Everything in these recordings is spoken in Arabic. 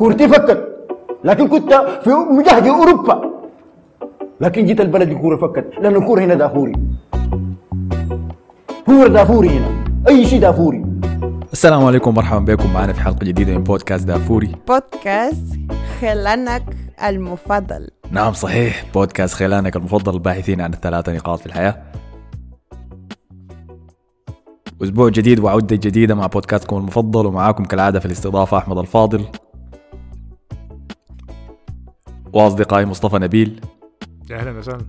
كورتي فكت لكن كنت في مجهد أوروبا. لكن جيت البلد الكوره فكت لأن الكورة هنا دافوري. كورة دافوري هنا. أي شيء دافوري. السلام عليكم. مرحبا بكم. معنا في حلقة جديدة من بودكاست دافوري. بودكاست خلانك المفضل. نعم صحيح. بودكاست خلانك المفضل. الباحثين عن الثلاثة نقاط في الحياة. أسبوع جديد وعودة جديدة مع بودكاستكم المفضل. ومعاكم كالعادة في الاستضافة أحمد الفاضل. وأصدقائي مصطفى نبيل أهلا وسهلا.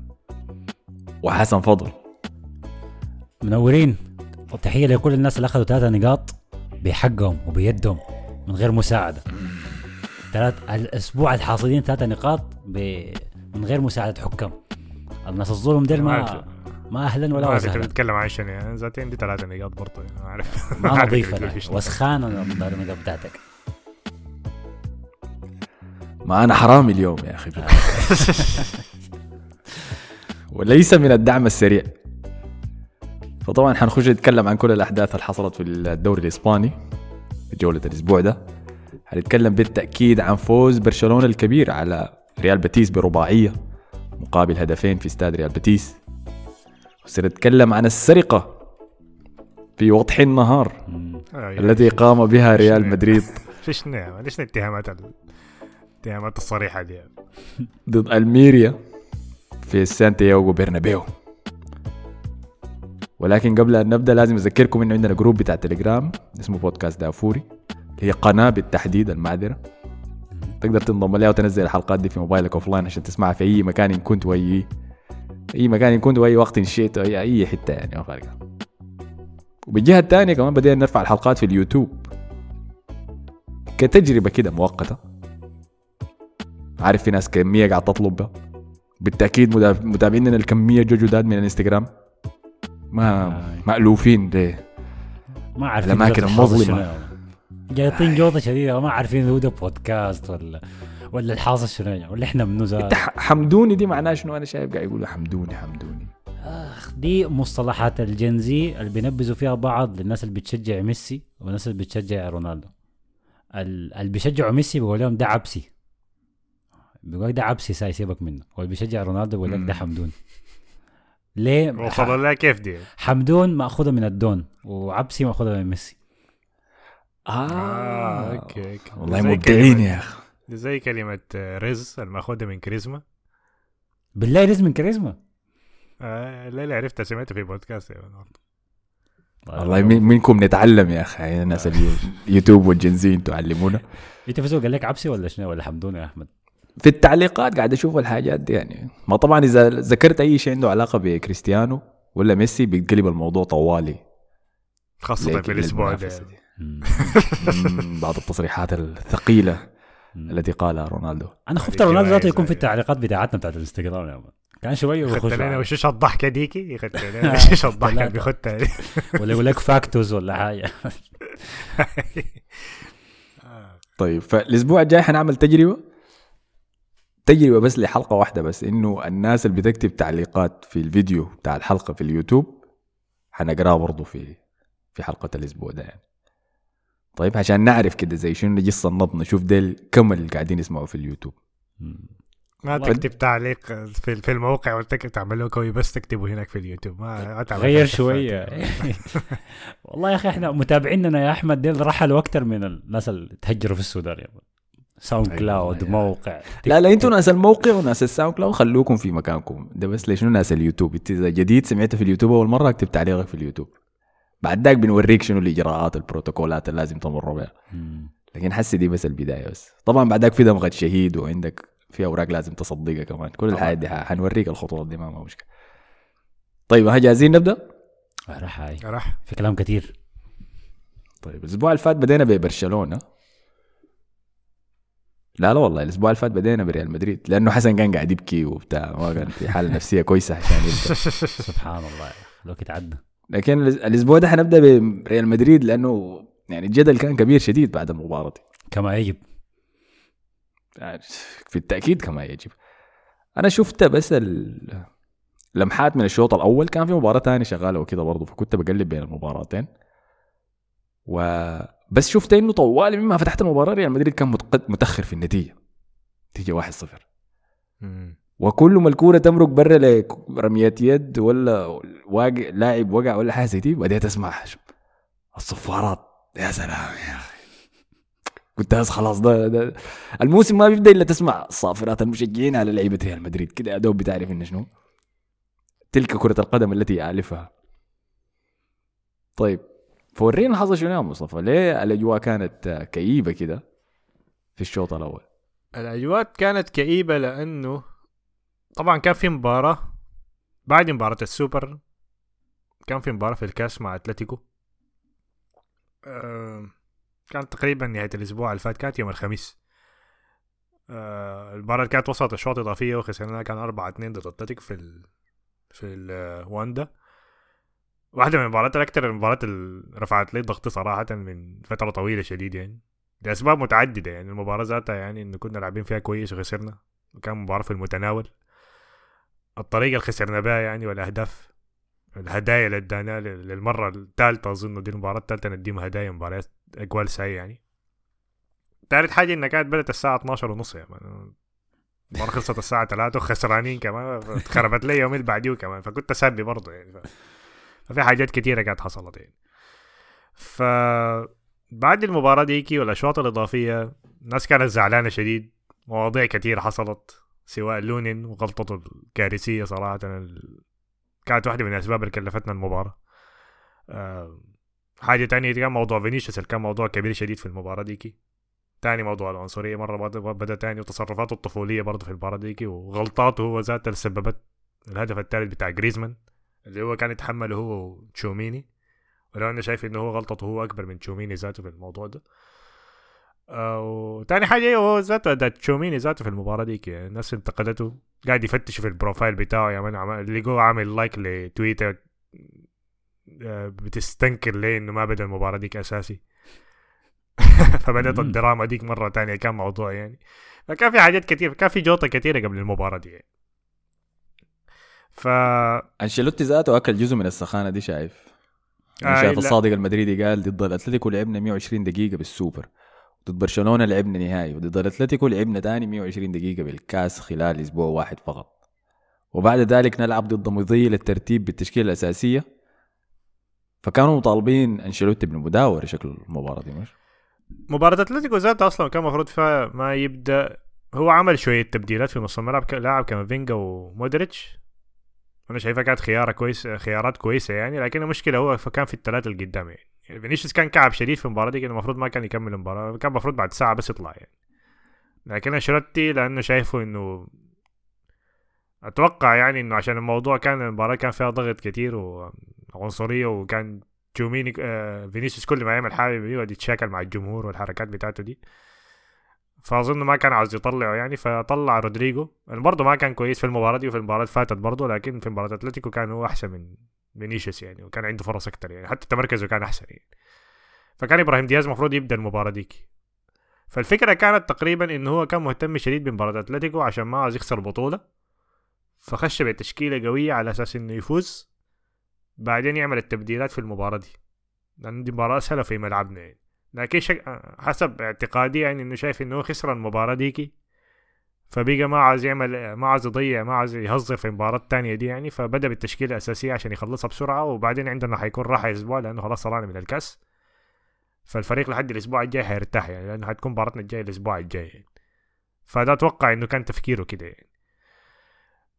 وحسن فضل. منورين. وتحية لكل الناس اللي أخذوا ثلاثة نقاط بحقهم وبيدهم من غير مساعدة. ثلاث الأسبوع الحاصلين ثلاثة نقاط ب... من غير مساعدة حكام. الناس الظلم ديل ما ما أهلا ولا ما وسهلا. بتتكلم عن شنو يعني؟ ذاتي عندي ثلاثة نقاط برضه يعني ما أعرف. ما نظيفه. وسخانه النقاط بتاعتك. ما أنا حرامي اليوم يا أخي. وليس من الدعم السريع. فطبعا حنخش نتكلم عن كل الأحداث اللي حصلت في الدوري الإسباني في جولة الأسبوع ده. حنتكلم بالتأكيد عن فوز برشلونة الكبير على ريال بيتيس برباعية مقابل هدفين في استاد ريال بيتيس. وسنتكلم عن السرقة في وضح النهار التي قام بها ريال؟ مدريد. في شنو يعني؟ ليش الاتهامات ال- الاتهامات الصريحة دي ضد ألميريا في سانتياغو برنابيو. ولكن قبل أن نبدأ لازم أذكركم إنه عندنا group بتاع تليجرام اسمه بودكاست دافوري هي قناة بالتحديد المعذرة. تقدر تنضم لها وتنزل الحلقات دي في موبايلك offline عشان تسمعها في أي مكان إن كنت وأي أي مكان إن كنت وأي وقت إن شئت أي أي حتة يعني ما فارقة. وبالجهة الثانية كمان بدينا نرفع الحلقات في اليوتيوب. كتجربة كده مؤقتة. عارف في ناس كميه قاعد تطلب. بالتأكيد متابعيننا الكمية جو جداد من الانستغرام. ما آه. مألوفين ليه ما عارفين. شنو. يعني. جايطين جوده شديدة ما عارفين هو ده بودكاست ولا ولا الحاصل شنو يعني ولا إحنا منو إنت حمدوني دي معناها شنو؟ أنا شايف قاعد يقولوا حمدوني حمدوني. آخ دي مصطلحات ال Gen Z اللي بينبذوا فيها بعض للناس اللي بتشجع ميسي والناس اللي بتشجع رونالدو. ال- اللي بيشجعوا ميسي بيقول لهم ده عبسي. بيقول لك ده عبسي ساي سيبك منه. واللي بيشجع رونالدو بيقول لك ده. حمدون. ليه؟ وصلوا لها كيف دي؟ حمدون مأخوذة من الدون وعبسي مأخوذة من ميسي. آه okay okay. والله زي مبدعين كلمة- يا أخي. دي زي كلمة آه، rizz المأخوذة من كاريزما بالله رزق من كاريزما آه الليلة عرفتها سمعتها في بودكاست يا. والله منكم نتعلم يا أخي يعني الناس اليوتيوب والجنزين تعلمونا. انت في قال لك عبسي ولا شنو؟ ولا حمدون يا أحمد؟ في التعليقات قاعد أشوف الحاجات دي يعني. ما طبعا إذا ذكرت أي شيء عنده علاقة بكريستيانو ولا ميسي بيتقلب الموضوع طوالي. خاصة لكن في الأسبوع ده. بعض التصريحات الثقيلة التي قالها رونالدو. أنا خفت رونالدو ذاته يكون في هذه. التعليقات بتاعتنا بتاعت الانستغرام. كان شوية خدت لنا على- وشوش الضحكة ديكي؟ خدت لنا وشوش الضحكة ثلاثة. بيخدها دي؟ ولا يقول لك فاكتوز ولا حاجة. طيب فالأسبوع الجاي حنعمل تجربة؟ تجربة بس لحلقة واحدة بس إنه الناس اللي بتكتب تعليقات في الفيديو بتاع الحلقة في اليوتيوب حنقراها برضه في في حلقة الأسبوع ده يعني طيب عشان نعرف كده زي شنو نجس النبض نشوف ديل كم اللي قاعدين يسمعوا في اليوتيوب ما والله. تكتب تعليق في في الموقع وتكتب تعمل كوي بس تكتبه هناك في اليوتيوب ما غير. شوية والله يا أخي إحنا متابعيننا يا أحمد ديل رحلوا أكثر من الناس اللي تهجروا في السودان يا مان. ساوند أيوة كلاود يا موقع لا لا أنتوا ناس الموقع وناس الساوند كلاود خلوكم في مكانكم. ده بس ليش ناس اليوتيوب؟ انت إذا جديد سمعت في اليوتيوب أول مرة اكتب تعليقك في اليوتيوب. بعد ذاك بنوريك شنو الإجراءات البروتوكولات اللي لازم تمر بها. لكن حسي دي بس البداية بس. طبعا بعد ذاك في دمغة شهيد وعندك في أوراق لازم تصدقها كمان. كل الحاجات دي حنوريك الخطوات دي ما ما مشكلة. طيب ها جاهزين نبدأ؟ راح هاي. راح. في كلام كثير طيب الأسبوع اللي فات بدينا ببرشلونة. لا لا والله الأسبوع اللي فات بدينا بريال مدريد لأنه حسن كان قاعد يبكي وبتاع ما كان في حالة نفسية كويسة عشان يبدا سبحان الله. لو تعدى لكن الأسبوع ده حنبدأ بريال مدريد لأنه يعني الجدل كان كبير شديد بعد المباراة دي. كما يجب. في التأكيد كما يجب. أنا شفت بس لمحات من الشوط الأول كان في مباراة تانية شغالة وكده برضه فكنت بقلب بين المباراتين. وبس شفت انه طوالي مما فتحت المباراة ريال مدريد كان متأخر في النتيجة. نتيجة 1-0 مم. وكل ما الكورة تمرق برا لرميات يد ولا واقع لاعب وقع ولا حاجة زي دي بديت اسمع الصفارات. يا سلام يا أخي. قلت بس خلاص ده, ده الموسم ما بيبدأ إلا تسمع صافرات المشجعين على لعيبة ريال مدريد. كده يا دوب بتعرف انه شنو؟ تلك كرة القدم التي يعرفها طيب. فورينا حصل شنو يا مصطفى؟ ليه الأجواء كانت كئيبة كده في الشوط الأول؟ الأجواء كانت كئيبة لأنه طبعا كان في مباراة بعد مباراة السوبر كان في مباراة في الكاس مع أتلتيكو. كانت تقريبا نهاية الأسبوع اللي فات كانت يوم الخميس. آه المباراة كانت وصلت اشواط إضافية وخسرناها كان 4 2 ضد أتلتيكو في ال في الواندا. واحدة من المباريات الأكثر المباريات اللي رفعت لي ضغطي صراحة من فترة طويلة شديد يعني. لأسباب متعددة يعني المباراة ذاتها يعني إنه كنا لاعبين فيها كويس وخسرنا وكان مباراة في المتناول. الطريقة اللي خسرنا بها يعني والأهداف الهدايا اللي ادانا للمرة الثالثة أظن دي المباراة الثالثة نديهم هدايا مباريات أجوال سيئة يعني. تالت حاجة إنها كانت بدأت الساعة 12 ونص يعني. المباراة خلصت الساعة 3 وخسرانين كمان خربت لي يومين بعديه كمان فكنت سابي برضه يعني ف... ففي حاجات كتيرة كانت حصلت يعني. ف بعد المباراة ديكي والأشواط الإضافية الناس كانت زعلانة شديد. مواضيع كتير حصلت سواء لونين وغلطته الكارثية صراحة. كانت واحدة من الأسباب اللي كلفتنا المباراة. أه حاجة تانية كان موضوع فينيسيوس اللي كان موضوع كبير شديد في المباراة ديكي. تاني موضوع العنصرية مرة بدأ تاني وتصرفاته الطفولية برضه في المباراة ديكي وغلطاته هو ذاتها اللي سببت الهدف الثالث بتاع جريزمان. اللي هو كان يتحمله هو وتشوميني. ولو أنا شايف إنه هو غلطته هو أكبر من تشوميني ذاته في الموضوع ده. وتاني حاجة هو ذاته ده تشوميني ذاته في المباراة ديك. يعني الناس انتقدته قاعد يفتش في ال profile بتاعه. يا man اللي جوه عامل like لتويتة بتستنكر ليه إنه ما بدأ المباراة ديك أساسي. فبدأت الدراما ديك مرة تانية كان موضوع يعني. فكان في حاجات كتير كان في جوطة كتيرة قبل المباراة دي يعني. ف أنشيلوتي ذاته أكل جزء من السخانة دي شايف؟ آه شايف لا. الصادق المدريدي قال ضد الأتلتيكو لعبنا 120 دقيقة بالسوبر ضد برشلونة لعبنا نهائي وضد الأتلتيكو لعبنا تاني 120 دقيقة بالكاس خلال أسبوع واحد فقط. وبعد ذلك نلعب ضد مضي للترتيب بالتشكيلة الأساسية. فكانوا مطالبين أنشيلوتي بالمداورة شكل المباراة دي مش مباراة أتلتيكو ذاتها أصلا كان المفروض فيها ما يبدأ هو عمل شوية تبديلات في نص الملعب لاعب كامافينجا ومودريتش. أنا شايفها كانت خيارة كويس خيارات كويسة يعني لكن المشكلة هو كان في الثلاثة اللي قدام يعني, فينيسيوس كان كعب شديد في المباراة دي كان المفروض ما كان يكمل المباراة كان المفروض بعد ساعة بس يطلع يعني. لكن أنشيلوتي لأنه شايفه إنه أتوقع يعني إنه عشان الموضوع كان المباراة كان فيها ضغط كتير وعنصرية وكان تشوميني آه فينيسيوس كل ما يعمل حاجة يقعد يتشاكل مع الجمهور والحركات بتاعته دي. فأظن ما كان عاوز يطلعه يعني فطلع رودريجو. برضه ما كان كويس في المباراة دي وفي المباراة اللي فاتت برضه لكن في مباراة أتلتيكو كان هو أحسن من فينيسيوس يعني وكان عنده فرص أكتر يعني. حتى تمركزه كان أحسن يعني. فكان إبراهيم دياز المفروض يبدأ المباراة ديك. فالفكرة كانت تقريبا انه هو كان مهتم شديد بمباراة أتلتيكو عشان ما عاوز يخسر البطوله فخش بتشكيلة قوية على أساس إنه يفوز. بعدين يعمل التبديلات في المباراة دي. لأن دي مباراة اسهل في ملعبنا يعني. لكن شك... حسب اعتقادي يعني إنه شايف إنه خسر المباراة ديكي. فبقى ما عاوز يعمل ما عاوز يضيع ما عاوز يهزر في المباراة الثانية دي يعني. فبدأ بالتشكيلة الأساسية عشان يخلصها بسرعة. وبعدين عندنا حيكون راحة أسبوع لأنه خلاص طلعنا من الكأس. فالفريق لحد الأسبوع الجاي حيرتاح يعني لأنه حتكون مباراتنا الجاية الأسبوع الجاي يعني. فده أتوقع إنه كان تفكيره كده يعني.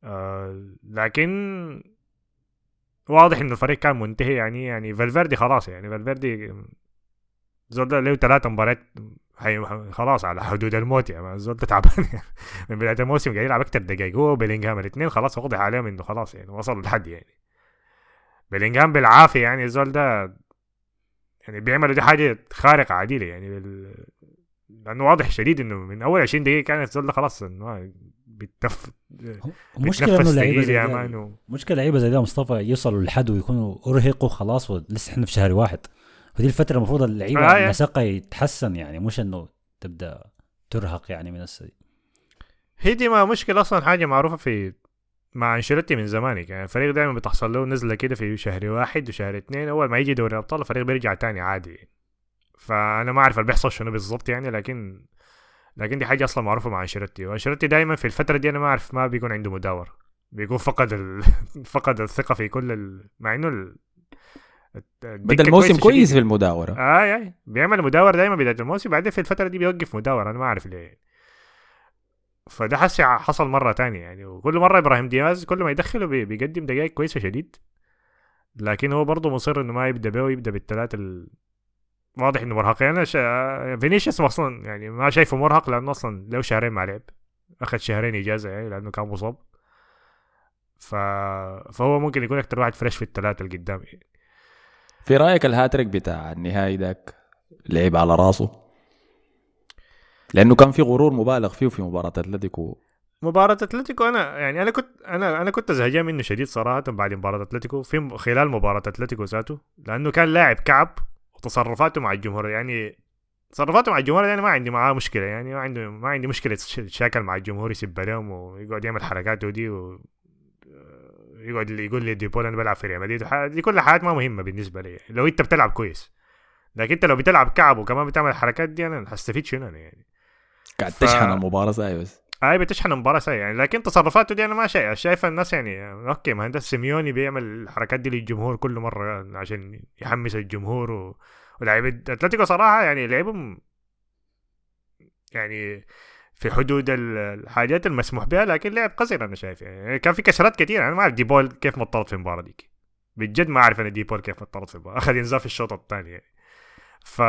آه لكن واضح إنه الفريق كان منتهي يعني يعني فالفيردي خلاص يعني. فالفيردي زول ده له ثلاث مباريات. خلاص على حدود الموت يعني الزول ده تعبان يعني. من بداية الموسم قاعد يلعب أكثر دقائق هو وبيلينغهام الاثنين خلاص واضح عليهم إنه خلاص يعني وصلوا لحد يعني بيلينغهام بالعافية يعني الزول ده يعني بيعملوا دي حاجة خارقة عديلة يعني بال... لأنه واضح شديد إنه من أول 20 دقيقة كان الزول ده خلاص إنه بيتنف المشكلة إنه لعيبة. مشكلة لعيبة زي ده مصطفى يوصلوا لحد ويكونوا أرهقوا خلاص ولسه إحنا في شهر واحد ودي الفترة المفروض اللعيبة آه،. نسقها يتحسن يعني مش إنه تبدأ ترهق يعني من السي هي دي ما مشكلة أصلا حاجة معروفة في مع أنشيلوتي من زمان يعني الفريق دائما بتحصل له نزلة كده في شهر واحد وشهر اثنين أول ما يجي دوري الأبطال الفريق بيرجع تاني عادي. فأنا ما أعرف اللي بيحصل شنو بالضبط يعني لكن لكن دي حاجة أصلا معروفة مع أنشيلوتي. وأنشيلوتي دائما في الفترة دي أنا ما أعرف ما بيكون عنده مداور. بيكون فقد ال... فقد الثقة في كل ال... مع إنه ال... بدا الموسم كويس. في المداورة. اي اي بيعمل مداور دائما بداية الموسم بعدين في الفترة دي بيوقف مداور أنا ما أعرف ليه. فده حسي حصل مرة تانية يعني. وكل مرة إبراهيم دياز كل ما يدخله بي- بيقدم دقائق كويسة شديد. لكن هو برضه مصر إنه ما يبدأ به ويبدا بالثلاثة ال... واضح إنه مرهق. يعني أنا شا... فينيسيوس أصلا يعني ما شايفه مرهق لأنه أصلا له شهرين ما لعب. أخذ شهرين إجازة يعني لأنه كان مصاب. ف... فهو ممكن يكون أكثر واحد fresh في الثلاثة اللي قدام يعني. في رأيك الهاتريك بتاع النهائي ذاك لعب على راسه؟ لأنه كان في غرور مبالغ فيه في مباراة أتلتيكو. مباراة أتلتيكو أنا يعني أنا كنت أنا أنا كنت زهجان منه شديد صراحة بعد مباراة أتلتيكو. في خلال مباراة أتلتيكو ذاته لأنه كان لاعب كعب وتصرفاته مع الجمهور يعني تصرفاته مع الجمهور يعني ما عندي معاه مشكلة يعني ما عندي ما عندي مشكلة يتش- يتشاكل مع الجمهور يسب لهم ويقعد يعمل حركاته دي و يقعد يقول لي ديبول أنا بلعب في ريال مدريد. دي كل حاجات ما مهمة بالنسبة لي. لو أنت بتلعب كويس. لكن أنت لو بتلعب كعب وكمان بتعمل الحركات دي أنا هستفيد شنو أنا يعني. قاعد ف- تشحن المباراة زي بس. هاي بتشحن المباراة سيئة يعني. لكن تصرفاته دي أنا ما شايف شايف الناس يعني okay ده سيميوني بيعمل الحركات دي للجمهور كل مرة عشان يحمس الجمهور و... ولاعيبة أتلتيكو صراحة يعني لعبهم يعني في حدود ال- الحاجات المسموح بها لكن لعب قذر أنا شايف. يعني كان في كسرات كثيرة أنا ما أعرف ديبول كيف مطرد في المباراة ديك. بجد ما أعرف أنا ديبول كيف مطرد في المباراة. أخذ في الشوط الثاني يعني. ف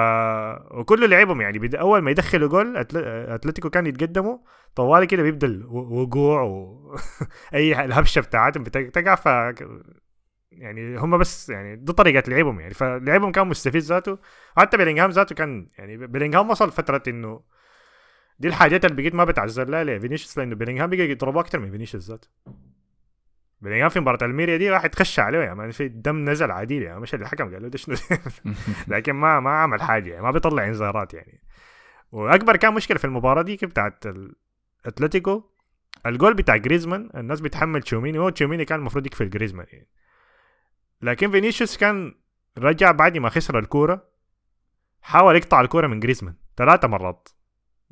وكل لعبهم يعني بد... أول ما يدخلوا جول أتل... أتلتيكو كان يتقدموا طوالي كده بيبدأ الوقوع و أي الهبشة بتاعتهم بتقع ف يعني هم بس يعني دي طريقة لعبهم يعني. فلعبهم كان مستفيد ذاته. حتى بيلينغهام ذاته كان يعني بيلينغهام وصل فترة إنه دي الحاجات اللي بقيت ما بتعذر لها لفينيسيوس لأنه بيلينغهام بقى يضربه أكثر من فينيسيوس ذاته. بيلينغهام في مباراة الميريا دي راح يتخشى عليه man في دم نزل عديل يعني مش الحكم قال له ده شنو؟ لكن ما ما عمل حاجة يعني ما بيطلع انذارات يعني. وأكبر كان مشكلة في المباراة دي بتاعت أتلتيكو؟ الجول بتاع جريزمان الناس بتحمل تشوميني هو تشوميني كان المفروض يكفي جريزمان يعني. لكن فينيسيوس كان رجع بعد ما خسر الكورة حاول يقطع الكورة من جريزمان ثلاثة مرات.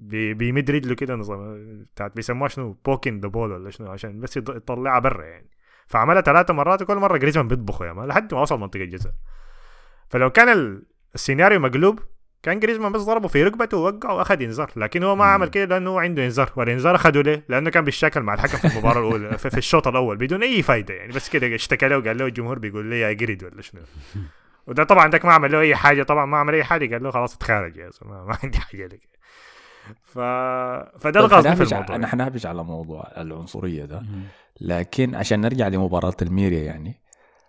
بيمد رجله كده نظام بتاعت بيسموها شنو poking the ball ولا شنو عشان بس يطلعها برا يعني. فعملها ثلاثة مرات وكل مرة جريزمان بيطبخه يا man لحد ما وصل منطقة الجزاء. فلو كان ال- السيناريو مقلوب كان جريزمان بس ضربه في ركبته ووقعه وأخذ انذار لكن هو ما عمل كده لأنه هو عنده انذار والانذار اخذه ليه؟ لأنه كان بيشتكل مع الحكم في المباراة الأولى في, الشوط الأول بدون أي فايدة يعني. بس كده اشتكى له وقال له الجمهور بيقول لي يا قرد ولا شنو. وده طبعا داك ما عمل له أي حاجة طبعا ما عمل أي حاجة قال له خلاص اتخارج يا ما, ما عندي حاجة لك. ف فده الغاز في حنهبش الموضوع. أنا حنهبش على موضوع العنصرية ده. لكن عشان نرجع لمباراة الميريا يعني.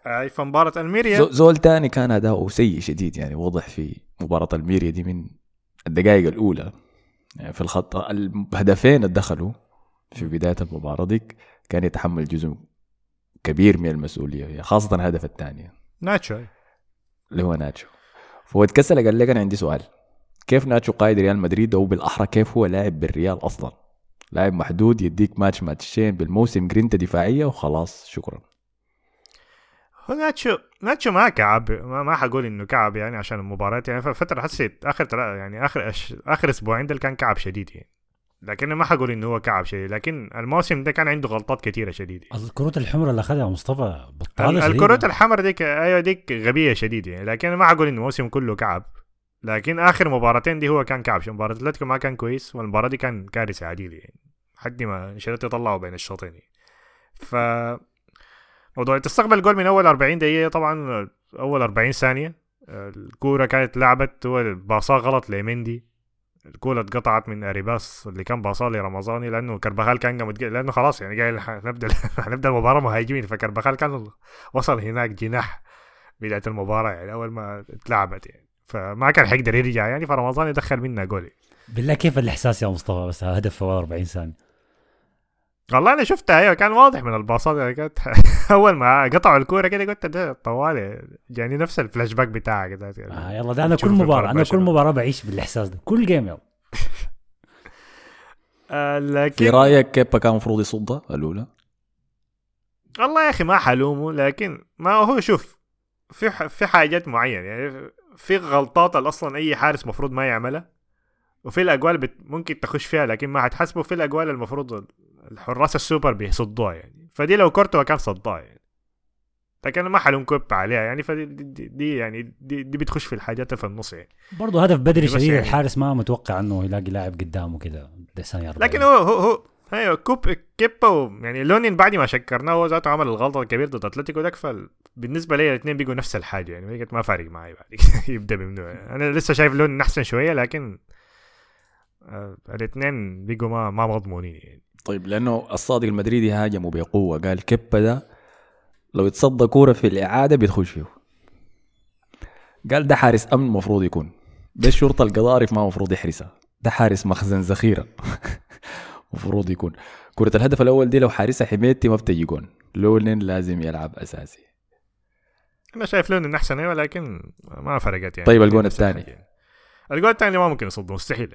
أي فمباراه الميريا. زو- زول تاني كان أداؤه سيء شديد يعني واضح في مباراة الميريا دي من الدقائق الأولى. يعني في الخط الهدفين اللي دخلوا في بداية المباراة ديك كان يتحمل جزء كبير من المسؤولية خاصة الهدف الثاني. ناتشو اللي هو ناتشو. فهو اتكسل قال لك أنا عندي سؤال. كيف ناتشو قائد ريال مدريد أو بالاحرى كيف هو لاعب بالريال أصلا؟ لاعب محدود يديك ماتش ماتشين بالموسم جرينتا دفاعية وخلاص شكرا. هو ناتشو ناتشو ما كعب ما, ما حقول إنه كعب يعني عشان المباراة يعني فتره حسيت آخر تلا يعني آخر أش... آخر أسبوعين ده كان كعب شديد يعني. لكن ما حقول إنه هو كعب شديد لكن الموسم ده كان عنده غلطات كثيره شديد يعني. الكروت الحمراء اللي أخذها مصطفى ال- بطاله شديدة. الكروت الحمر ديك أيوه ديك غبية شديد يعني. لكن ما حقول إنه الموسم كله كعب. لكن آخر مباراتين دي هو كان كعب. مباراة أتلتيكو ما كان كويس والمباراة دي كان كارثة عديله يعني حد ما انشيلوتي طلعوا بين الشوطين يعني. ف موضوع تستقبل جول من أول 40 دقيقة طبعا أول 40 ثانية الكورة كانت لعبت هو باصاه غلط لمندي الكورة اتقطعت من أريباس اللي كان باصاه لرمضاني لأنه كربخال كان متج... لأنه خلاص يعني قايل نبدأ نبدأ المباراة مهاجمين. فكربخال كان وصل هناك جناح بداية المباراة يعني أول ما اتلعبت يعني. فما كان حيقدر يرجع يعني فرمضان دخل منها جول بالله كيف الإحساس يا مصطفى؟ بس هدف في اول 40 ثانية. والله أنا شفتها أيوه كان واضح من الباصات. يعني كانت أول ما قطعوا الكورة كده قلت ده طوالي يعني نفس الفلاش باك بتاعها كده. آه يلا ده أنا كل في مباراة أنا كل مباراة بعيش بالإحساس ده. كل game يلا. آه في لكن رأيك كيبا كان المفروض يصدها الأولى؟ والله يا أخي ما حلومه لكن ما هو شوف في ح- في حاجات معينة. يعني في غلطات أصلا أي حارس مفروض ما يعملها وفي الأجوال بت... ممكن تخش فيها لكن ما حتحسبه في الأجوال المفروض الحراس السوبر بيصدوها يعني. فدي لو كورتوا كان صدها يعني. لكن ما حلوم كوب عليها يعني. فدي دي, دي يعني دي, دي بتخش في الحاجات في النص يعني. برضه هدف بدري شديد يعني- الحارس ما متوقع إنه يلاقي لاعب قدامه كده. لكن هو هو هو أيوه كوب كيبا يعني لونين بعد ما شكرناه هو ذاته عمل الغلطة الكبيرة ضد أتلتيكو داك فبالنسبه لي الاثنين بيجوا نفس الحاجة يعني ما فارق معي بعد يبدأ من أنا لسه شايف لون أحسن شوية لكن آه الاثنين بيجوا ما ما مضمونين يعني. طيب لأنه الصادق المدريدي هاجموا بقوة قال كيبا ده لو يتصدى كورة في الإعادة بيدخل فيه. قال ده حارس أمن المفروض يكون ده الشرطة القضارف ما المفروض يحرسها ده حارس مخزن ذخيرة. المفروض يكون. كرة الهدف الأول دي لو حارسها حميتي ما بتجي جون. لونين لازم يلعب أساسي. أنا شايف لون أحسن أيوه لكن ما فرقت يعني. طيب الجون الثاني؟ الحاجة يعني. الجون الثاني ما ممكن يصده مستحيل.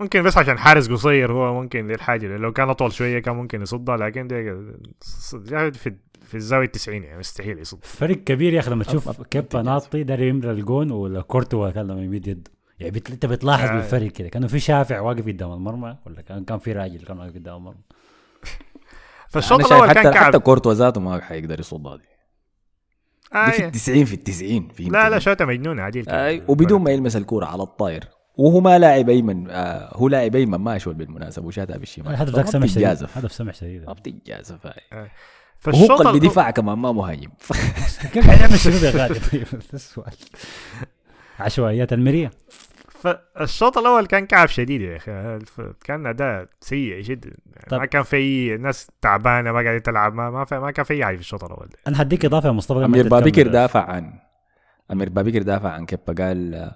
ممكن بس عشان حارس قصير هو ممكن دي الحاجة لو كان أطول شوية كان ممكن يصدها لكن دي يعني في في الزاوية 90 يعني مستحيل يصد. فرق كبير يا أخي لما تشوف كيبا ناطي داري يمرى الجون ولا كورتوا كان لما يمد يده. يعني بت... انت بتلاحظ آه. بالفرق كده. كانه في شافع واقف قدام المرمى ولا كان كان في راجل كان واقف قدام المرمى؟ فالشوط الأول كان حتى حتى كورتوا ذاته ما حيقدر يصدها دي آه دي في يعني. التسعين في التسعين في لا لا شوطة مجنونة عديل. آه وبدون ما يلمس الكورة على الطاير. وهو ما لاعب أيمن آه هو لاعب أيمن ما اشول بالمناسبة وشاتها بالشمال. الهدف ذاك ما سمح شديد. هدف سمح شديد. ما بتتجازف هاي. وهو فالشوط قلب دفاع كمان ما مهاجم. كيف حيعمل شنو يا غالي طيب السؤال. عشوائيات المرية. فالشوط الأول كان كعب شديد يا أخي. كان أداء سيء جدا. طب. ما كان في ناس تعبانة ما قاعدة تلعب ما ما, في ما كان في أي حاجة في الشوط الأول ده. أنا هديك إضافة يا مصطفى أمير. بابكر دافع عن أمير بابكر دافع عن كيبا قال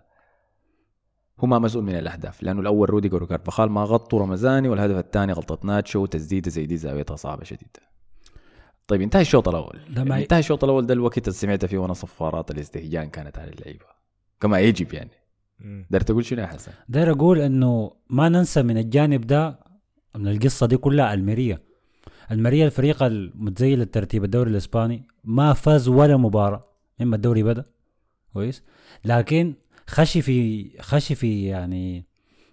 هو ما مسؤول من الأهداف لأنه الأول روديجر وكارفخال ما غطوا رمزاني والهدف الثاني غلطة ناتشو وتسديده زي دي زاويتها صعبة شديده طيب انتهى الشوط الأول. انتهى الشوط الأول ده الوقت اللي سمعت فيه وأنا صفارات الاستهجان كانت على اللعيبة. كما يجب يعني. قدرت تقول شنو يا حسن؟ داير أقول إنه ما ننسى من الجانب ده من القصة دي كلها الميريا. الميريا الفريق المتزيل للترتيب الدوري الإسباني ما فاز ولا مباراة إما الدوري بدأ كويس؟ لكن خشي في خشي في يعني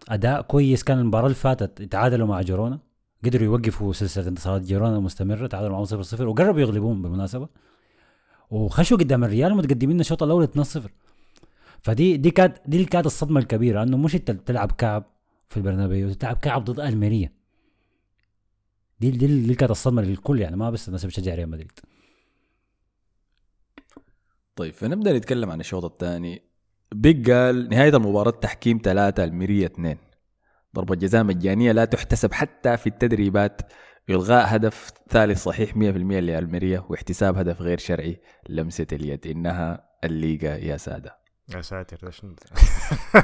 أداء كويس. كان المباراة اللي فاتت تعادلوا مع جيرونا قدروا يوقفوا سلسلة انتصارات جيرونا المستمره تعادلوا معهم 0 0 وقربوا يغلبوهم بالمناسبة. وخشوا قدام الريال متقدمين الشوط الأول 2 0 فدي دي كانت دي كانت الصدمة الكبيرة انه مش أنت تلعب كعب في البرنابيو تلعب كعب ضد الميريا دي دي اللي كانت الصدمة للكل يعني ما بس الناس بتشجع ريال مدريد. طيب فنبدأ نتكلم عن الشوط الثاني. بيج قال نهاية المباراة تحكيم ثلاثة الميريا اثنين. ضربة جزاء مجانية لا تحتسب حتى في التدريبات. إلغاء هدف ثالث صحيح 100% لألميريا واحتساب هدف غير شرعي لمسة اليد. إنها الليغا يا سادة. يا ساتر شنو؟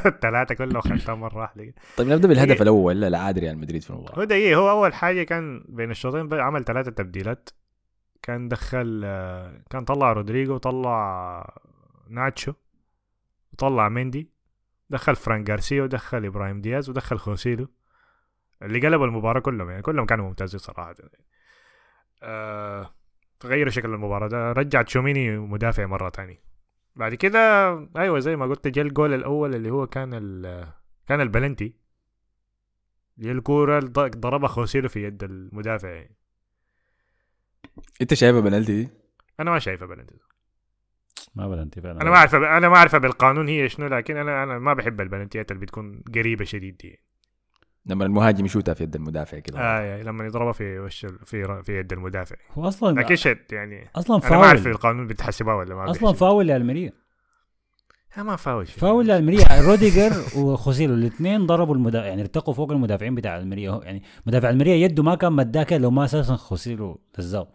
الثلاثه كلهم خدتها مرة واحدة. طيب نبدأ بالهدف إيه. الأول. لا عاد ريال مدريد في المباراة. هو دقيقة هو أول حاجة كان بين الشوطين عمل ثلاثة تبديلات. كان دخل آه، كان طلع رودريجو طلع ناتشو وطلع مندي. دخل فرانك جارسيا ودخل إبراهيم دياز ودخل خوسيلو. اللي قلبوا المباراة كلهم يعني كلهم كانوا ممتازين صراحة. آه غيروا شكل المباراة ده. رجع تشوميني مدافع مرة تاني بعد كده أيوة زي ما قلت جا الجول الأول اللي هو كان ال كان البلنتي اللي هي الكورة اللي ض- ضربها خوسيلو في يد المدافع يعني. أنت شايفها بنالتي دي؟ أنا ما شايفها بلنتي ما بلنتي فعلا أنا ما اعرف أنا ما اعرف بالقانون هي شنو لكن أنا أنا ما بحب البلنتيات اللي بتكون قريبة شديد دي لما المهاجم يشوتها في يد المدافع كده. آه يعني لما يضربها في وش في في يد المدافع. هو أصلا شت يعني. أصلا أنا ما أعرف فاول. القانون بتحسبها ولا ما أصلا. فاول لألميريا. آه ما فاول. فاول لألميريا. روديجر وخوسيلو الاثنين ضربوا المدافع يعني ارتقوا فوق المدافعين بتاع ألميريا. هو- يعني مدافع ألميريا يده ما كان مداك لو ما أساسا خوسيلو لزاو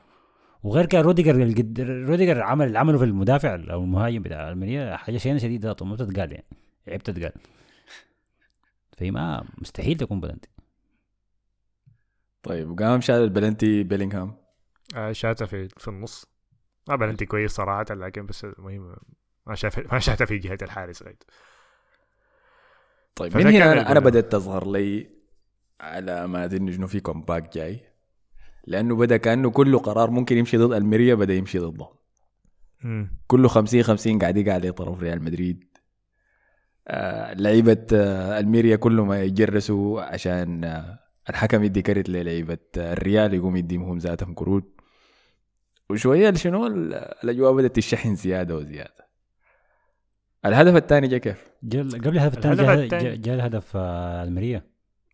وغير كده روديجر. روديجر عمل اللي عمله في المدافع أو المهاجم بتاع ألميريا حاجة شينه شديده ما بتتقال يعني عيب تتقال. فهي ما مستحيل تكون بلنتي طيب وقام شال البلنتي بيلينغهام آه شاتها في في النص ما بلنتي كويس صراحة لكن بس المهم ما شاف ما شاتها في جهة الحارس غير. طيب من هنا أنا, أنا. بدأت تظهر لي علامات إنه في comeback جاي لأنه بدأ كأنه كل قرار ممكن يمشي ضد ألميريا بدأ يمشي ضده. كله 50 50 قاعد يقع عليه طرف ريال مدريد لعيبة آه ألميريا كلهم يجرسوا عشان آه الحكم يدي كرت للعيبة آه الريال يقوم يديهم ذاتهم كروت وشوية شنو ال- الأجواء بدأت تشحن زيادة وزيادة الهدف الثاني جا كيف؟ جا- قبل الهدف الثاني الهدف جاء. جاء- جاء الهدف آه، المريه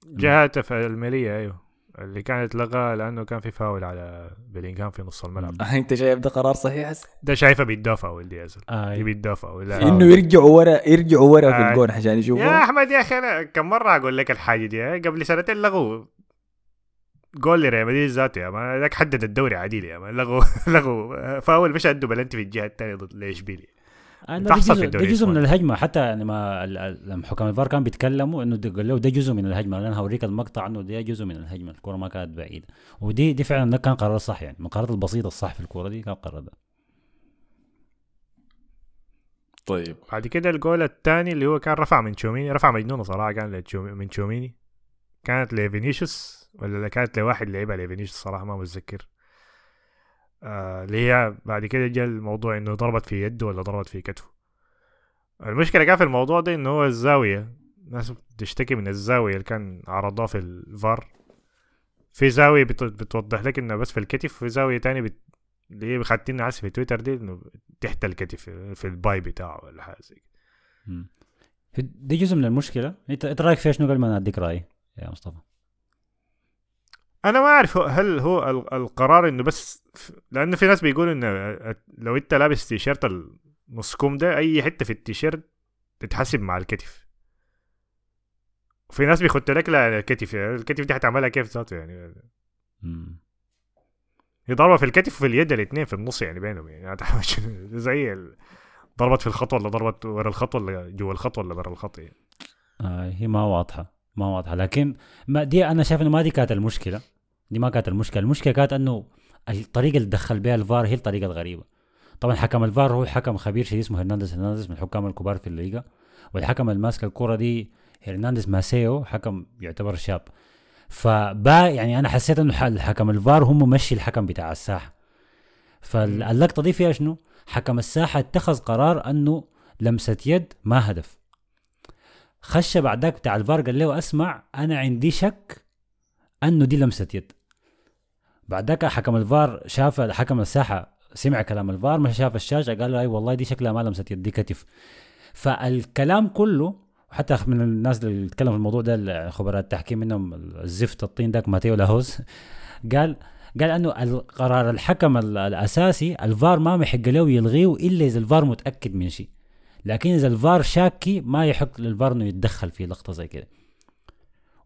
جهات في المالية أيوه اللي كانت لغى لأنه كان في فاول على بلينغهام في نص الملعب. أنت شايف ده قرار صحيح؟ هسه؟ ده شايفه بيتدافعوا ولدي ياسر آه دي بيتدافعوا لا إنه يرجعوا ورا يرجعوا ورا في آه. الجون عشان يا يشوفوا أحمد يا أخي أنا كم مرة أقول لك الحاجة دي؟ ها؟ قبل سنتين لغوا. جول لريال مدريد ذاته يا مان ذاك حدد الدوري عديل يا مان لغوا لغوا. فاول مش ادوا بلنتي في الجهة الثانية ضد اشبيليا ده تحصل في جزء, ده الدوري جزء من. الهجمة. حتى يعني ما ال- ال- لما حكام الفار كانوا بيتكلموا إنه ده- قال له ده جزء من الهجمة. أنا هوريك المقطع إنه ده جزء من الهجمة. الكرة ما كانت بعيدة. ودي دي فعلا ده كان قرار صح يعني. من القرارات البسيطة الصح في الكورة دي كان قرار ده. طيب. بعد كده الجول الثاني اللي هو كان رفع من تشوميني رفع مجنونة صراحة. كان من تشوميني كانت لفينيسيوس ولا كانت لواحد لعبها لفينيسيوس صراحة ما متذكر. آه اللي هي بعد كده جاء الموضوع إنه ضربت في يده ولا ضربت في كتفه. المشكلة كان في الموضوع ده إنه هو الزاوية ناس بتشتكي من الزاوية اللي كان عرضوها في الفار. في زاوية بت- بتوضح لك إنه بس في الكتف وفي زاوية تانية بت... اللي هي خدتنا عسى في تويتر دي إنه تحت الكتف في الباي بتاعه ولا حاجة زي. دي جزء من المشكلة. إنت رأيك فيها شنو قبل ما أديك رأيي يا مصطفى. أنا ما أعرف هل هو ال- القرار إنه بس لأنه في ناس بيقولوا إنه لو أنت لابس تيشيرت النص كم ده أي حتة في التيشيرت تتحسب مع الكتف وفي ناس بيخط لك لا الكتف الكتف دي هتعملها كيف ذاته يعني. هي ضربه في الكتف وفي اليد الاثنين في النص يعني بينهم يعني؟ زي ال- ضربت في الخط ولا ضربت ورا الخط ولا جوا الخط ولا برا الخط يعني. آه هي ما واضحة ما واضحة. لكن ما دي أنا شايف إنه ما دي كانت المشكلة. دي ما كانت المشكلة. المشكلة كانت إنه الطريقة اللي دخل بها الفار هي الطريقة الغريبة. طبعا حكم الفار هو حكم خبير شديد اسمه هرنانديز هرنانديز من الحكام الكبار في الليغا. والحكم اللي ماسك الكرة دي هرنانديز ماسيو حكم يعتبر شاب. فبا يعني أنا حسيت إنه ح- الحكم الفار هم ممشي الحكم بتاع الساحة. فاللقطه دي فيها شنو؟ حكم الساحة اتخذ قرار إنه لمسة يد ما هدف. خش بعد ذاك بتاع الفار قال له أسمع أنا عندي شك إنه دي لمسة يد. بعد ذاك حكم الفار شاف حكم الساحة سمع كلام الفار مش شاف الشاشه قال له أي والله دي شكلها ما لمسه يد دي كتف. فالكلام كله وحتى من الناس اللي تكلموا في الموضوع ده خبراء التحكيم منهم الزفت الطين داك ماتيو لاهوز قال قال إنه القرار الحكم ال- الأساسي الفار ما محق له يلغيه إلا إذا الفار متأكد من شيء. لكن إذا الفار شاكي ما يحق للفار إنه يتدخل في لقطة زي كده.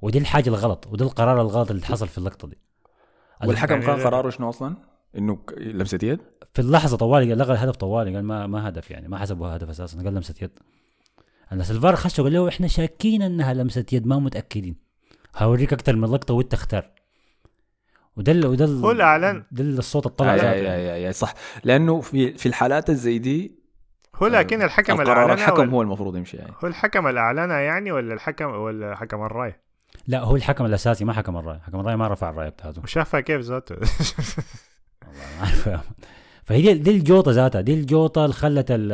ودي الحاجة الغلط وده القرار الغلط اللي حصل في اللقطة دي. والحكم يعني كان قراره شنو أصلا؟ إنه لمسة يد؟ في اللحظة طوالي قال لغى الهدف طوالي قال ما ما هدف يعني ما حسبه هدف أساسا قال لمسة يد. الناس الفار خشوا قال له إحنا شاكين إنها لمسة يد ما متأكدين. هوريك أكثر من لقطة وانت اختار وده ال- وده ال- هو. ده الصوت الطلع آه، يا يا يا يا صح. لأنه في في الحالات الزي دي هو لكن الحكم اعلنها الحكم هو المفروض يمشي يعني. هو الحكم اللي اعلنها يعني ولا الحكم ولا حكم الرأي؟ لا هو الحكم الأساسي ما حكم الرأي. حكم الرأي ما رفع الرايه بتاعته. وشافها كيف ذاته؟ والله يا man. فهي دي, دي الجوطة ذاتها. دي الجوطة اللي خلت ال-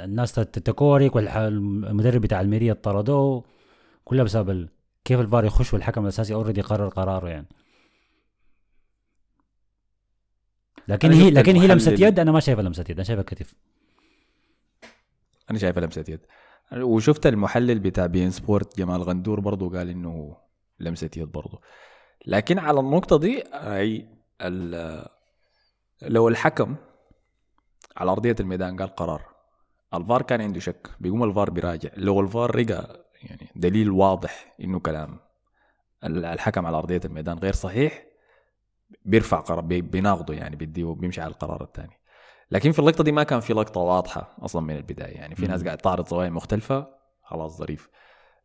الناس تتكورك والمدرب بتاع الميريا طردوه كلها بسبب ال- كيف الفار يخش والحكم الأساسي already قرر قراره يعني. لكن هي لكن هي لمسة يد أنا ما شايفها لمسة يد. أنا شايفها كتف. أنا شايفها لمسة يد. وشفت المحلل بتاع بين سبورت جمال غندور برضه قال إنه لمسة يد برضه لكن على النقطة دي أي لو الحكم على أرضية الميدان قال قرار الفار كان عنده شك. بيقوم الفار بيراجع. لو الفار لقى يعني دليل واضح إنه كلام ال- الحكم على أرضية الميدان غير صحيح بيرفع قرار بي- بيناقضه يعني بيديه بيمشي على القرار الثاني. لكن في اللقطة دي ما كان في لقطة واضحة أصلا من البداية. يعني في ناس. قاعد تعرض زوايا مختلفة خلاص ظريف.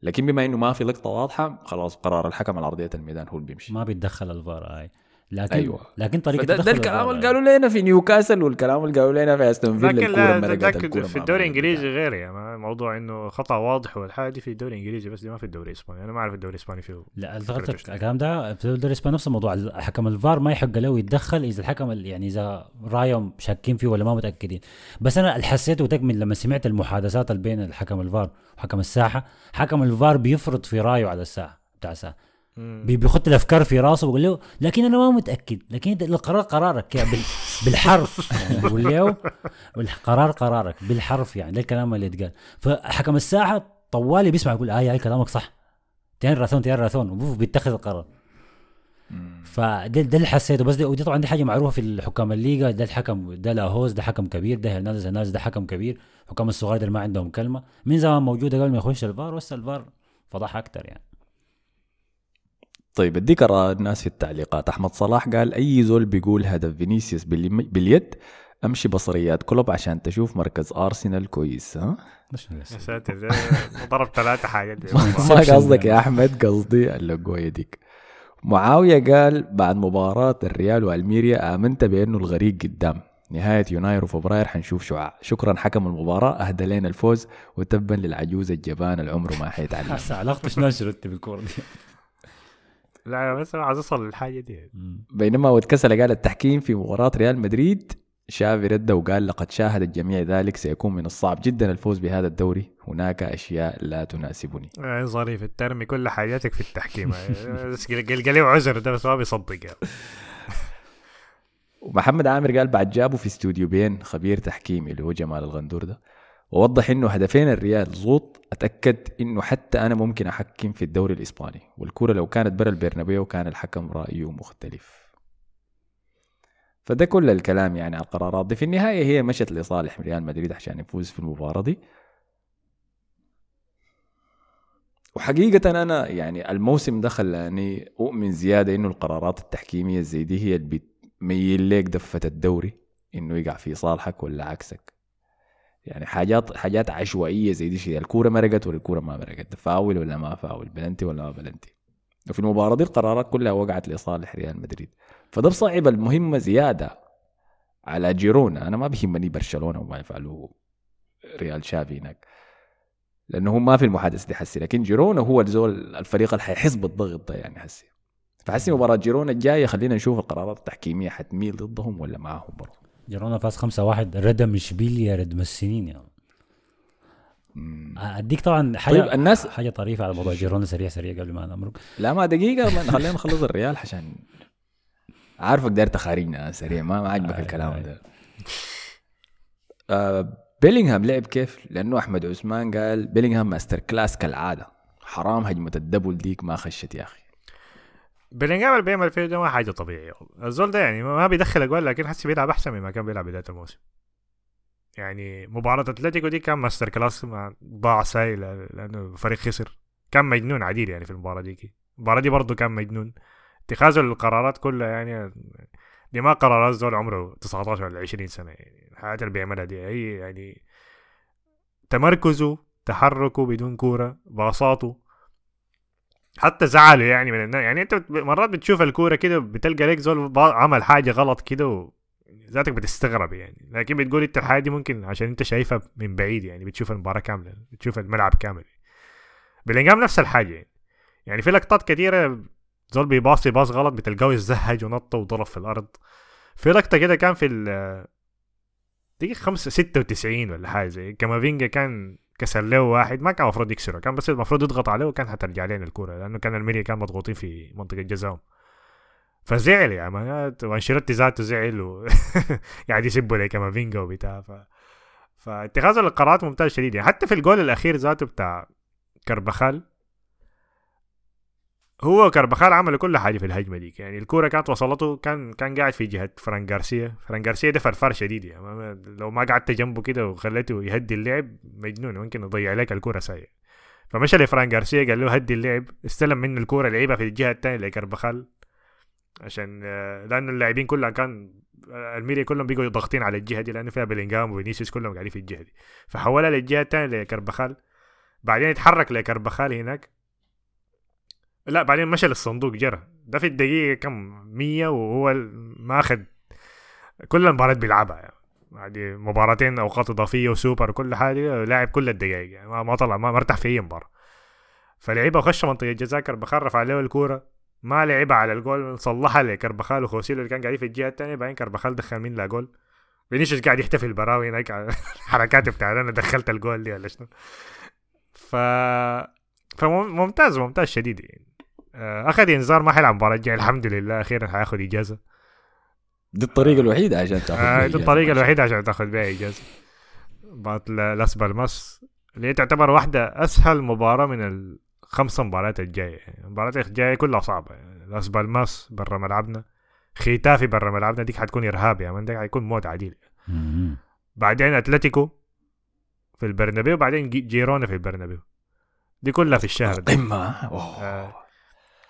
لكن بما إنه ما في لقطة واضحة خلاص قرار الحكم على أرضية الميدان هو اللي بيمشي. ما بيتدخل الفار آي. لكن أيوة. لكن طريقة ده تدخل الكلام اللي قالوا لنا في نيوكاسل والكلام اللي قالوا لنا في أستون فيلا لكن في الدوري. الإنجليزي غير يعني موضوع إنه خطأ واضح والحاجة دي في الدوري الإنجليزي بس دي ما في الدوري الإسباني. أنا ما أعرف الدوري الإسباني فيه. لا شنو؟ الكلام ده في الدوري الإسباني نفس الموضوع. الحكم الفار ما يحق له يتدخل إذا الحكم ال- يعني إذا رأيهم شاكين فيه ولا ما متأكدين. بس أنا اللي حسيته من لما سمعت المحادثات اللي بين الحكم الفار وحكم الساحة. حكم الفار بيفرض في رأيه على الساحة بتاع الساحة. بي- بيخط الأفكار في راسه ويقول له لكن أنا ما متأكد لكن القرار قرارك يعني بال بالحرف. يعني له القرار قرارك بالحرف يعني ده الكلام اللي اتقال فحكم الساحة طوالي بيسمع يقول اي اي كلامك صح. tienes razón tienes razón بيتخذ القرار. فده ده اللي حسيته. بس دي ودي طبعا دي حاجة معروفة في الحكام الليغا. ده الحكم ده لاهوز ده حكم كبير ده هرنانديز هرنانديز ده حكم كبير. حكام الصغار اللي ما عندهم كلمة. من زمان موجودة قبل ما يخش الفار بس الفار فضح أكثر يعني. طيب أديك اراء الناس في التعليقات. أحمد صلاح قال أي زول بيقول هدف فينيسيوس باليد أمشي بصريات كلوب عشان تشوف مركز أرسنال كويس ها؟ يا ساتر ضرب ثلاثة حاجات. ما قصدك يا أحمد قصدي اللقوه ديك. معاوية قال بعد مباراة الريال وألميريا آمنت بأنه الغريق قدام. نهاية يناير وفبراير حنشوف شعاع. شكرا حكم المباراة أهدى لنا الفوز وتبا للعجوز الجبان العمر ما حيتعلم هسه علاقته شنو شرطت بالكورة دي. لا بس عايز أوصل للحاجة دي بينما واتكسل قال التحكيم في مباراة ريال مدريد شافي رد وقال لقد شاهد الجميع ذلك سيكون من الصعب جدا الفوز بهذا الدوري. هناك أشياء لا تناسبني. آه، ظريف ترمي كل حاجاتك في التحكيم. آه، قلقلي وعذر ده بس ما بيصدق يعني. ومحمد عامر قال بعد جابوا في استوديو بين خبير تحكيمي اللي هو جمال الغندور ده. ووضح إنه هدفين الريال زوط أتأكد إنه حتى أنا ممكن أحكم في الدوري الإسباني. والكوره لو كانت برا البرنابيو كان الحكم رأيه مختلف. فده كل الكلام يعني على القرارات. دي في النهاية هي مشت لصالح ريال مدريد عشان يفوز في المباراة دي. وحقيقة أنا يعني الموسم ده خلاني أؤمن زيادة إنه القرارات التحكيمية زي دي هي اللي بتميل لك دفة الدوري إنه يقع في صالحك ولا عكسك. يعني حاجات حاجات عشوائية زي دي شيء. الكورة مرقت ولا الكورة ما مرقت فاول ولا ما فاول بلنتي ولا ما بلنتي. وفي المباراة دي القرارات كلها وقعت لصالح ريال مدريد. فده بصعب المهمة زيادة على جيرونا. أنا ما بيهمني برشلونة وما يفعلوا ريال شافي هناك. لأنه هم ما في المحادثة دي حسي. لكن جيرونا هو الزول الفريق اللي حيحس بالضغط ده يعني حسي. فحسي مباراة جيرونا الجاية خلينا نشوف القرارات التحكيمية حتميل ضدهم ولا معاهم برضه. جيرونا فاز 5 1 ردم اشبيليا ردم السنين يعني أديك طبعا حاجة طيب الناس حاجة طريفة على موضوع جيرونا سريع سريع قبل ما نمرق. لا ما دقيقة ما خلينا نخلص الريال عشان عارفك داير تخارجنا سريع ما ما عجبك آه، الكلام آه. ده. آه بيلينغهام لعب كيف؟ لأنه أحمد عثمان قال بيلينغهام masterclass كالعادة. حرام هجمة ال double ديك ما خشت يا أخي. بلينجهام اللي بيعمل فيه ده ما حاجة طبيعية. الزول ده يعني ما بيدخل أجوال لكن حسي بيلعب أحسن مما كان بيلعب بداية الموسم. يعني مباراة أتلتيكو دي كان masterclass ما ضاع ساي لأنه الفريق خسر. كان مجنون عديل يعني في المباراة دي المباراة دي برضه كان مجنون. اتخاذه للقرارات كلها يعني دي ما قرارات زول عمره 19 ولا 20 سنة يعني. الحاجات اللي بيعملها دي هي يعني تمركزه تحركه بدون كورة باصاته حتى زعله يعني من يعني أنت مرات بتشوف الكورة كده بتلقى لك زول عمل حاجة غلط كده. ذاتك بتستغرب يعني. لكن بتقول أنت الحاجة دي ممكن عشان أنت شايفها من بعيد يعني بتشوف المباراة كاملة بتشوف الملعب كامل. بلينجهام نفس الحاجة يعني. يعني في لقطات كثيره زول بيباصي باص غلط بتلقاه يزهج ونط وضرب في الأرض. في لقطة كده كان في ال دقيقة خمسة ستة وتسعين ولا حاجة زي كامافينجا كان كسر له واحد ما كان المفروض يكسره كان بس المفروض يضغط عليه وكان هترجع لنا الكرة لأنه كان الميريا كان مضغوطين في منطقة جزاهم. فزعل مان وأنشيلوتي ذاته زعل و قاعد يسبوا لي كامافينجا وبتاع ف فاتخاذ القرارات ممتاز شديد يعني. حتى في الجول الأخير ذاته بتاع كربخال هو كربخال عمل كل حاجة في الهجمة ديك. يعني الكورة كانت وصلته كان كان قاعد في جهة فران جارسيا فران جارسيا ده فرفار شديد يعني. لو ما قعدت جنبه كده وخليته يهدي اللعب مجنون ممكن يضيع لك الكورة ساية فمشى لفران جارسيا قال له هدي اللعب. استلم منه الكورة لعبها في الجهة الثانية لكربخال. عشان آه، لأنه اللاعبين كلها كان آه، الميريا كلهم بيقوا ضاغطين على الجهة دي لأنه فيها بلينجهام وفينيسيوس كلهم قاعدين في الجهة دي. فحولها للجهة الثانية لكربخال. بعدين يتحرك لكربخال هناك. لا بعدين مشى للصندوق جرى. ده في الدقيقة كم؟ 100 وهو ماخذ كل المباريات بيلعبها يعني. يعني مباراتين أوقات إضافية وسوبر وكل حاجة لاعب كل الدقائق يعني. ما, ما طلع ما مرتاح في أي مباراة. فلعيبة خش منطقة الجزاء كربخال عليه الكورة. ما لعبها على الجول صلحها لكربخال وخوسيلو اللي كان قاعدين في الجهة الثانية بعدين كربخال دخل من لا جول؟ فينيسيوس قاعد يحتفل براوي هناك حركات بتاعت أنا دخلت الجول دي ولا شنو. ف فممتاز ممتاز شديد يعني. أخذ انذار ما حيلعب المباراه الجايه الحمد لله. أخيرا حياخذ إجازة. دي الطريقة الوحيدة عشان تاخذ آه دي الطريقة. الوحيدة عشان تاخذ بها إجازة. مباراة لاس بالماس اللي هي تعتبر واحدة أسهل مباراة من الخمس مباريات الجاية. يعني المباريات الجاية كلها صعبة. يعني لاس بالماس برا ملعبنا. خيتافي برا ملعبنا ديك حتكون إرهاب. يا من ده حيكون موت عديل. بعدين أتلتيكو في البرنابيو بعدين جي- جيرونا في البرنابيو. دي كلها في الشهر ده أوه. آه.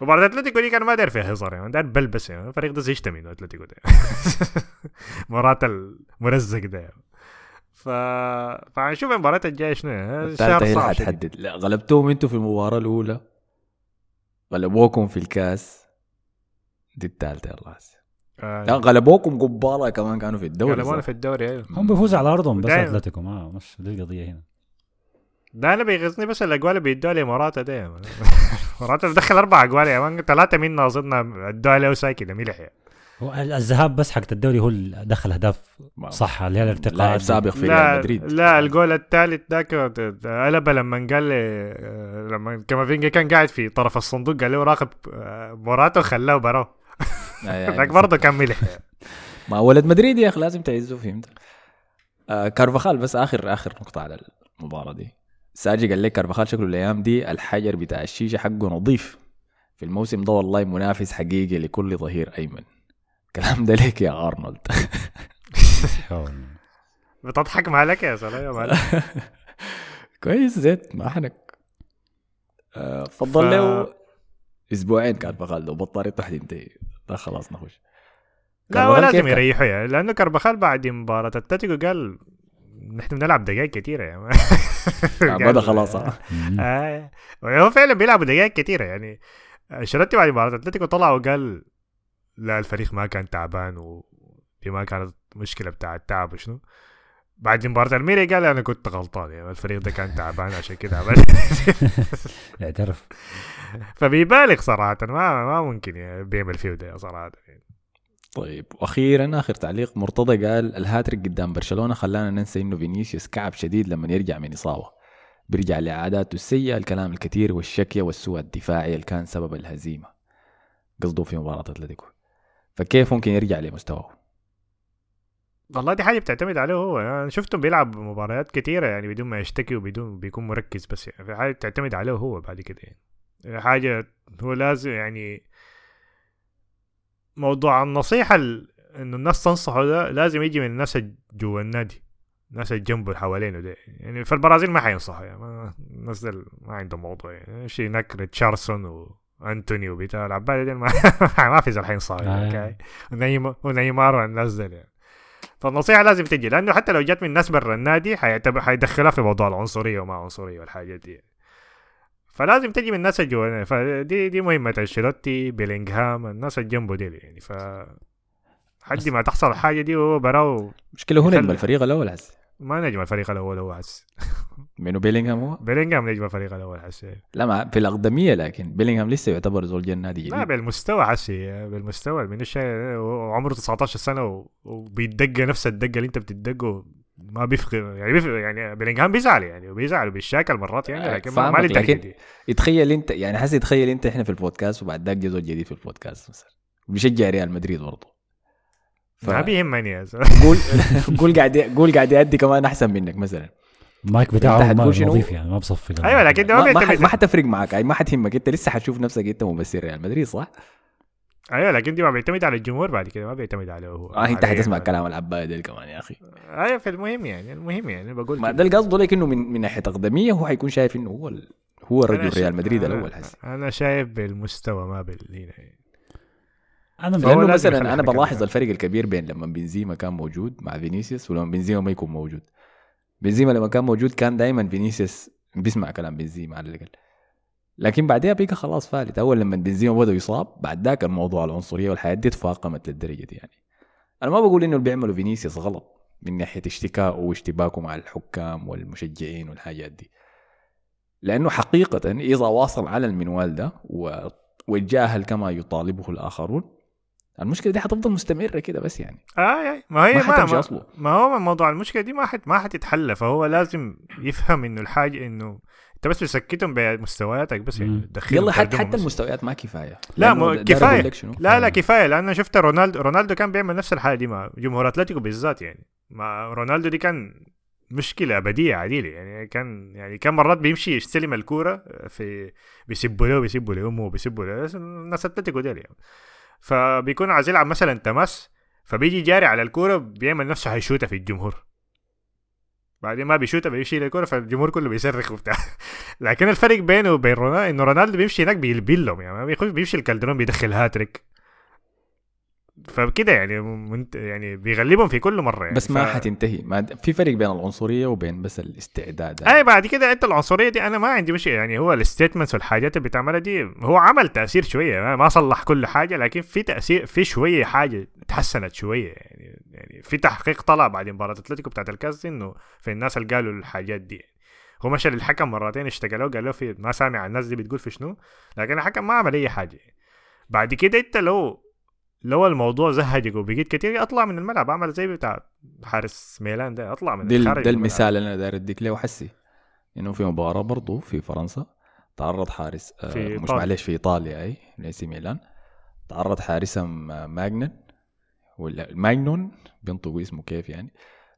مباراة أتلتيكو دي كان ما داير فيها هزار يعني داير بلبس يعني الفريق ده منه أتلتيكو ده مباراة المرزق ده. ف فهنشوف المباراة الجاية شنو يعني. اللي صعب. حتحدد لا غلبتوهم أنتوا في المباراة الأولى غلبوكم في الكاس دي الثالثة يلا آه، لا غلبوكم قبالة كمان كانوا في الدوري غلبونا؟ في الدوري أيوه هم بيفوزوا على أرضهم بس. أتلتيكو ما مش دي القضية هنا ده أنا بيغزني بس الاجوال اللي بيدوها لي مراتا ده يا مان. مراتا دخل أربع أجوال يا مان ثلاثة منا اظن ادوها له سايكي ده ملح يعني. الذهاب بس حق الدوري هو اللي دخل اهداف صح اللي هي الارتقاء لاعب. سابق في ريال لا مدريد لا الجول الثالث ذاك قلب لما قال لي آه، لما كافينجا كان قاعد في طرف الصندوق قال له راقب آه، موراتا وخلاه براه آه، يعني ذاك برضه كان ملح. ما ولد مدريد يا أخي لازم تعزه فهمت آه كارفاخال بس آخر آخر نقطة على المباراة دي ساجي قال لك كارفاخال شكله الأيام دي الحجر بتاع الشيشة حقه نظيف. في الموسم ده والله منافس حقيقي لكل ظهير أيمن. الكلام ده ليك يا أرنولد. بتضحك مالك يا سلام يا مالك كويس زيت ما حنك آه فضل ف- له أسبوعين كارفاخال لو بطاريته حتنتهي ده خلاص نخش. لا هو كارفاخال لازم كيف كان؟ يريحوا يعني لأنه كربخال بعد مباراة أتلتيكو قال نحن بنلعب دقائق كثيرة يعني بدا خلاص. آه. هو فعلا بيلعبوا دقائق كثيرة يعني. أنشيلوتي بعد مباراة أتلتيكو طلع وقال لا الفريق ما كان تعبان ودي ما كانت مشكلة بتاع التعب وشنو. بعد مباراة ألميري قال أنا كنت غلطان يعني الفريق ده كان تعبان عشان كده اعترف. فبيبالغ صراحة ما ما ممكن يعني بيعمل فيه ده صراحة يعني. طيب وأخيرا آخر تعليق مرتضى قال الهاتريك قدام برشلونة خلانا ننسى إنه فينيسيوس كعب شديد لما يرجع من إصابة. بيرجع لعاداته السيئة الكلام الكثير والشكية والسوء الدفاعي اللي كان سبب الهزيمة. قصده في مباراة أتلتيكو. فكيف ممكن يرجع لمستواه؟ والله دي حاجة بتعتمد عليه هو. أنا شفته بيلعب مباريات كتيرة يعني بدون ما يشتكي وبدون بيكون مركز بس يعني في حاجة بتعتمد عليه هو بعد كده يعني. حاجة هو لازم يعني موضوع النصيحة ال- إنه الناس تنصحه ده لازم يجي من الناس جوا النادي الناس اللي جنبه حوالينه ده يعني في البرازيل ما حينصحوا يعني الناس ما عندهم موضوع يعني شيء هناك ريتشاردسون وانتوني وبتاع العبالة دي ما, ما في زول حينصحوا يعني آه. ونيمار والناس دل يعني فالنصيحة لازم تجي لأنه حتى لو جت من ناس برا النادي حيدخلها في موضوع العنصرية وما عنصرية والحاجات دي. فلازم تجي من الناس اللي جوا فدي دي مهمة انشيلوتي بيلينغهام الناس اللي جنبه دي يعني ف حد ما تحصل الحاجة دي وهو براو مشكلة هو نجم الفريق الأول هسه. ما نجم الفريق الأول هو حس منو بيلينغهام هو؟ بيلينغهام نجم الفريق الأول حس لا ما في الأقدمية لكن بيلينغهام لسه يعتبر زول جا النادي لا بالمستوى حسي بالمستوى من الشيء عمره 19 سنة و- وبيتدق نفس الدقة اللي انت بتدقه. ما بيفرق يعني بيفرق يعني بيلينغهام بيزعل يعني وبيزعل وبيشاكل مرات يعني آه، لكن ما, للدرجة لكن- دي؟ يتخيل انت يعني حسي يتخيل انت إحنا في البودكاست وبعد ذاك جا زول جديد في البودكاست مثلا. بيشجع ريال مدريد برضه. ف- ما بيهمني يا زلمة. قول قول قاعد قول قاعد يأدي كمان أحسن منك مثلا. المايك بتاعه ما؟ نظيف يعني ما بصفي أيوه لكن ما ما, ما حتفرق معك يعني ما حتهمك أنت لسه حتشوف نفسك أنت ممثل ريال مدريد صح؟ أيوه لكن دي ما بيعتمد على الجمهور بعد كده ما بيعتمد عليه هو آه انت حتسمع يعني. كلام العباية ده كمان يا أخي أيوه في المهم يعني المهم يعني بقول ما. ده القصد لك إنه من من ناحية اقدميه هو حيكون شايف إنه هو ال- هو رجل ريال مدريد أنا- الأول حسي أنا شايف بالمستوى ما بال هنا يعني. أنا لأنه مثلا أنا بلاحظ كده. الفرق الكبير بين لما بنزيما كان موجود مع فينيسيوس ولما بنزيما ما يكون موجود بنزيما لما كان موجود كان دائما فينيسيوس بيسمع كلام بنزيما على الأقل لكن بعدها ديك خلاص فالت. أول لما بنزيما بدأ يصاب بعد ذاك الموضوع العنصرية والحياة دي تفاقمت للدرجة دي يعني. أنا ما بقول إنه اللي بيعملوا فينيسيوس غلط من ناحية اشتكائه واشتباكه مع الحكام والمشجعين والحاجات دي. لأنه حقيقة إذا واصل على المنوال ده وتجاهل كما يطالبه الآخرون المشكلة دي حتفضل مستمرة كده بس يعني. آه آه ما هي ما ما. ما هو موضوع المشكلة دي ما حت ما حتتحل. فهو لازم يفهم إنه الحاجة إنه انت بس بتسكتهم بمستوياتك بس يعني يلا حتى حتى. المستويات ما كفاية. لا مو كفاية؟ لا لا كفاية. لأنه شفت رونالدو رونالدو كان بيعمل نفس الحاجة دي مع جمهور أتلتيكو بالذات يعني. مع رونالدو دي كان مشكلة أبدية عديلة يعني. كان يعني كان مرات بيمشي يستلم الكورة في بيسبوا له بيسبوا لأمه بيسبوا له. الناس أتلتيكو ديل يعني. فبيكون عايز يلعب مثلا تماس فبيجي جاري على الكورة بيعمل نفسه هيشوتها في الجمهور. بعدين ما بيشوتها بيشيل الكوره فالجمهور كله بيصرخ وبتاع. لكن الفرق بينه وبين رونالدو إنه رونالدو بيمشي هناك بيلبلهم يعني ما بيخش بيمشي الكالدرون بيدخل هاتريك. فكده يعني منت يعني بيغلبهم في كل مرة يعني. بس ما ف... حتنتهي. ما في فرق بين العنصرية وبين بس الاستعداد أي بعد كده انت العنصرية دي أنا ما عندي مشكلة يعني. هو ال statements والحاجات اللي بتعملها دي هو عمل تأثير شوية ما- ما صلح كل حاجة لكن في تأثير في شوية حاجة تحسنت شوية يعني. يعني في تحقيق طلع بعد مباراة أتلتيكو بتاعت الكاس إنه في الناس اللي قالوا الحاجات دي. هو مشى للحكم مرتين اشتكى له قال له في ما سامع الناس دي بتقول في شنو لكن الحكم ما عمل أي حاجة. بعد كده انت لو لو الموضوع زهجك وبقيت كتير اطلع من الملعب اعمل زي بتاع حارس ميلان ده اطلع من ده, ال- خارج ده. المثال اللي أنا داير أديك له حسي إنه في مباراة برضه في فرنسا تعرض حارس آه، في مش إيطاليا. معلش في إيطاليا أي ليسي ميلان. تعرض حارسهم آه، ماجنن. ولا ماجنون بينطقوا اسمه كيف يعني.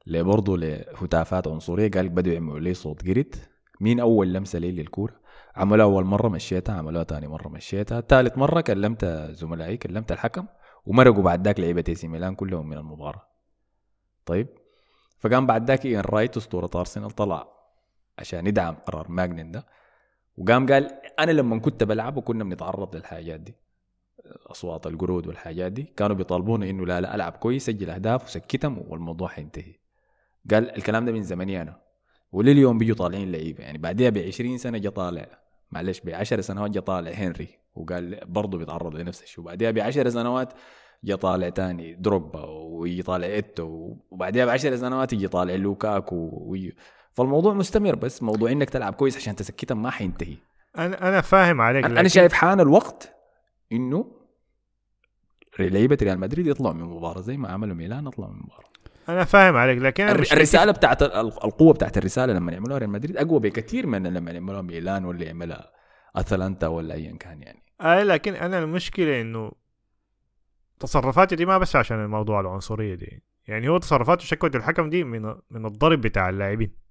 اللي برضه لهتافات عنصرية. قال بدوا يعملوا لي صوت جريت مين أول لمسة لي للكورة؟ عملوها أول مرة مشيتها عملوها ثاني مرة مشيتها. ثالث مرة كلمت زملائي كلمت الحكم ومرقوا بعد ذاك لعيبة إي ميلان كلهم من المباراة. طيب فقام بعد ذاك إيان رايت أسطورة أرسنال طلع عشان يدعم قرار ماجنن ده. وقام قال أنا لما كنت بلعب وكنا بنتعرض للحاجات دي. أصوات القرود والحاجات دي كانوا بيطالبونا إنه لا لا ألعب كويس سجل أهداف وسكتهم والموضوع حينتهي. قال الكلام ده من زمني أنا. ولليوم بيجوا طالعين لعيبة يعني بعدها ب 20 سنة جا طالع. معلش ب 10 سنوات جا طالع هنري. وقال برضه بيتعرض لنفس الشيء. وبعدها ب 10 سنوات جا طالع تاني دروجبا ويجي طالع إيتو. وبعدها ب 10 سنوات يجي طالع لوكاكو. ويجي فالموضوع مستمر بس موضوع إنك تلعب كويس عشان تسكتهم ما حينتهي. أنا أنا فاهم عليك أنا لكن- شايف حان الوقت إنه لعيبة ريال مدريد يطلعوا من المباراة زي ما عملوا ميلان يطلعوا من المباراة. أنا فاهم عليك لكن الرسالة بتاعت ال- القوة بتاعت الرسالة لما يعملوها ريال مدريد أقوى بكثير من لما يعملوها ميلان ولا يعملها أتلانتا ولا ايا كان يعني. آه لكن أنا المشكلة إنه تصرفاتي دي ما بس عشان الموضوع العنصرية دي. يعني هو تصرفاته شكوى الحكم دي من من الضرب بتاع اللاعبين.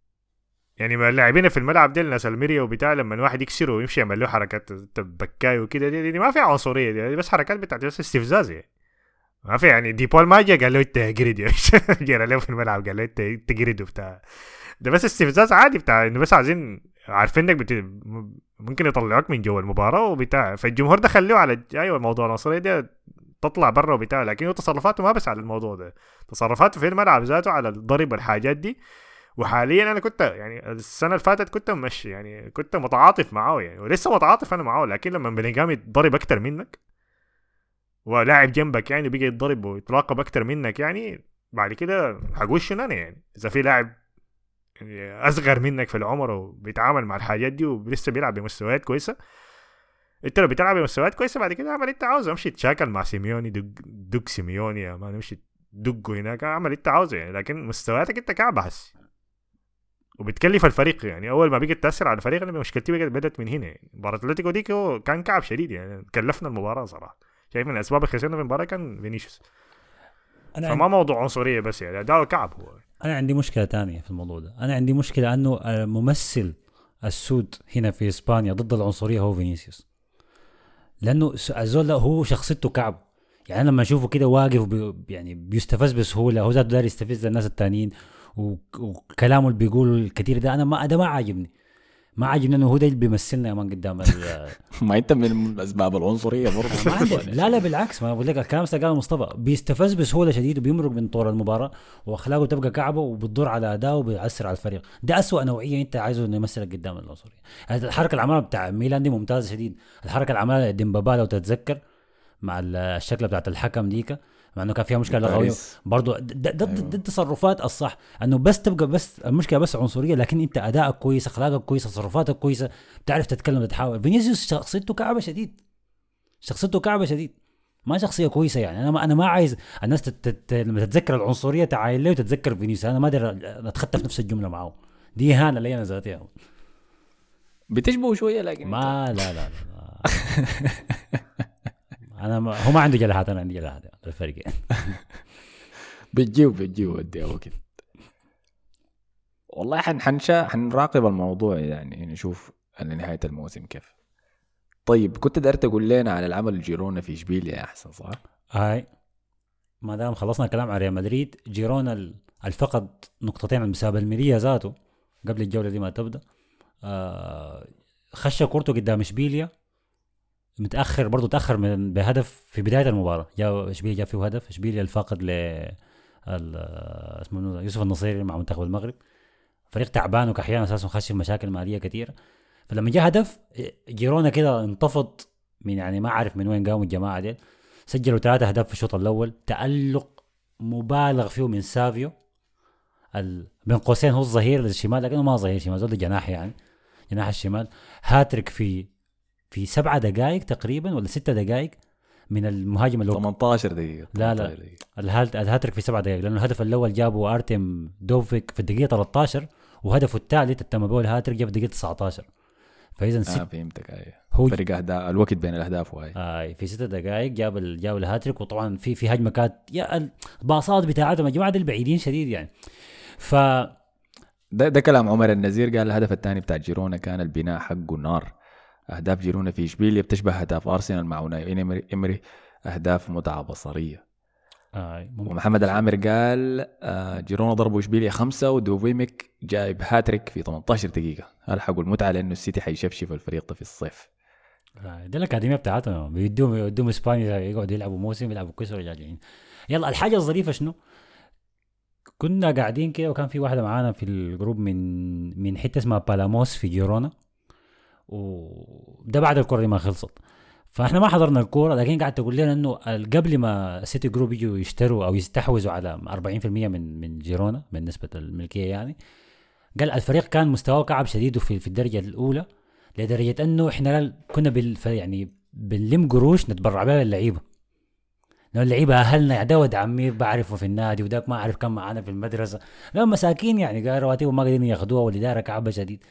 يعني اللاعبين في الملعب دي الناس الميريا وبتاع لما الواحد يكسره ويمشي يعمل له حركات بكاي وكده دي, دي ما في عنصرية دي, دي بس حركات بتاعت بس استفزاز يعني. ما في يعني دي بول ما جا قال له انت جريد يا له في الملعب قال له انت جريد وبتاع. ده بس استفزاز عادي بتاع انه بس عايزين عارفين انك بت... ممكن يطلعوك من جوا المباراة وبتاع. فالجمهور ده خلوه على أيوه موضوع العنصرية ده تطلع برا وبتاع. لكن تصرفاته ما بس على الموضوع ده تصرفاته في الملعب ذاته على الضرب والحاجات دي. وحاليا أنا كنت يعني السنة اللي فاتت كنت ماشي يعني كنت متعاطف معاه يعني ولسه متعاطف أنا معاه لكن لما بلقام يتضرب أكتر منك ولاعب جنبك يعني بيجي يتضرب ويتراقب أكتر منك يعني بعد كده هقول أنا يعني إذا في لاعب يعني أصغر منك في العمر وبيتعامل مع الحاجات دي ولسه بيلعب بمستويات كويسة أنت لو بتلعب بمستويات كويسة بعد كده اعمل أنت عاوزه أمشي تشاكل مع سيميوني دق دق سيميوني يا ما نمشي دقه هناك اعمل أنت عاوزه يعني لكن مستوياتك أنت كعبة هسي وبتكلف الفريق يعني. أول ما بقت تأثر على الفريق أنا مشكلتي بقت بدأت من هنا. يعني مباراة أتلتيكو هو كان كعب شديد يعني. كلفنا المباراة صراحة. شايف من الاسباب اللي خسرنا في المباراة كان فينيسيوس. أنا فما موضوع عنصرية بس يعني ده كعب هو. أنا عندي مشكلة تانية في الموضوع ده. أنا عندي مشكلة أنه الممثل السود هنا في إسبانيا ضد العنصرية هو فينيسيوس. لأنه الزول هو شخصيته كعب. يعني أنا لما أشوفه كده واقف وبي يعني بيستفز بسهوله هو ذاته داير يستفز الناس التانيين. وكلامه اللي بيقوله الكثير ده أنا ما ده ما عاجبني. ما عاجبني إنه هو ده اللي بيمثلنا يا man قدام ما أنت من أسباب العنصرية برضه. لا لا بالعكس ما بقول لك الكلام اللي قاله مصطفى. بيستفز بسهولة شديد وبيمرق من طور المباراة وأخلاقه تبقى كعبة وبتضر على اداؤه وبيأثر على الفريق. ده أسوأ نوعية أنت عايزه إنه يمثلك قدام العنصرية. الحركة العمالة بتاع ميلان دي ممتازة شديد. الحركة العمالة ديمبابا لو تتذكر مع ال- الشكله بتاعت الحكم ديك. مع إنه كان فيها مشكلة لغويه. برضو ده, ده, ده التصرفات الصح. إنه بس تبقى بس المشكلة بس عنصرية لكن أنت أدائك كويس أخلاقك كويسه تصرفاتك كويسة بتعرف تتكلم تحاول فينيسيوس شخصيته كعبة شديد. شخصيته كعبة شديد. ما شخصية كويسة يعني. أنا ما أنا ما عايز الناس تت... لما تتذكر العنصرية تعاين لي وتتذكر فينيسيوس. أنا ما أقدر اتخطى في نفس الجملة معه. دي إهانة لي أنا ذاتي بتشبهوا شوية لكن ما لا لا لا, لا. أنا ما... هو ما عنده جلحات أنا عندي الفرق يعني. بتجيو بتجيو ودي وقت والله حن حنشا حنراقب الموضوع يعني نشوف لنهاية الموسم كيف. طيب كنت داير تقول لنا على العمل جيرونا في إشبيليا أحسن صح؟ هاي. ما دام خلصنا الكلام على ريال مدريد جيرونا ال- الفقد نقطتين بسبب الميريا ذاته قبل الجولة دي ما تبدأ. آه خش كورته قدام إشبيليا. متأخر برضه تأخر من بهدف في بداية المباراة. جاء اشبيليا جاب فيه هدف. اشبيليا الفاقد ل اسمه؟ يوسف النصيري مع منتخب المغرب. فريق تعبان وكحيان أساسا خش في مشاكل مالية كثيره فلما جاء هدف جيرونا كده انتفض من يعني ما عارف من وين قاموا الجماعة دي سجلوا ثلاثة أهداف في الشوط الأول. تألق مبالغ فيه من سافيو. بين قوسين هو الظهير الشمال لكنه ما ظهير شمال زول جناح يعني جناح الشمال. هاتريك في في سبعة دقائق تقريبا ولا ستة دقائق من المهاجم هو 18 دقيقة لا، لا. 18 دقيقة. الهات- الهاتريك في سبعة دقائق لأنه الهدف الأول جابه أرتم دوفبيك في الدقيقة 13 وهدفه الثالث التم به الهاتريك جاب في الدقيقة 19 فإذا ست آه فهمتك اي هو فرق أهداف الوقت بين الأهداف وهاي آه في ستة دقائق جاب ال... جاب الهاتريك وطبعا في في هجمة كانت يا الباصات بتاعتهم يا جماعة دول بعيدين شديد يعني. ف ده, ده كلام عمر النزير قال الهدف الثاني بتاع جيرونا كان البناء حقه نار. أهداف جيرونا في اشبيليا بتشبه أهداف أرسنال مع أوناي إمري, امري أهداف متعة بصرية. آه. ومحمد العامر قال آه، جيرونا ضربوا اشبيليا خمسة ودوفبيك جايب هاتريك في 18 دقيقة. الحقوا المتعه لأنه السيتي حيشفشف الفريق ده في الصيف. آه دي الأكاديمية بتاعتهم. بيدوهم يودوهم إسبانيا يقعدوا يلعبوا موسم يلعبوا كويس وراجعين يلا الحاجة الظريفة شنو؟ كنا قاعدين كده وكان في واحدة معانا في ال group من من حتة اسمها بالاموس في جيرونا. وده بعد الكره ما خلصت. فاحنا ما حضرنا الكورة لكن قاعد تقول لنا إنه قبل ما سيتي جروب يجوا يشتروا أو يستحوذوا على 40% من من جيرونا من نسبة الملكية يعني قال الفريق كان مستواه كعب شديد في في الدرجة الأولى لدرجة إنه إحنا كنا بال يعني بنلم قروش نتبرع بها للعيبه لو اللعيبة أهلنا يا ده عمي بعرفه في النادي وذاك ما أعرف كم معانا في المدرسة. لا مساكين يعني قال رواتبهم ما قادرين ياخذوها والإدارة كعبة شديد.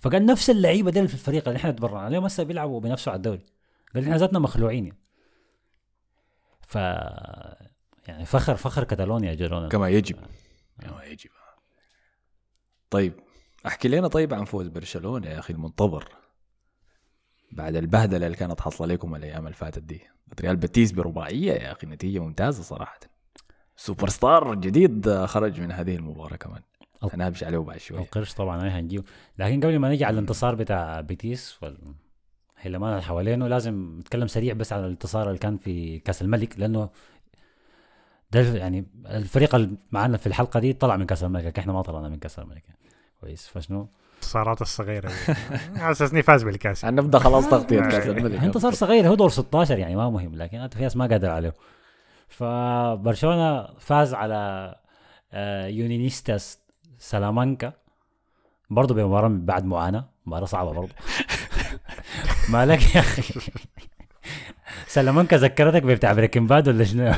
فقال نفس اللعيبة دي في الفريق اللي إحنا تبرعنا. عليهم هسه بيلعبوا بينافسوا على الدوري. قال إحنا ذاتنا مخلوعين يعني. ف يعني فخر فخر كتالونيا جيرونا كما يجب. كما يجب. طيب أحكي لنا طيب عن فوز برشلونة يا أخي المنتظر. بعد البهدلة اللي كانت حاصلة لكم الأيام اللي فاتت دي. ريال بيتيس برباعية يا أخي نتيجة ممتازة صراحة. super star جديد خرج من هذه المباراة كمان. أو- هنمشي عليه بعد شوية القرش طبعا هاي هنجيو لكن قبل ما نجي على الانتصار بتاع بيتيس والحلمان اللي حوالينه لازم نتكلم سريع بس على الانتصار اللي كان في كأس الملك لأنه ده يعني الفريق اللي معانا في الحلقة دي طلع من كأس الملك إحنا ما طلعنا من كأس الملك. كويس. فشنو؟ الانتصارات الصغيرة على أساس إني فاز بالكأس. هنبدا خلاص تغطية كأس الملك. انتصار صغير هو دور 16 يعني ما مهم لكن في ناس ما قادر عليه. فبرشلونة فاز على آه، يونينيستاس سلامانكا. برضه بمباراه بعد معاناه مباراة صعبة برضه مالك يا أخي. سلامانكا ذكرتك بتاع Breaking Bad ولا شنو؟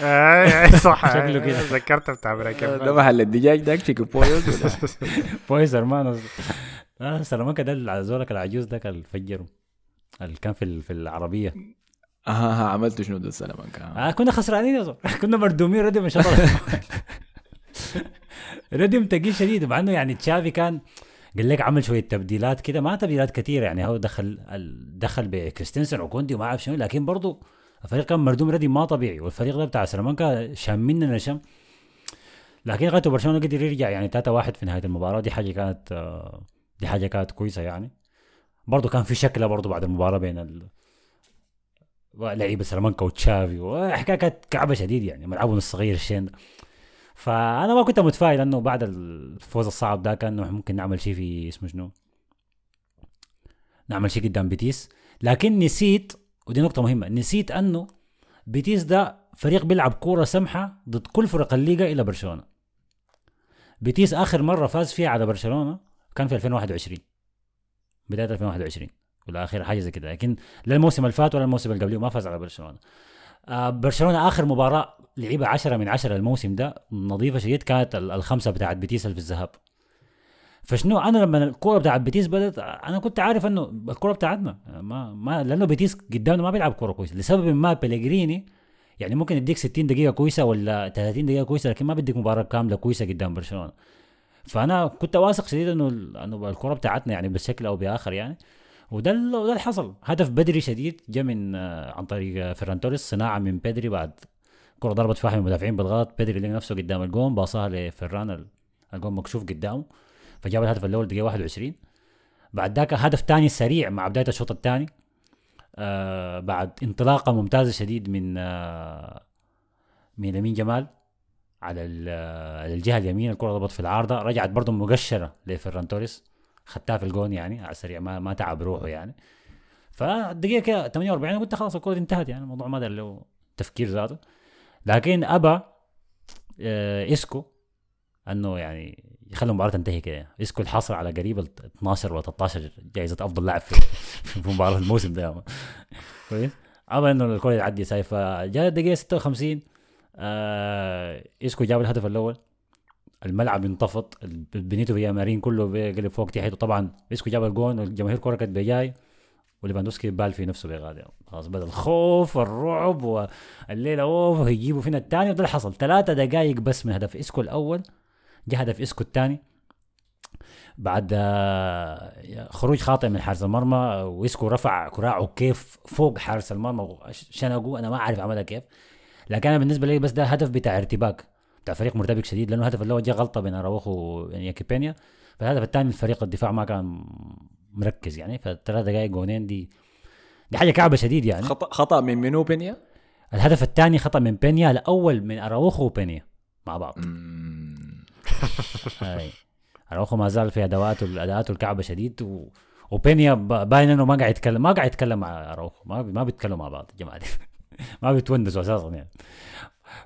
اي صح. شكله كده. ذكرت بتاع Breaking ده محل الدجاج داك تشيكو بويوز ولا؟ Pollos Hermanos آه سلامانكا ده اللي زولك العجوز ده اللي فجره. اللي كان في ال- في العربية. ها ها عملتوا شنو ده سلامانكا؟ آه كنا خسرانين يا زول. كنا مردومين ردم ان شاء الله. ردم تقيل شديد مع إنه يعني تشافي كان قال لك عمل شوية تبديلات كده ما تبديلات كثيره يعني هو دخل دخل بكريستنسن وكوندي وما أعرف شنو لكن برضه الفريق كان مردوم ردم ما طبيعي والفريق ده بتاع سلامانكا شام مننا شم. لكن لغايه برشلونة قدر يرجع يعني 3 1 في نهاية المباراة دي حاجة كانت دي حاجة كانت كويسة يعني. برضه كان في شكلة برضه بعد المباراة بين ال... لعيبة سلامانكا وتشافي وحكاية كانت كعبة شديد يعني ملعبهم الصغير الشين ده فأنا ما كنت متفائل إنه بعد الفوز الصعب ده كان ممكن نعمل شيء في اسمه شنو؟ نعمل شيء قدام بيتيس. لكن نسيت ودي نقطة مهمة نسيت إنه بيتيس ده فريق بيلعب كورة سمحة ضد كل فرق الليغا إلا برشلونة. بيتيس آخر مرة فاز فيها على برشلونة كان في 2021 بداية 2021 ولا آخر حاجة زي كده. لكن لا الموسم اللي فات ولا الموسم اللي قبله ما فاز على برشلونة. برشلونة آخر مباراة لعبها 10 من 10 الموسم ده نظيفة شديد كانت ال- الخمسة بتاعت بيتيس في الذهاب. فشنو؟ أنا لما الكوره بتاعت بيتيس بدأت أنا كنت عارف إنه الكوره بتاعتنا ما ما لأنه بيتيس قدامنا ما بيلعب كوره كويسة. لسبب ما بيليجريني يعني ممكن يديك 60 دقيقة كويسة ولا 30 دقيقة كويسة لكن ما بديك مباراة كاملة كويسة قدام برشلونة. فأنا كنت واثق شديد إنه إنه الكرة بتاعتنا يعني بشكل أو بآخر يعني. وده وده اللي حصل. هدف بدري شديد جاء من آه، عن طريق آه، فيران توريس صناعة من بدري بعد كرة ضربت في واحد من المدافعين بالغلط. بدري لقى نفسه قدام الجون باصاها لفيران ال- الجون مكشوف قدامه فجاب الهدف الأول دقيقة 21 بعد ذاك هدف ثاني سريع مع بداية الشوط الثاني. آه بعد انطلاقة ممتازة شديد من آه من لامين جمال على آه، على الجهة اليمين الكرة ضربت في العارضة رجعت برضه مقشرة لفيران توريس. خدتها في الجون يعني على السريع ما ما تعب روحه يعني. فالدقيقه كده 48 قلت خلاص الكره دي انتهت يعني الموضوع ما له تفكير ذاته. لكن ابى آه إسكو أنه يعني يخلي المباراة تنتهي كده. إسكو الحصل على قريب ال 12 ولا 13 جائزة أفضل لاعب في في مباراة الموسم ده. كويس. ابى إنه الكره تعدي ساي فجاء الدقيقة 56 آه إسكو جاب الهدف الأول. الملعب انطفت بينيتو فيامارين كله قلب فوق تحت طبعا إسكو جاب الجون والجماهير كره كانت بجاي وليفاندوسكي بال في نفسه بغادي خلاص بدأ الخوف والرعب والليلة أوف هيجيبوا فينا الثاني وده اللي حصل. ثلاثة دقائق بس من هدف إسكو الأول جاء هدف إسكو الثاني بعد آه، خروج خاطئ من حارس المرمى وإسكو رفع كراعه كيف فوق حارس المرمى شنقه أنا ما أعرف عملها كيف. لكن أنا بالنسبة لي بس ده هدف بتاع ارتباك. بتاع فريق مرتبك شديد لأنه الهدف الأول جاء غلطة بين أراوخو يعني كيبينيا فالهدف الثاني الفريق الدفاع ما كان مركز يعني فالثلاث دقائق جونين دي دي حاجة كعبة شديد يعني. خطا خطأ من منو بينيا؟ الهدف الثاني خطأ من بينيا الأول من أراوخو وبينيا مع بعض. أراوخو ما زال في ادواته اداءاته الكعبة شديد و... وبينيا باين إنه ما قاعد يتكلم ما قاعد يتكلم مع أراوخو ما بي... ما بيتكلموا مع بعض الجماعه دي ما بيتونسوا أساسا يعني.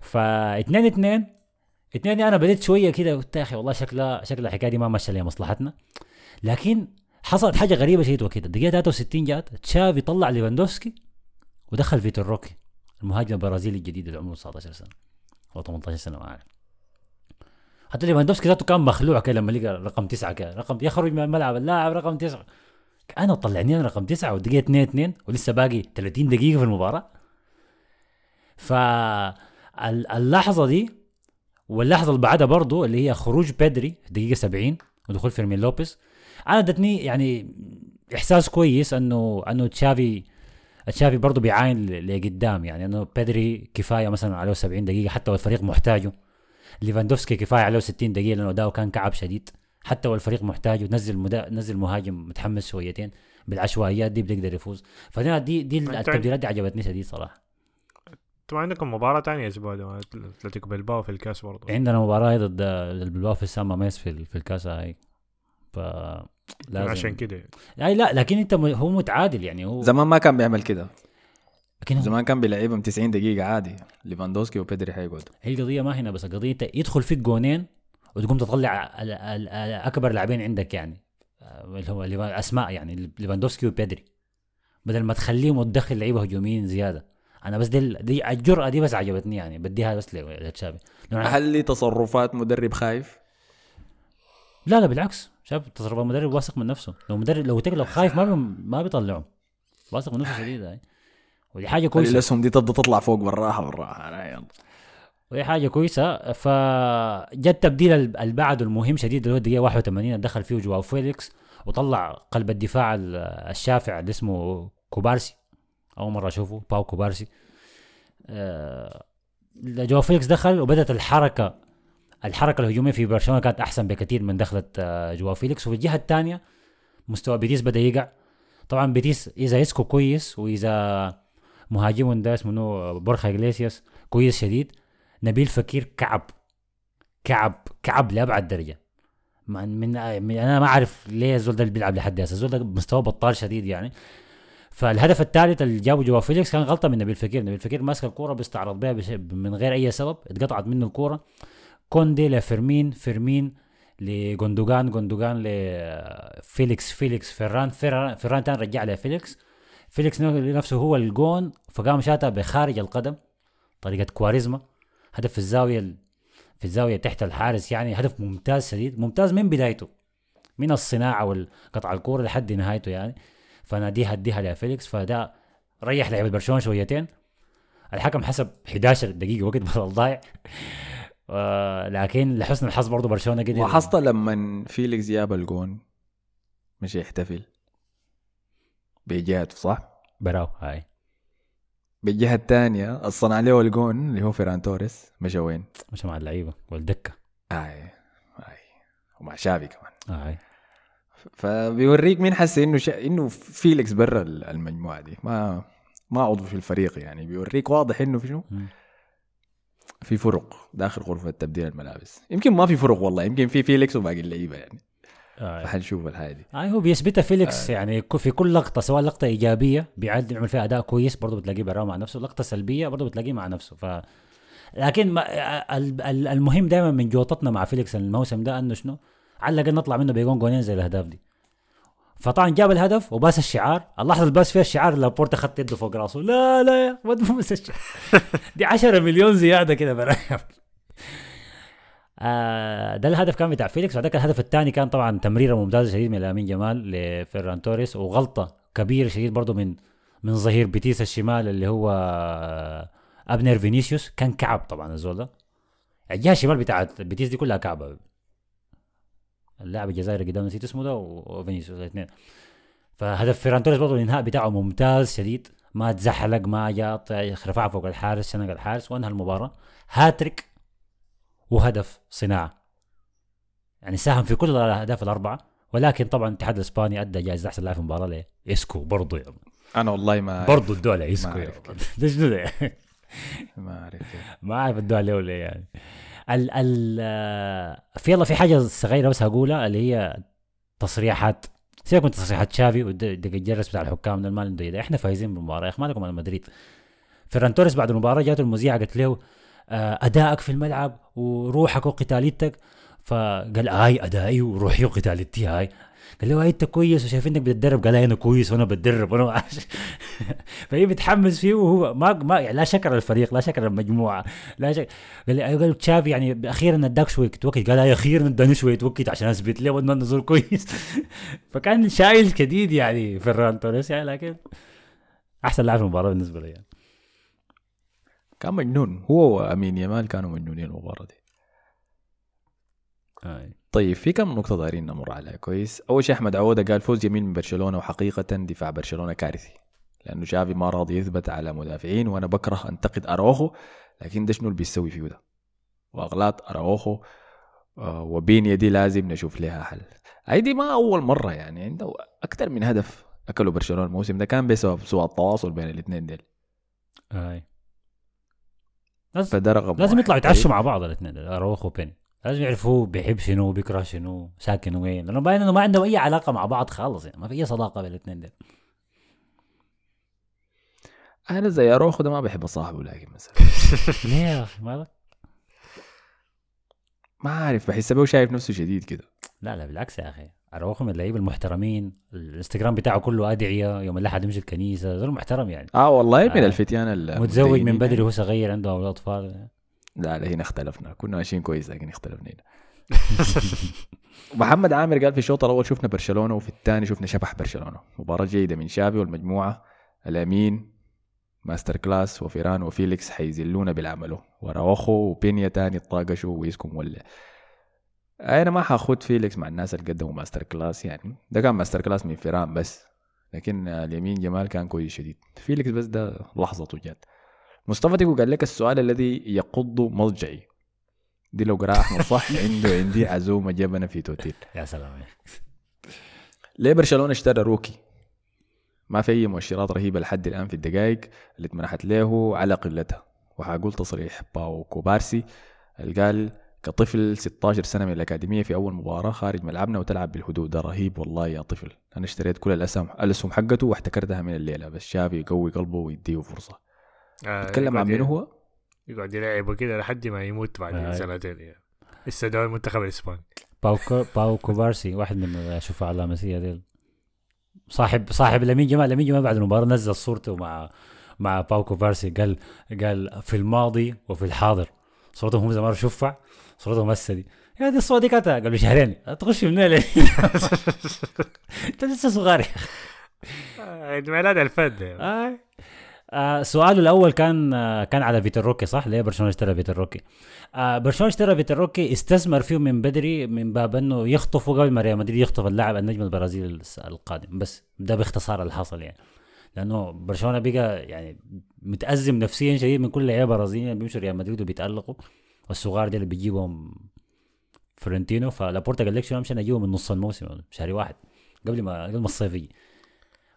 فا 2 2 2 أنا بديت شوية كده قلت يا أخي والله شكلها شكلها الحكاية دي ما ماشية لمصلحتنا لكن حصلت حاجة غريبة شديد وكده. الدقيقه 63 جات تشافي طلع ليفاندوفسكي ودخل فيتور روكي المهاجم البرازيلي الجديد اللي عمره 19 سنة أو 18 سنة ما عارف حتى ليفاندوفسكي ذاته كان مخلوع كده لما لقى رقم تسعة كده. رقم يخرج من الملعب اللاعب رقم تسعة. أنا طلعني أنا رقم تسعة والدقيقه 2 2 ولسه باقي 30 دقيقة في المباراة. فاللحظه دي واللحظة اللي بعدها برضو اللي هي خروج بيدري في الدقيقه 70 ودخول فيرمين لوبيز. أنا ادتني يعني إحساس كويس إنه إنه تشافي تشافي برضه بيعاين لقدام. يعني إنه بيدري كفاية مثلا عليه 70 دقيقة حتى والفريق محتاجه. ليفاندوفسكي كفاية عليه 60 دقيقة لأنه أداؤه كان كعب شديد. حتى والفريق محتاجه نزل مدا... نزل مهاجم متحمس شويتين بالعشوائيات دي بيقدر يفوز. فدي دي, دي التبديلات دي عجبتني شديد صراحة. أنتوا عندكم مباراة تانية الأسبوع ده أتلتيكو بلباو في الكاس برضه عندنا مباراة ضد البلباو في السان ماميس في في الكاس هاي. ف لازم. عشان كده. أي لا لكن أنت. هو متعادل يعني هو زمان ما كان بيعمل كده. لكن زمان كان بيلعبهم 90 دقيقة عادي. ليفاندوسكي وبيدري حيقعدوا هي القضية ما هنا بس القضية أنت يدخل فيك جونين وتقوم تطلع أكبر لاعبين عندك يعني. آه، اللي هو أسماء يعني ليفاندوفسكي وبيدري. بدل ما تخليهم وتدخل لعيبة هجوميين زيادة. أنا بس دي, دي الجرأة دي بس عجبتني يعني بديها بس ل- لتشافي لأنه هل لي تصرفات مدرب خايف؟ لا لا بالعكس. شايف تصرف المدرب واثق من نفسه. لو مدرب لو تقلب خايف ما ما بيطلعه. واثق من نفسه شديد هاي. ودي حاجة كويسة. الأسهم دي تبدأ تطلع فوق بالراحة أنا يلا. ودي حاجة كويسة. فجاء التبديل ال- اللي بعده المهم شديد اللي هو الدقيقة 81 دخل فيه جواو فيليكس وطلع قلب الدفاع ال- الشافع اللي اسمه كوبارسي. أول مرة أشوفه باو كوبارسي آه، جواو فيليكس دخل وبدأت الحركة الحركة الهجومية في برشلونة كانت أحسن بكثير من دخل آه، جواو فيليكس. وفي الجهة الثانية مستوى بيتيس بدأ يقع. طبعا بيتيس إذا اسكو كويس وإذا مهاجمهم ده اسمه بورخا اجليسياس كويس شديد نبيل فكير كعب كعب كعب لأبعد درجة. من, من, أنا ما أعرف ليه الزول ده بيلعب لحد هسه. الزول ده مستواه بطال شديد يعني. فالهدف الثالث اللي جابه جواو فيليكس كان غلطة من نبيل فكير. نبيل فكير ماسك الكورة بيستعرض بها من غير أي سبب اتقطعت منه الكورة. كوندي لفيرمين فيرمين لغوندوغان غوندوغان لفيليكس فيليكس فيران فيران, فيران تاني رجع له فيليكس. فيليكس نفسه هو الجون فقام شاتها بخارج القدم طريقة كواريزما. هدف في الزاوية ال- في الزاوية تحت الحارس يعني هدف ممتاز شديد. ممتاز من بدايته من الصناعة والقطع الكورة لحد نهايته يعني. فانا دي هديها لفيليكس فده ريح لعيبة برشلونة شويتين. الحكم حسب 11 دقيقة وقت بدل ضايع. لكن لحسن الحظ برضه برشلونة قدر لاحظت لما فيليكس جاب الجون مش يحتفل. بجهته صح؟ براو هاي. بالجهة الثانية الصنع له الجون اللي هو فيران توريس. مشى وين؟ مش مع اللعيبة والدكة. اي اي ومع شافي كمان. هاي. فبيوريك مين حس إنه شا... إنه فيليكس برا المجموعة دي. ما ما عضو في الفريق يعني. بيوريك واضح إنه في شنو؟ في فرق داخل غرفة تبديل الملابس. يمكن ما في فرق والله يمكن في فيليكس وباقي اللعيبة يعني. هاي فحنشوف الحاجة دي. آه هو بيثبتها فيليكس يعني ك- في كل لقطة سواء لقطة إيجابية بيعد يعمل فيها أداء كويس برضه بتلاقيه برا مع نفسه. لقطة سلبية برضه بتلاقيه مع نفسه. ف لكن ما ال- ال- المهم دائما من جوطتنا مع فيليكس الموسم ده إنه شنو؟ على الاقل نطلع منه بيجون جونين زي الأهداف دي. فطبعا جاب الهدف وباس الشعار. اللحظه اللي باس فيها الشعار لابورتا خدت يده فوق راسه. لا لا يا ما تبوس الشعار. دي 10 مليون زيادة كده برايم آه ده الهدف كان بتاع فيليكس. وذاك الهدف الثاني كان طبعا تمريرة ممتازة شديد من لامين جمال لفيران توريس. وغلطة كبيرة شديد برضه من من ظهير بيتيس الشمال اللي هو آه، أبنر فينيسيوس. كان كعب طبعا الزول ده. الجهة الشمال بتاعت بيتيس دي كلها كعبة. اللاعب الجزائري قدام نسيت اسمه ده وفينيسيوس الاثنين فهدف فيران توريس برضه الانهاء بتاعه ممتاز شديد ما تزحلق ما جاء رفع فوق الحارس شنق الحارس وانهى المباراة. هاتريك وهدف صناعة. يعني ساهم في كل الأهداف الأربعة ولكن طبعا الاتحاد الإسباني أدى جائزة أحسن لاعب في المباراة له اسكو برضه. يا أنا والله ما برضه ادوها لإسكو ما أعرف. ما أعرف ادوها له ولا إيه يعني. ال ال في يلا في حاجة صغيرة بس هقولها اللي هي تصريحات. سيبك من تصريحات شافي والدق الجرس بتاع الحكام ده. إحنا فايزين بالمباراة. يا أخي مالكم على مدريد. فيران توريس بعد المباراة جاته المذيعة قالت له آه، أدائك في الملعب وروحك وقتاليتك فقال هاي أدائي وروحي وقتاليتي هاي. قال له أنت كويس وشايف إنك بتتدرب. قال أنا كويس وأنا بتدرب وأنا. فهي بتحمس فيه وهو ما ما يعني لا شكر الفريق لا شكر المجموعة لا شك. قال لي قال تشافي يعني أخيرا اداك شوية وقت قال أخيرا اداني شوية وقت عشان أثبت له انه نزول كويس. فكان شايل شديد يعني فيران توريس يعني لكن أحسن لاعب في المباراة بالنسبة لي يعني. كان مجنون. هو وأمين يامال كانوا مجنونين المباراة دي. آه. طيب في كم نقطة دايرين نمر عليها؟ كويس. أول شيء أحمد عودة قال فوز جميل من برشلونة وحقيقة دفاع برشلونة كارثي لأنه شافي ما راضي يثبت على مدافعين وأنا بكره أنتقد أراوخو لكن ده شنو اللي بيسوي فيه ده؟ وأغلاط أراوخو آه، وبينيا دي لازم نشوف لها حل. هاي دي ما أول مرة يعني عنده أكثر من هدف أكلوا برشلونة الموسم ده كان بسبب سوء التواصل بين الاثنين ديل. آه. لازم فده رقم لازم. يطلعوا يتعشوا مع بعض الاثنين اروخ وبين لازم يعرفوا هو بيحب شنو بيكره شنو ساكن وين لأنه باين إنه ما عندهم أي علاقة مع بعض خالص يعني ما في أي صداقة بين الاثنين دول أنا زي أروخو ده ما بحب أصاحبه لكن مثلا. ليه يا أخي؟ مالك؟ ما عارف بحس به شايف نفسه شديد كده. لا لا بالعكس يا أخي. اروخو من اللعيبه المحترمين الإنستغرام بتاعه كله أدعية يوم الاحد يمشي الكنيسه زول محترم يعني. آه والله من آه. الفتيان ال- متزوج من بدري يعني. وهو صغير عنده أولاد اطفال لا لا هنا اختلفنا. كنا ماشيين كويس لكن اختلفنا هنا. محمد عامر قال في الشوط الأول شفنا برشلونة وفي الثاني شفنا شبح برشلونة. مباراة جيدة من شافي والمجموعة. لامين masterclass وفيران وفيليكس حيزلونا بالعمله واراوخو وبينيا تاني طاقشوا ويسكم ولا. أنا ما حاخد فيليكس مع الناس اللي قدموا masterclass يعني. ده كان masterclass من فيران بس. لكن لامين جمال كان كويس شديد. فيليكس بس ده لحظته جات مصطفى تيكو قال لك السؤال الذي يقض مضجعي. دي لو قراءة أحمد صح عنده عندي عزومة جبنة في توتيل. يا سلام ليه برشلونة اشترى روكي؟ ما في أي مؤشرات رهيبة لحد الآن في الدقائق اللي اتمنحت له على قلتها. وحقول تصريح باو كوبارسي اللي قال كطفل 16 سنة من الأكاديمية في أول مباراة خارج ملعبنا وتلعب بالهدوء. ده رهيب والله يا طفل. أنا اشتريت كل الاسهم الأسهم حقته واحتكرتها من الليلة. بس شافي يقوي قلبه ويديه فرصة. آه، تكلم عن منو هو؟ يقعد يلعب وكده لحد ما يموت بعد آه. سنتين يعني. استدعوا المنتخب الإسباني. باو باو كوبارسي واحد من الشفع اللامسيا ديل صاحب صاحب لامين جمال لامين جمال بعد المباراة نزل صورته مع مع باو كوبارسي. قال قال في الماضي وفي الحاضر. صورتهم هم زمان شفع صورتهم هسه دي. يا دي الصورة دي كانت قبل شهرين. تخش منين ليه؟ انت لسه صغير يا. آه، عيد ميلاد الفد آه. آه سؤاله الأول كان آه كان على فيتور روكي صح؟ ليه برشلونة اشترى فيتور روكي؟ آه برشلونة اشترى فيتور روكي استثمر فيه من بدري من باب إنه يخطفوا قبل ما ريال مدريد يخطف اللاعب النجم البرازيلي القادم. بس ده باختصار اللي حصل يعني. لأنه برشلونة بقى يعني متأزم نفسيا شديد من كل لعيبة برازيليين بيمشوا ريال مدريد وبيتألقوا. والصغار دي اللي بيجيبهم فلورنتينو فلابورتا قال لك شنو؟ امشي اجيبه من نص الموسم شهر واحد قبل ما قبل ما الصيف يجي.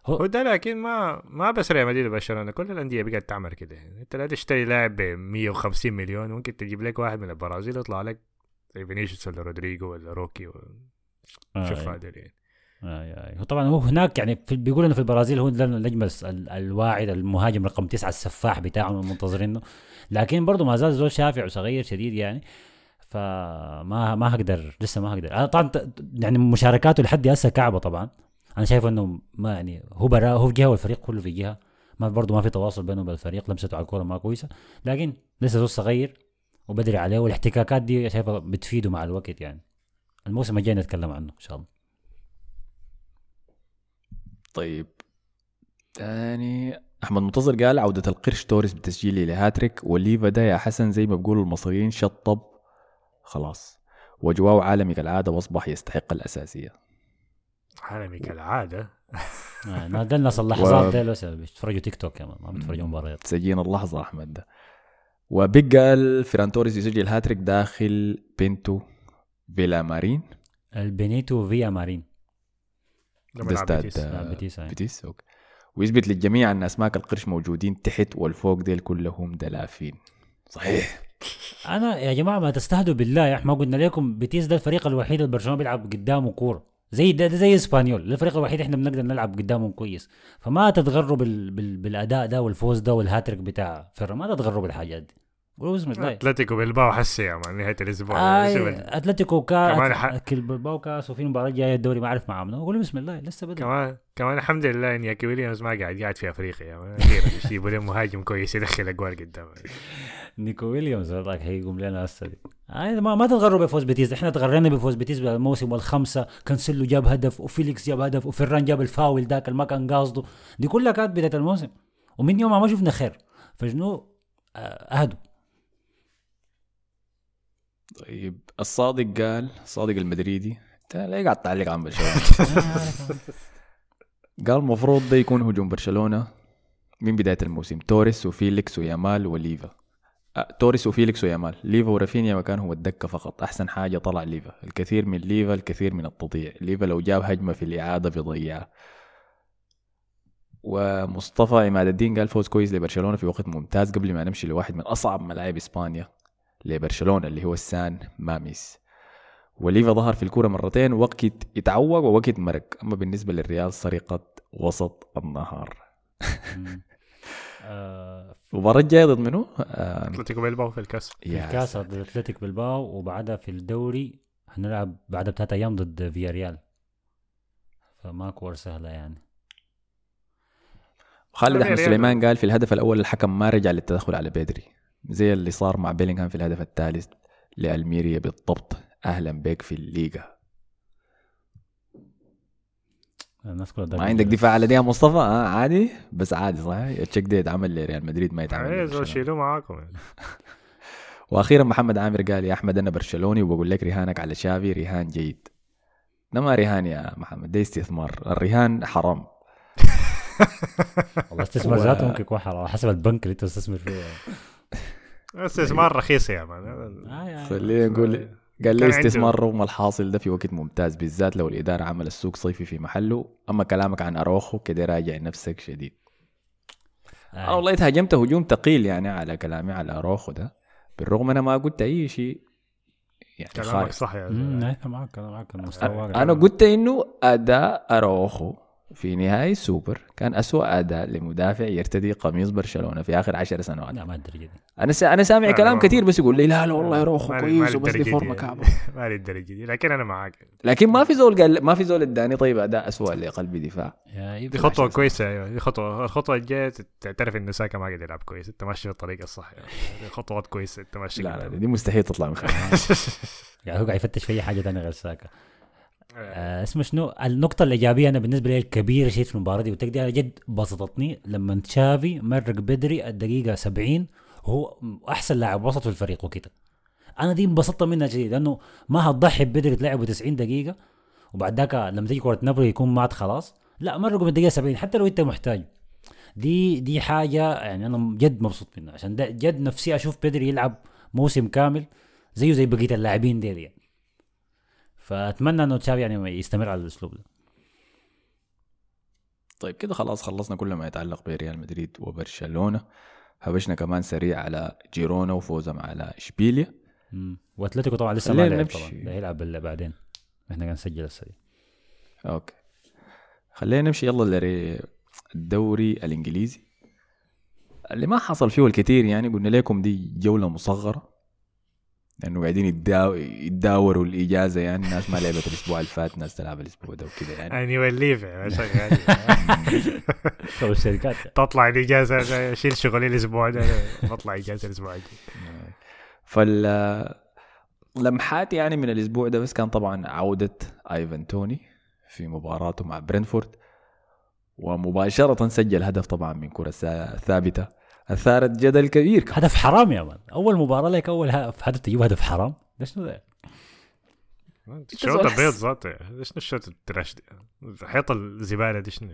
هو ده لكن ما ما بس ريال مدريد وبرشلونة كل الأندية بقت تعمل كده. أنت لا تشتري لاعب ب 150 مليون ممكن تجيب لك واحد من البرازيل يطلع لك زي فينيسيوس ولا رودريجو ولا روكي و- آه، شوف أيوة. هذا يعني. آي آي. هو طبعا هو هناك يعني في بيقول إنه في البرازيل هو النجم الواعد المهاجم رقم تسعة السفاح بتاعهم المنتظرينه لكن برضه ما زال زول شافع وصغير شديد يعني. فما ما هقدر لسه ما هقدر. أنا طبعا يعني مشاركاته لحد هسه كعبة طبعا. أنا شايف إنه ما يعني هو برا هو في جهة والفريق كله في جهة. ما برضه ما في تواصل بينه وبين الفريق لمسته على الكورة ما كويسة. لكن لسه زول صغير وبدري عليه والاحتكاكات دي شايفها بتفيده مع الوقت يعني. الموسم الجاي نتكلم عنه إن شاء الله. طيب. تاني. أحمد منتظر قال عودة القرش توريس بتسجيل لهاتريك وليفا ده يا حسن زي ما بيقولوا المصريين شطب. خلاص. وجواو عالمي كالعادة وأصبح يستحق الأساسية. عالمي كالعادة. آه، ما ده الناس اللحظات و- ديل بس بيتفرجوا تيك توك كمان ما بيتفرجوا مباريات. تسجين اللحظة أحمد. ده وبيج قال فيران توريس يسجل هاتريك داخل بينتو فيلا مارين. البينيتو فيا مارين. ده استاد بيتيس. آه، بيتيس آه. بيتيس أوكي. ويثبت للجميع أن أسماك القرش موجودين تحت والفوق ديل كلهم دلافين. صحيح. أنا يا جماعة ما تستهدوا بالله يا ما قلنا لكم بيتيس ده الفريق الوحيد اللي برشلونة بيلعب قدامه كورة. زي ده, ده زي اسبانيول الفريق الوحيد إحنا بنقدر نلعب قدامهم كويس. فما تتغروا بال بال بالأداء ده والفوز ده والهاتريك بتاع فرا ما تتغروا بالحاجات دي. قولوا بسم الله. أتلتيكو بلباو حسي يا مان نهاية الأسبوع. آه أتلتيكو كاس كمان ح- كاس وفي مباراة جاية الدوري ما أعرف معاه منو قولوا بسم الله لسه بدري. كمان كمان الحمد لله إنياكي ويليامز ما قاعد قاعد في أفريقيا. يجيبوا لهم مهاجم كويس يدخل أجوال قدام. نيكو ويليامز والله هيقوم لنا هسه. دي آه ما ما تتغروا بفوز بيتيس إحنا تغرينا بفوز بيتيس بالموسم والخمسة. كانسيلو جاب هدف وفيليكس جاب هدف وفيران جاب الفاول ذاك اللي ما كان قاصده. دي كلها كانت بداية الموسم. ومن يوم ما شفنا خير. فشنو؟ آه، أهدوا. طيب الصادق قال الصادق المدريدي انت ليه قاعد تعلق عن برشلونة؟ قال المفروض ده يكون هجوم برشلونة من بداية الموسم. توريس وفيليكس ويامال وليفا. توريس وفيليكس ويامال. ليفا ورافينيا مكانهم الدكة فقط. أحسن حاجة طلع ليفا. الكثير من ليفا الكثير من التضييع. ليفا لو جاب هجمة في الإعادة بيضيعها ومصطفى عماد الدين قال فوز كويس لبرشلونة في وقت ممتاز قبل ما نمشي لواحد من أصعب ملاعب إسبانيا لبرشلونة اللي هو السان ماميس. وليفا ظهر في الكورة مرتين وقت يتعوق ووقت مرق. أما بالنسبة للريال سرقة وسط النهار. المباراه الجايه ضد منو؟ آه أتلتيكو بلباو في الكاس. في الكاس. ضد اتلتيك بلباو وبعدها في الدوري هنلعب بعدها بثلاث أيام ضد فياريال. فما كور سهلة يعني. خالد أحمد سليمان قال في الهدف الأول الحكم ما رجع للتدخل على بدري زي اللي صار مع بيلينغهام في الهدف الثالث لألميريا بالضبط. أهلا بك في الليغا. الناس كلها ما عندك دفاع على دي يا مصطفى؟ آه عادي بس عادي صح ال check دي يتعمل لريال مدريد ما يتعمل عايز. شيلوه معاكم يعني. وأخيرا محمد عامر قال يا أحمد أنا برشلوني وبقول لك رهانك على شافي رهان جيد. ده ما رهان يا محمد ده استثمار. الرهان حرام. والله استثمار ذاته ممكن يكون حرام حسب البنك اللي أنت تستثمر فيه. استثمار رخيص يا مان آه يعني. خلينا نقول قال لي استثمار رغم الحاصل ده في وقت ممتاز بالذات لو الإدارة عمل السوق صيفي في محله. أما كلامك عن أروخو كده راجع نفسك شديد. أنا آه. والله تهاجمت هجوم ثقيل يعني على كلامي على أروخو ده. بالرغم أنا ما قلت أي شيء. يعني كلامك خارج صح. أنا معك أنا معك المستوى أنا قلت إنه أداء أروخو في نهائي السوبر كان أسوأ أداء لمدافع يرتدي قميص برشلونة في آخر عشر سنوات. لا ما الدرجه دي أنا سا... أنا سامع لا، كلام كثير بس يقول لي لا لا والله أروخو ما- كويس وبس للدرجة دي فورمة يعني. كعبة. ما للدرجه دي. لكن أنا معاك. لكن ما في زول قال ما في زول اداني طيب أداء اسوء لقلب دفاع. يا دي عشان- كويسة أيوه. دي خطوة الخطوة الجاية تعترف انه ساكا ما قاعد يلعب كويس. انت ماشي في الطريقة الصح يعني. خطوات كويسة انت ماشي لا لا. دي مستحيل تطلع من خلالها يعني هو قاعد يفتش في أي حاجة ثانية غير ساكا. آه اسمه شنو؟ النقطة الإيجابية أنا بالنسبة لي الكبيرة شيء في المباراة دي وتقدر أنا جد بسطتني. لما تشافي مرق بدري الدقيقة 70 هو أحسن لاعب وسط في الفريق وكده. أنا دي انبسطت منها شديد لأنه ما هتضحي بدري تلعبه 90 دقيقة وبعد ذاك لما تيجي كرة نابولي يكون مات خلاص. لا مرقوا من الدقيقة 70 حتى لو أنت محتاج. دي دي حاجة يعني أنا جد مبسوط منها عشان ده جد نفسي أشوف بدري يلعب موسم كامل زيه زي بقية اللاعبين ديل يعني. فأتمنى إنه تشافي يعني يستمر على الأسلوب ده. طيب كده خلاص خلصنا كل ما يتعلق بريال مدريد وبرشلونة. هبشنا كمان سريع على جيرونا وفوزهم على إشبيليا. وأتلتيكو طبعا لسه ما لعب. طبعا. ده هيلعب بعدين. إحنا نسجل السريع. أوكي. خلينا نمشي يلا للدوري الإنجليزي. اللي ما حصل فيه الكثير يعني قلنا لكم دي جولة مصغرة. لأنه قاعدين يتداو- يتداوروا الإجازة يعني. الناس ما لعبت الأسبوع اللي فات ناس تلعب الأسبوع ده وكده يعني. annual leave شغال شغل الشركات؟ تطلع الإجازة اشيل شغلي الأسبوع ده بطلع إجازة الأسبوع الجاي. فال لمحات يعني من الأسبوع ده بس كان طبعا عودة ايفان توني في مباراته مع برينفورد. ومباشرة سجل هدف طبعا من كرة ثابتة. أثارت جدل كبير. كان هدف حرام يا مان. أول مباراة لك أول هدف. هدف تجيب هدف حرام؟ ده شنو ده الشوط البيض ذاته. شنو الشوط التراش دي الحيطة الزبالة دي شنو؟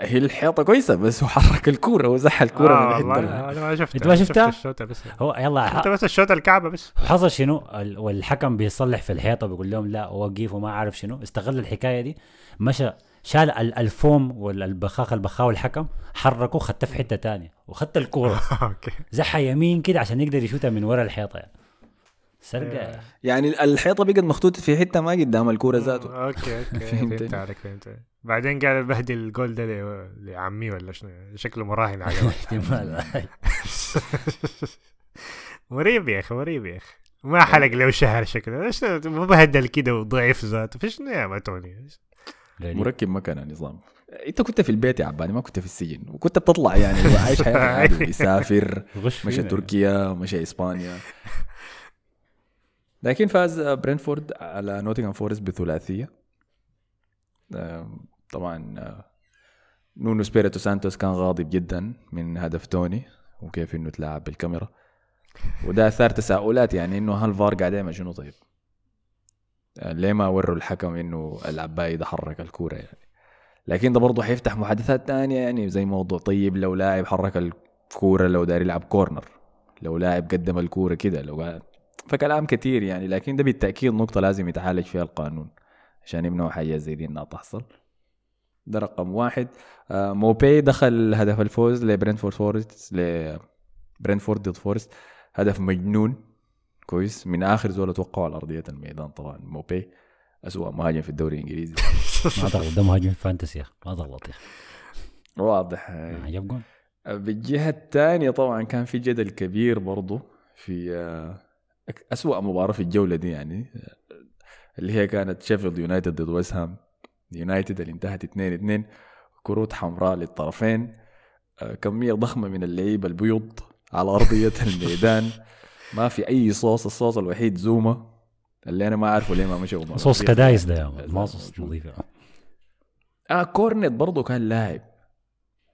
هي الحيطة كويسة بس هو حرك الكورة وزح الكورة آه من والله. أنا ما شفتها. أنت ما شفت شفتها؟ الشوط بس. هو يلا شفت ح- بس الشوط الكعبة بس. حصل شنو؟ ال- والحكم بيصلح في الحيطة بيقول لهم لا وقف وما عارف شنو. استغل الحكاية دي. مشى شال ال- الفوم والبخاخ البخاوي الحكم حركه خدته في حتة تانية وخدت الكورة. أوكي. زحها يمين كده عشان يقدر يشوتها من ورا الحيطة يعني. سرقة. يعني الحيطة بقت مخطوطة في حتة ما قدام الكورة ذاته. أوكي أوكي. فهمت. عليك فهمت عليك. بعدين قال بهدل الجول ده ل- لعمي ولا شنو؟ شكله مراهن عليه احتمال مريب يا أخي مريب يا أخي. ما حلق له شهر شكله. إيش مو بهدل كده وضعيف ذاته. في شنو يا ماتوني غريب. مركب مكان النظام انت كنت في البيت يا عباني ما كنت في السجن وكنت بتطلع يعني عايش حياتك عادي غش مشى. تركيا مشى إسبانيا لكن فاز برينفورد على نوتنغهام فورست بثلاثية طبعا آه، نونو سبيريتو سانتوس كان غاضب جدا من هدف توني وكيف إنه تلاعب بالكاميرا وده أثار تساؤلات يعني إنه هل فار قاعد يعمل شنو طيب؟ ليه ما وروا الحكم إنه العباي ده حرك الكورة يعني؟ لكن ده برضه حيفتح محادثات تانية يعني زي موضوع طيب لو لاعب حرك الكورة لو داير يلعب corner لو لاعب قدم الكورة كده لو قاعد. فكلام كتير يعني لكن ده بالتأكيد نقطة لازم يتعالج فيها القانون عشان يمنعوا حاجة زي دي إنها تحصل. ده رقم واحد. آه موبي دخل هدف الفوز لبرنتفورد فورست لبرنتفورد ضد فورست. هدف مجنون. كويس. من آخر زول أتوقعه على أرضية الميدان طبعا موبي. اسوء مهاجم في الدوري الإنجليزي. ما تغلط ده مهاجم fantasy يا أخي ما تغلط يا واضح. آه، جاب جون بالجهة الثانية طبعا كان في جدل كبير برضو في آه، أسوأ مباراة في الجولة دي يعني آه، اللي هي كانت شيفيلد يونايتد ضد ويست هام يونايتد اللي انتهت 2 2 كروت حمراء للطرفين. كمية ضخمة من اللعيبة البيض على أرضية الميدان. ما في أي صوص الصوص الوحيد زوما اللي أنا ما عارفه ليه ما مشى وما صوص. كدايس ده يا ما صوص نظيف. آه كورنيت برضه كان لاعب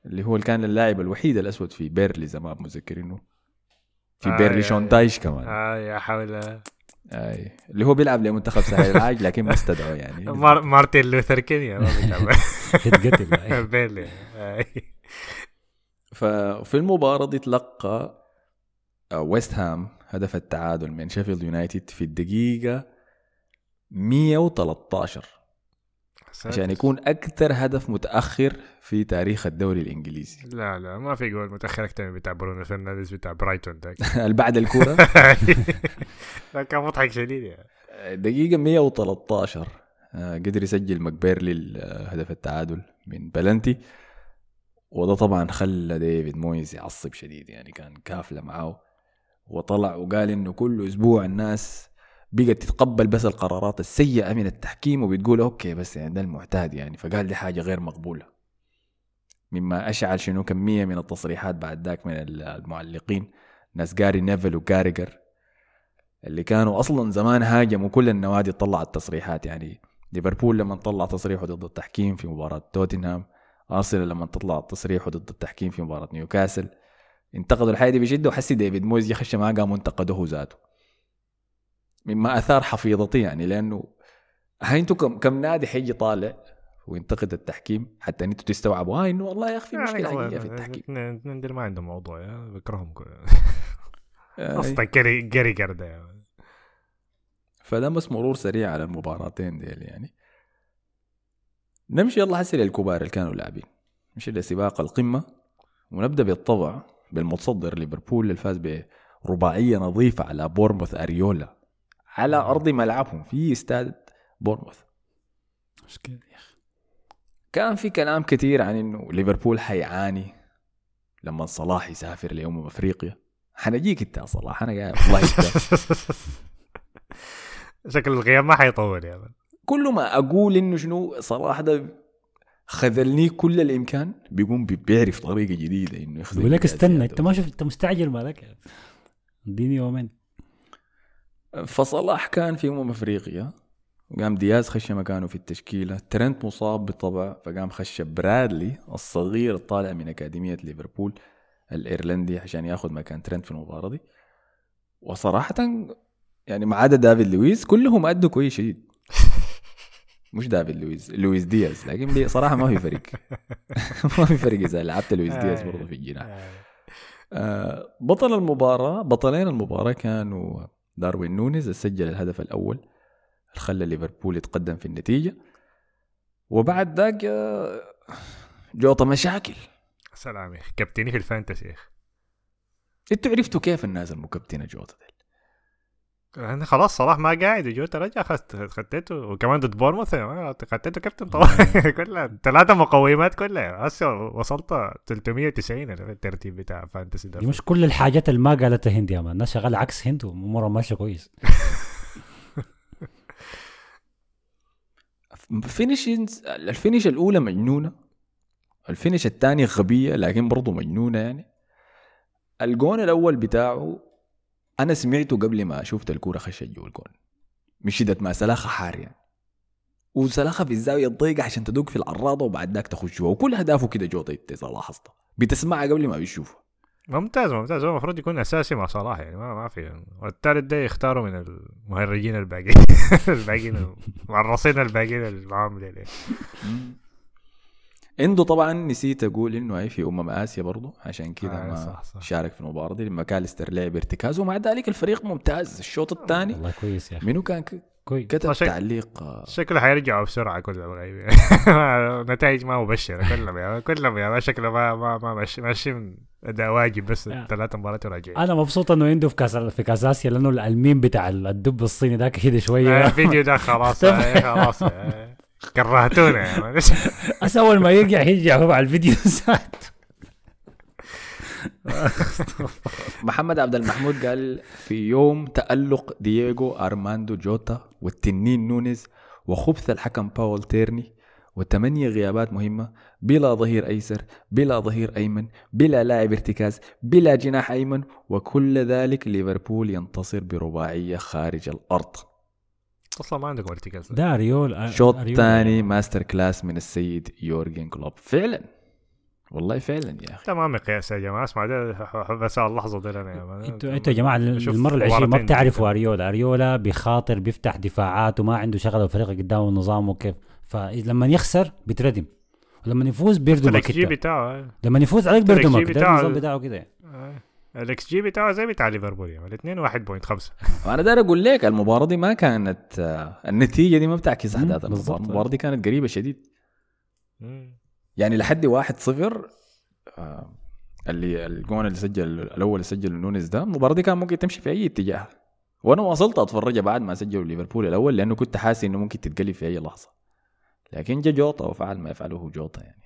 اللي هو اللي كان اللاعب الوحيد الأسود في بيرلي زي ما متذكرينه في آه، بيرلي شون تايش كمان آه يا حول آي. اللي هو بيلعب لمنتخب ساحل العاج لكن ما استدعوا يعني مار... مارتن لوثر كينج يا ما بيتعب. يتقتل بيلي آه. ففي المباراة دي تلقى آه، ويست هام هدف التعادل من شيفيلد يونايتد في الدقيقة 113 ساتر. عشان يكون أكثر هدف متأخر في تاريخ الدوري الإنجليزي. لا لا ما في جول متأخر أكثر من بتاع برونو فرنانديز بتاع برايتون اللي بعد الكورة؟ ده كان مضحك شديد يعني. دقيقة 113 آه، قدر يسجل ماكبيرني ال- آه، هدف التعادل من بلنتي. وده طبعا خلى ديفيد مويز يعصب شديد يعني كان قافلة معاه وطلع وقال إنه كل أسبوع الناس بقت تتقبل بس القرارات السيئة من التحكيم وبتقول okay بس يعني ده المعتاد يعني. فقال دي حاجة غير مقبولة. مما أشعل شنو كمية من التصريحات بعد ذاك من المعلقين. ناس جاري نيفل وكاراجر اللي كانوا أصلا زمان هاجموا كل النوادي طلعت تصريحات يعني. ليفربول لما طلع تصريحه ضد التحكيم في مباراة توتنهام. أرسنال لما تطلع تصريحه ضد التحكيم في مباراة نيوكاسل. انتقدوا الحاجة دي بشدة وحسي ديفيد مويز يخش معاه قام انتقده هو ذاته. مما أثار حفيظتي يعني لأنه هاي أنتوا كم, كم نادي حيجي طالع وينتقد التحكيم؟ حتى ان أنتوا تستوعبوا. هاي إنه والله يا أخي في مشكلة حقيقية في التحكيم. اثنين ما عندهم موضوع يا بكرههم أصلا جري جري ده يعني. فده بس مرور سريع على المباراتين ديل يعني. نمشي يلا هسه للكبار اللي كانوا لاعبين. نمشي لسباق القمة ونبدأ بالطبع. بالمتصدر ليفربول اللي فاز برباعية نظيفة على بورنموث أريولا. على أرض ملعبهم في استاد بورنموث. مشكلة يا أخي. كان في كلام كثير عن إنه ليفربول حيعاني لما صلاح يسافر لأمم أفريقيا. حنجيك أنت يا صلاح أنا قاعد والله شكل الغياب ما حيطول يا مان. كل ما أقول إنه شنو صلاح ده خذلني كل الإمكان. بيقوم بي- بيعرف طريقة جديدة إنه يخذل بقول لك استنى أنت ما شفت أنت مستعجل مالك اديني يومين. فصلاح كان في أمم أفريقيا وقام دياز خش مكانه في التشكيلة ترنت مصاب بالطبع فقام خش برادلي الصغير الطالع من أكاديمية ليفربول الإيرلندي عشان ياخذ مكان ترنت في المباراة دي. وصراحة يعني ما عدا دافيد لويس كلهم أدوا كويس شديد. مش دافيد لويس لويس دياز لكن صراحة ما في فرق. ما في فرق إذا لعبت لويس دياز برضه في الجناح. آه، بطل المباراة بطلين المباراة كانوا داروين نونيز سجل الهدف الأول اللي خلى ليفربول يتقدم في النتيجة. وبعد ذاك آه، جوطة مشاكل. سلام يا أخي. كابتني في ال Fantasy يا أخي. إنتوا عرفتوا كيف الناس المكابتنة جوطة دي؟ أنا خلاص صلاح ما قاعد. وجوتا رجع خدت خدته وكمان ضد بورنموث خدته كابتن؟ طبعا. كلها ثلاثة مقومات كلها. هسه وصلت 390 أنا في الترتيب بتاع Fantasy ده. دي مش كل الحاجات اللي ما قالتها هند يا man. الناس شغالة عكس هند وأمورها ماشية كويس. finishes ال finish الأولى مجنونة. ال finish الثاني غبية لكن برضه مجنونة يعني. الجون الأول بتاعه أنا سمعته قبل ما شفت الكورة خشت جوا الجون. من شدة ما سلاخة حار يعني وسلاخة في الزاوية الضيقة عشان تدق في العراضة وبعد ذاك تخش جوا. وكل أهدافه كده جوطة إذا لاحظتها بتسمعها قبل ما بيشوفها ممتاز ممتاز. هو المفروض يكون أساسي مع صلاح يعني ما ما في. والثالث ده يختاروا من المهرجين الباقيين. الباقيين المعرصين الباقيين اللي معاهم. عنده طبعا نسيت أقول إنه هي في أمم آسيا برضه عشان كذا آه، ما صح، صح. شارك في المباراة دي. لما كاليستر لعب ارتكاز ومع ذلك الفريق ممتاز. الشوط الثاني والله كويس يا أخي. منو كان ك- كويس كتب شك- تعليق. شكله حيرجعوا بسرعة كلهم غايبين نتائج ما مبشرة. كلهم يا كلهم يا شكله ما ما ما ماشي ماشي من أداء واجب بس. ثلاث مباريات وراجعين. أنا مبسوط إنه عنده في كاس في كاس آسيا لأنه الميم بتاع الدب الصيني ذاك كده شوية. الفيديو ده خلاص خلاص. كرهتونا man. بس أول ما يرجع يرجع هو على الفيديو ذات محمد عبد المحمود قال في يوم تألق دييغو أرماندو جوتا والتنين نونيز وخبث الحكم باول تيرني وثمانية غيابات مهمة بلا ظهير أيسر بلا ظهير أيمن بلا لاعب ارتكاز بلا جناح أيمن وكل ذلك ليفربول ينتصر برباعية خارج الأرض أصلا ما عندكم ارتكاز ده اريول شوط. ثاني masterclass من السيد يورجن كلوب فعلا والله فعلا يا أخي تمام مقياس يا جماعة اسمع ده بس اللحظة دي أنا. أنتوا إنتوا يا جماعة المرة العشرين ما بتعرفوا. اريولا اريولا بيخاطر بيفتح دفاعات وما عنده شغله الفريق قدامه نظامه كيف فلما يخسر بيتردم ولما يفوز بيردمك انت. بتاعه آه. لما يفوز عليك بيردمك ده بتاعه- النظام بتاعه كده آه. الإكس جي بتاعه زي بتاع ليفربول يعني الاثنين 1.5 أنا داير أقول لك المباراة دي ما كانت آه، النتيجة دي ما بتعكس احداث. المباراه المباراة دي كانت قريبة شديد. مم. يعني لحد واحد صفر آه، اللي الجون اللي سجل الأول اللي سجل نونيز ده المباراة دي كان ممكن تمشي في أي اتجاه. وأنا واصلت اتفرجها بعد ما سجلوا ليفربول الأول لأنه كنت حاسس إنه ممكن تتقلب في أي لحظة. لكن جا جوطه وفعل ما يفعله جوطه يعني.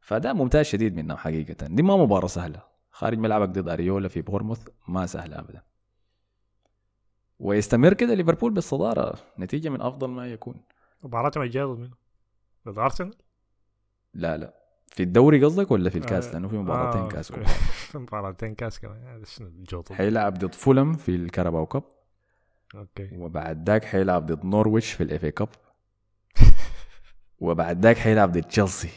فده ممتاز شديد منه حقيقة. دي ما مباراة سهلة. خارج ملعبك ضد أريولا في بورموث ما سهله ابدا. ويستمر كده ليفربول بالصدارة نتيجة من أفضل ما يكون. مباراتهم الجايه ضد منه؟ ضد أرسنال؟ لا لا. في الدوري قصدك ولا في الكاس؟ آه، لأنه في مباراتين آه، كاس مباراتين كاس كمان. الجوطه حيلعب ضد فولهام في ال Carabao Cup. okay. وبعد ذاك حيلعب ضد نورويتش في ال FA Cup. وبعد ذاك حيلعب ضد تشيلسي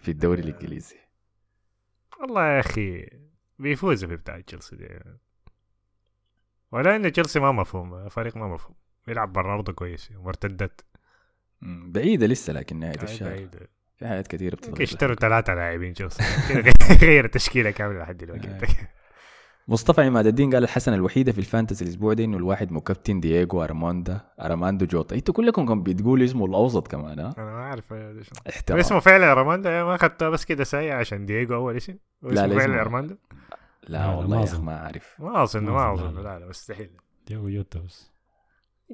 في الدوري الإنجليزي. والله يا أخي بيفوزوا في بتاع تشيلسي دي. ولا ان تشيلسي ما مفهوم فريق ما مفهوم. يلعب برا ارضه كويس مرتدات. بعيدة لسه لكن نهاية الشهر. بعيد. في حاجات كثيرة بتتغير يشتروا ثلاثة لاعبين تشيلسي. غير التشكيلة كاملة لحد دلوقتي. آه. مصطفى عماد الدين قال الحسنة الوحيدة في ال fantasy الأسبوع ده إنه الواحد مكابتن دييغو أرماندا أرماندو جوتا. أنتوا كلكم كان بتقولوا اسمه الأوسط كمان ها؟ أنا ما أعرف ليش احترام. اسمه فعلا أرماندا؟ يا ما اخذتها بس كده سايع عشان دييجو أول اسم لا، لا، فعلا أرماندا؟ لا لا، والله ما أظن. أعرف. ما أظن ما أظن، أظن. لا، لا. مستحيل. ديوغو يوتا بس.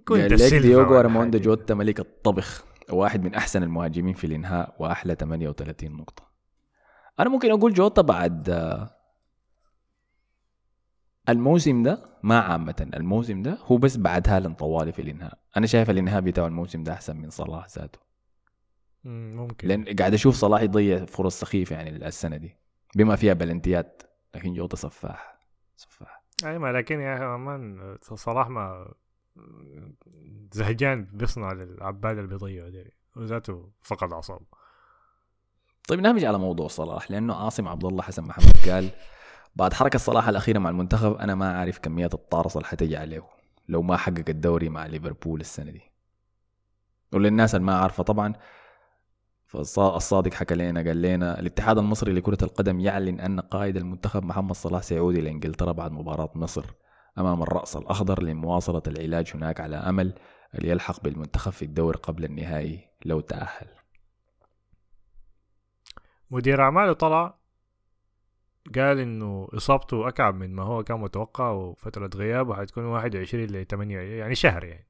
كنت دييغو أرماندا حاجة. جوتا ملك الطبخ. واحد من أحسن المهاجمين في الإنهاء وأحلى 38 نقطة. أنا ممكن أقول جوتا بعد آه، الموسم ده ما عامة الموسم ده هو بس بعد هالاند طوالي في الإنهاء. أنا شايف الإنهاء بتاعه الموسم ده أحسن من صلاح ذاته. مم، ممكن. لأن قاعد أشوف صلاح يضيع فرص سخيفة يعني السنة دي بما فيها بلنتيات لكن جوتا سفاح سفاح. أي ما لكن يا أخي مان صلاح ما زهجان بيصنع للعباد اللي بيضيعوا دي وذاته فقد أعصابه. طيب نرجع على موضوع صلاح لأنه عاصم عبد الله حسن محمد قال بعد حركة صلاح الأخيرة مع المنتخب أنا ما أعرف كميات الطارصه اللي حتجي عليه لو ما حقق الدوري مع ليفربول السنة دي. وللناس اللي ما عارفة طبعا فالصادق حكى لنا قال لنا الاتحاد المصري لكرة القدم يعلن أن قائد المنتخب محمد صلاح سيعود إلى إنجلترا بعد مباراة مصر أمام الرأس الأخضر لمواصلة العلاج هناك على أمل أن يلحق بالمنتخب في الدور قبل النهائي لو تأهل. مدير أعماله طلع قال إنه إصابته أكعب من ما هو كان متوقع وفترة غيابه حتكون 21 ل 8 يعني شهر يعني.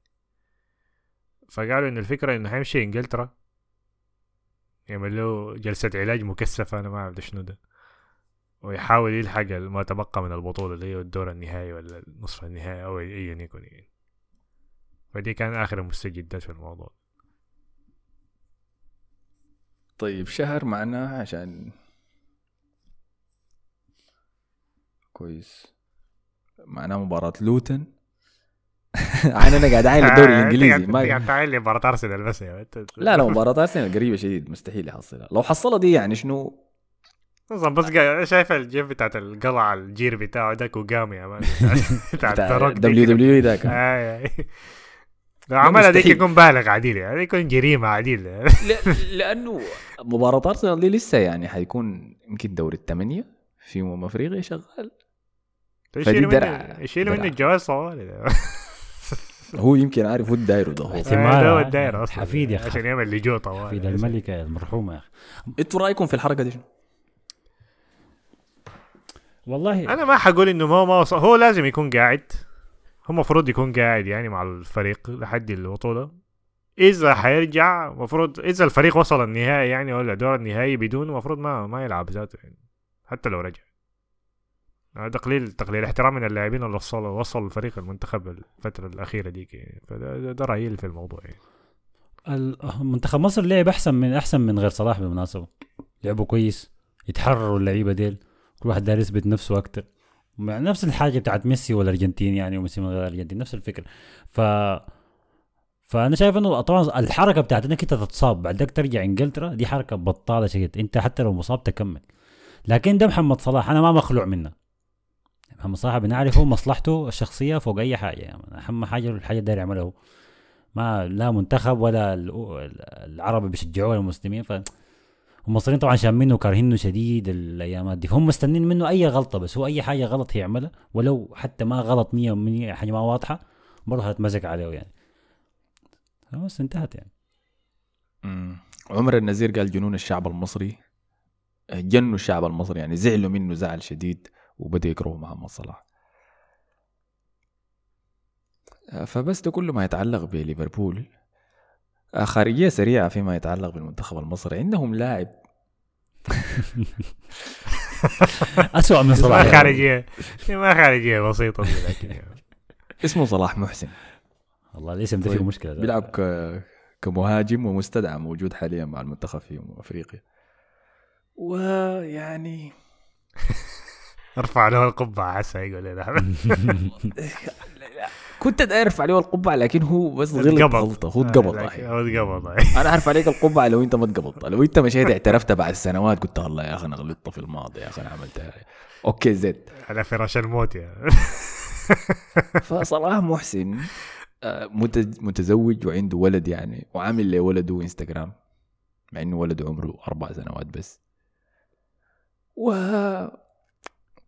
فقالوا إن الفكرة إنه حيمشي إنجلترا. يعمل له جلسة علاج مكثفة أنا ما أعرف شنو ده. ويحاول يلحق ما تبقى من البطولة اللي هي الدور النهائي ولا نصف النهائي أو ايا يكن يعني. فدي كان آخر المستجدات في الموضوع. طيب شهر معناه عشان كويس معناه مباراة لوتن عين أنا قاعد عاين الدوري الإنجليزي ما قاعد تعاين لي مباراة أرسنال بس يا. لا لا مباراة أرسنال قريبة شديد مستحيل يحصلها لو حصلها دي يعني شنو أصلا بس شايف الجيب بتاعت القلعة الجير بتاعه ذاك وقام يا مان بتاع دبليو. دبليو إي ذاك آي آي. لو عملها ديك. يكون بالغ عديل يعني يكون جريمة عديل لأنه مباراة أرسنال دي لسه يعني حيكون يمكن دور الثمانية في امم أفريقيا شغال يشيلوا درع- منه يشيلوا منه. الجواز طوالي ده. هو يمكن عارف هو الداير ده هو. احتمال. آه، هو. الداير أصلا حفيد يا أخي. عشان يعمل لجوء في طوالي الملكة المرحومة يا أخي أنتوا رأيكم في الحركة دي شنو؟ والله أنا ما حقول إنه ما ما وصل هو لازم يكون قاعد هو المفروض يكون قاعد يعني مع الفريق لحد البطولة إذا حيرجع المفروض إذا الفريق وصل النهائي يعني ولا دور النهائي بدون المفروض ما ما يلعب ذاته يعني حتى لو رجع تقليل تقليل احترام من اللاعبين اللي وصلوا وصلوا الفريق المنتخب الفترة الأخيرة ديك. يعني فده ده, رأيي في الموضوع يعني. منتخب مصر لعب أحسن من أحسن من غير صلاح بالمناسبة. لعبوا كويس يتحرروا اللعيبة ديل. كل واحد داير يثبت نفسه أكتر. مع نفس الحاجة بتاعت ميسي والأرجنتين يعني وميسي من غير الأرجنتين نفس الفكرة. ف فأنا شايف إنه طبعا الحركة بتاعت إنك أنت تتصاب. بعدك ترجع إنجلترا دي حركة بطالة شديد أنت حتى لو مصاب تكمل. لكن ده محمد صلاح أنا ما مخلوع منه. محمد صلاح بنعرفه مصلحته الشخصية فوق أي حاجة يعني أهم حاجة الحاجة داير يعملها هو. ما لا منتخب ولا ال- العرب بيشجعوه المسلمين ف المصريين طبعا شامينه وكارهينه شديد الايامات دي فهم مستنين منه أي غلطة بس هو أي حاجة غلط يعملها ولو حتى ما غلط 100% حاجة ما واضحة برضه هتمزق عليه يعني. خلاص انتهت يعني. مم. عمر النزير قال جنون الشعب المصري جنوا الشعب المصري يعني زعلوا منه زعل شديد. وبدأ يكرهوا محمد صلاح. آه، فبس ده كله ما يتعلق بليفربول. خارجية سريعة فيما يتعلق بالمنتخب المصري. عندهم لاعب. اسوء من ما صلاح خارجية. ما خارجية بسيطة دي لكن اسمه صلاح محسن. والله الاسم ده فيه مشكلة. ده. بيلعب ك... كمهاجم ومستدعى موجود حاليا مع المنتخب في أفريقيا. ويعني ارفع له القبعة عسى يقول لي كنت داير أرفع عليه القبعة لكن هو بس غلط. غلطة هو اتقبض آه، آه. هو اتقبض أنا اعرف عليك القبعة لو أنت ما اتقبضت لو أنت مشيت اعترفت بعد سنوات قلت الله يا أخي أنا غلطت في الماضي يا أخي أنا عملتها أوكي زيت على فراش الموت يا. فصلاح محسن آه، متز- متزوج وعنده ولد يعني وعامل لولده إنستغرام مع إنه ولده عمره أربع سنوات بس.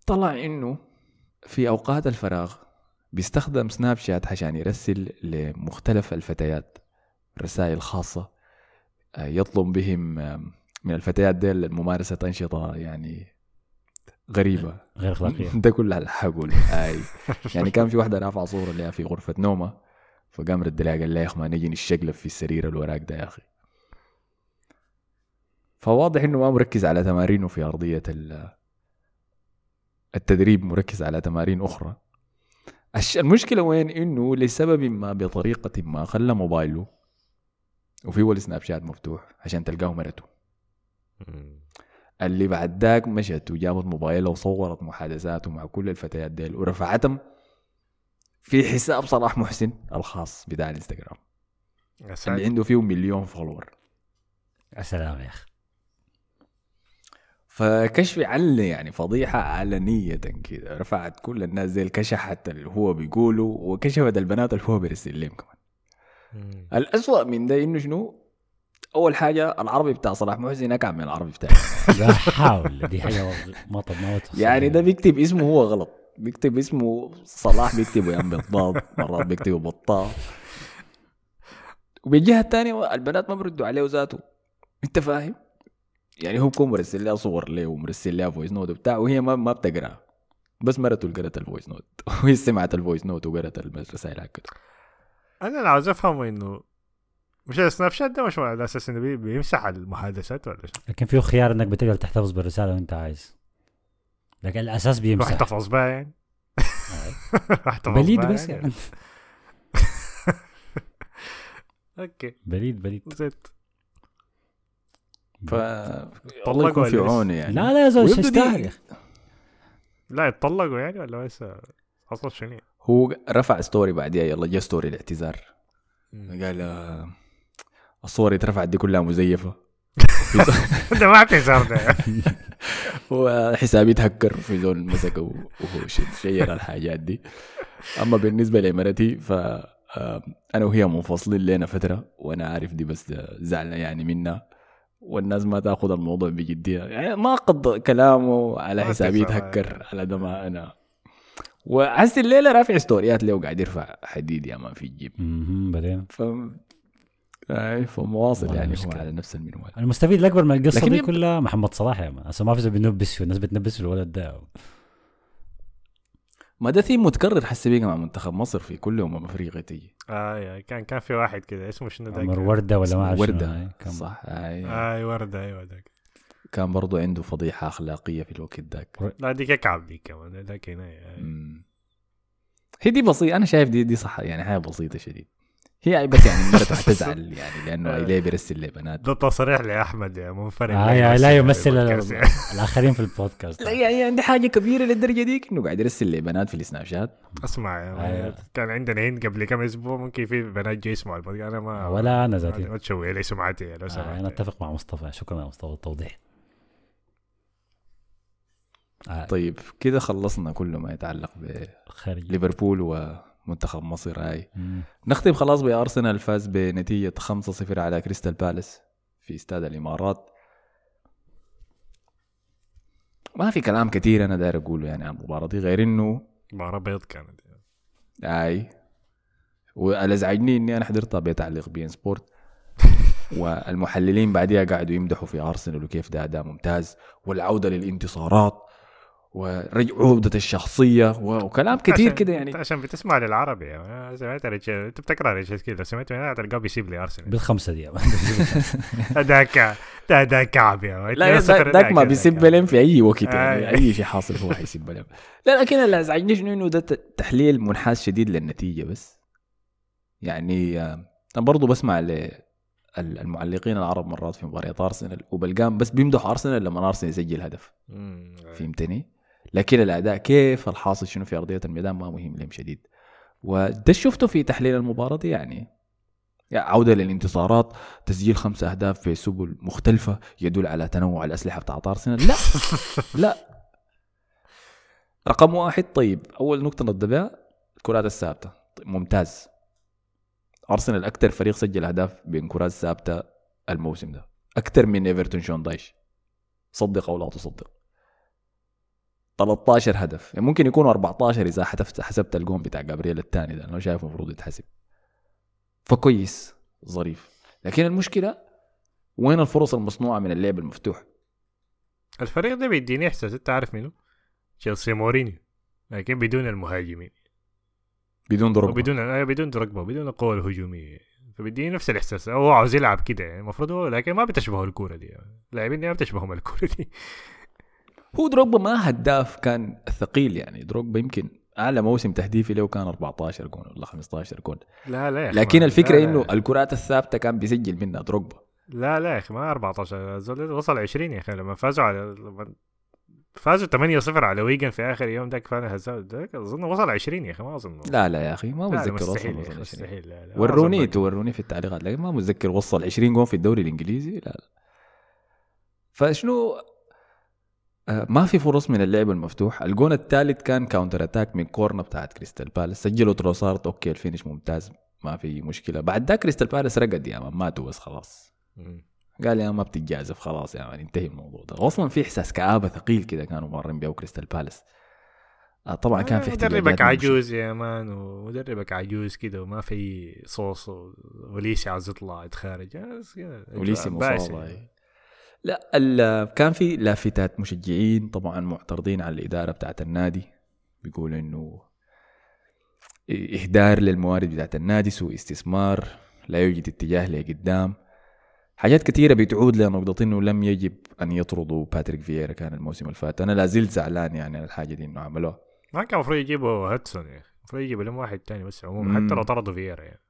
وطلع إنه في أوقات الفراغ بيستخدم سناب شات عشان يرسل لمختلف الفتيات رسائل خاصة آه، يطلب بهم من الفتيات ديل ممارسة أنشطة يعني غريبة. غير أخلاقية. ده كل اللي حقول آي. يعني كان في واحدة رافعة صورة لها في غرفة نومة فقام رد لها قال لها يا أخي ما نجي نشقلب في السرير الوراق ده يا أخي. فواضح إنه ما مركز على تمارينه في أرضية ال- التدريب مركز على تمارين أخرى. الش- المشكلة وين؟ إنه لسبب ما بطريقة ما خلى موبايله وفي هو السناب شات مفتوح عشان تلقاه مرته. اللي بعد ذاك مشت وجابت موبايلها وصورت محادثاته مع كل الفتيات ديل ورفعتهم في حساب صلاح محسن الخاص بتاع الانستغرام. يا اللي. عنده فيه مليون فولور. يا سلام يا أخي. فكشف عنه يعني فضيحة علنية كده رفعت كل الناس زي الكشحت اللي هو بيقولوا وكشفت البنات اللي هو بيرسل لهم كمان. مم. الأسوأ من ده إنه شنو؟ أول حاجة العربي بتاع صلاح محسن أكعب من العربي بتاعي. لا حول دي حاجة ما طب ما يعني ده بيكتب اسمه هو غلط. بيكتب اسمه صلاح بيكتبه يا بالضاد مرات بيكتبه بطال وبالجهة الثانية البنات ما بيردوا عليه ذاته أنت فاهم؟ يعني هو بيكون مرسل لها صور له ومرسل لها voice note وبتاع وهي ما ما بتقرأ. بس مرته اللي قرأت ال voice note وهي سمعت ال voice note وقرأت الرسائل حقته أنا اللي عاوز افهمه إنه مش ال Snapchat ده مش على أساس إنه بي- بيمسح المحادثات ولا شو؟ لكن فيه خيار إنك بتقدر تحتفظ بالرسالة وأنت عايز. لكن الأساس بيمسح. احتفظ بها يعني؟ احتفظ بليد بها بس يعني؟ okay. بليد بليد. ف الله طلقوا يكون في؟ عونه يعني. لا لا يا دي- يستاهل يا أخي لا يتطلقوا يعني ولا بس حصل شنو؟ هو رفع story بعديها يلا جا story الاعتذار. قال آه، الصور اللي اترفعت دي كلها مزيفة. ده ما اعتذر ده. وحسابي تهكر في زول مسكه وهو ش- شير الحاجات دي. أما بالنسبة لمرتي ف آه، أنا وهي منفصلين لنا فترة وأنا عارف دي بس زعلة يعني منها والناس ما تاخذ الموضوع بجدية. يعني ما قد كلامه على حسابي. يتهكر على ده ما أنا. وحس الليلة رافع ستوريات له وقاعد يرفع حديد يا ما في الجيب بعدين؟ ف فمواصل والله يعني هو. على نفس المنوال. المستفيد الاكبر من القصة دي كلها محمد صلاح يا مان ما في زول بينبس فيه الناس بتنبس في الولد ده. ما ده ثيم متكرر حس بيها مع منتخب مصر في كل امم أفريقيا تيجي. آه يا كان كان في واحد كده اسمه شنو ذاك؟ عمر وردة ولا ما أعرف وردة. هاي، كان- صح. أي. وردة أيوه ذاك كان برضو عنده فضيحة أخلاقية في الوقت ذاك. لا ديك اكعب ديك كمان ذاك هنا آه. هي دي بسيطة أنا شايف دي دي صح يعني حاجة بسيطة شديد. هي يعني بس يعني مرته حتزعل يعني لأنه ليه بيرسل لبنات ده تصريح لأحمد يا منفرد. آه لا يمثل يعني. الآخرين في البودكاست. لا يعني عندي حاجة كبيرة للدرجة ديك إنه قاعد يرسل لبنات في ال Snapchat. اسمع آه. كان عندنا هند قبل كم أسبوع ممكن في بنات جو يسمعوا البودكاست. أنا ما ولا أنا ذاتي. ما تشوه لي سمعتي لو آه سمحت أنا أتفق مع مصطفى. شكرا يا مصطفى التوضيح. آه. طيب كده خلصنا كل ما يتعلق خارج بليفربول ومنتخب مصر هاي. مم. نختم خلاص بأرسنال فاز بنتيجة 5-0 على كريستال بالاس في استاد الإمارات. ما في كلام كثير أنا داير أقوله يعني عن المباراة دي غير إنه مباراة بيض كانت اي واللي ازعجني إني أنا حضرتها بتعليق beIN Sport. والمحللين بعديها قعدوا يمدحوا في أرسنال وكيف ده أداء ممتاز. والعودة للانتصارات. وعودة الشخصية وكلام كثير كده يعني أنت عشان بتسمع للعربي يعني. سمعت أنت بتقرأ كده سمعت تلقاه بيسيب لي أرسنال بالخمسة دي ده ده كعب يا. لا داك ما. بيسب لهم في أي وقت يعني آه. أي شيء حاصل هو حيسب لهم لا لكن اللي ازعجني شنو إنه ده تحليل منحاز شديد للنتيجة بس يعني آه، أنا برضو بسمع المعلقين العرب مرات في مباريات أرسنال وبلقاهم بس بيمدحوا أرسنال لما أرسنال يسجل هدف. فهمتني؟ لكن الأداء كيف الحاصل شنو في أرضية الميدان ما مهم لهم شديد. وده شفته في تحليل المباراة دي يعني. عودة للانتصارات تسجيل خمسة أهداف في سبل مختلفة يدل على تنوع الأسلحة بتاعت أرسنال. لا لا. رقم واحد طيب أول نقطة نبدأ بها الكرات الثابتة. طيب ممتاز. أرسنال أكثر فريق سجل أهداف بكرات ثابتة الموسم ده. أكثر من إيفرتون شون دايش. صدق أو لا تصدق. 13 هدف. يعني ممكن يكونوا 14 إذا حسبت حسبت الجون بتاع جابرييل الثاني ده أنا شايف المفروض يتحسب. فكويس ظريف. لكن المشكلة وين الفرص المصنوعة من اللعب المفتوح؟ الفريق ده بيديني إحساس أنت عارف منه تشيلسي مورينيو. لكن بدون المهاجمين. بدون ضرب وبدون آه، بدون ركبه بدون القوه الهجوميه فبيديني نفس الإحساس. هو عاوز يلعب كده يعني المفروض هو لكن ما بتشبهه الكورة دي. اللاعبين دي ما بتشبههم الكورة دي. هو دروجبا ما هداف كان ثقيل يعني. دروجبا يمكن أعلى موسم تهديفي له كان 14 جون ولا 15 جون. لا لا يا أخي لكن ما- الفكرة لا إنه لا, الكرات الثابتة كان بيسجل منها دروجبا. لا لا يا أخي ما 14 الزول ده وصل 20 يا أخي. لما فازوا على لما فازوا 8-0 على ويجن في آخر يوم ذاك فانا هزاز ذاك أظن وصل 20 يا أخي ما أظن. لا لا يا أخي ما متذكر وصل مستحيل يا وصل أخي، 20 مستحيل لا لا وروني. توروني في التعليقات لكن ما متذكر وصل 20 جون في الدوري الإنجليزي لا لا. فشنو ما في فرص من اللعب المفتوح. الجون الثالث كان counter attack من corner بتاعت كريستال بالاس سجلوا تروسارت okay ال finish ممتاز ما في مشكلة. بعد ذاك كريستال بالاس رقد يا man ماتوا بس خلاص. قال يا ما بتتجازف خلاص يا man انتهي الموضوع ده. أصلا في إحساس كآبة ثقيل كده كانوا مارين بيه كريستال بالاس آه، طبعا كان في احتجاجات مدربك من عجوز يا man ومدربك عجوز كده وما في صوص أوليسي عاوز يطلع يتخارج. كده أوليسي. مصاب. لا كان في لافتات مشجعين طبعا معترضين على الإدارة بتاعت النادي. بيقولوا إنه إهدار للموارد بتاعت النادي سوء استثمار لا يوجد اتجاه لقدام. حاجات كثيرة بتعود لنقطة إنه لم يجب أن يطردوا باتريك فييرا كان الموسم اللي فات أنا لا زلت زعلان يعني على الحاجة دي إنه عملوها. ما كان المفروض يجيبوا هودجسون يا أخي. المفروض يجيبوا لهم واحد تاني بس عموما. حتى لو طردوا فييرا يعني.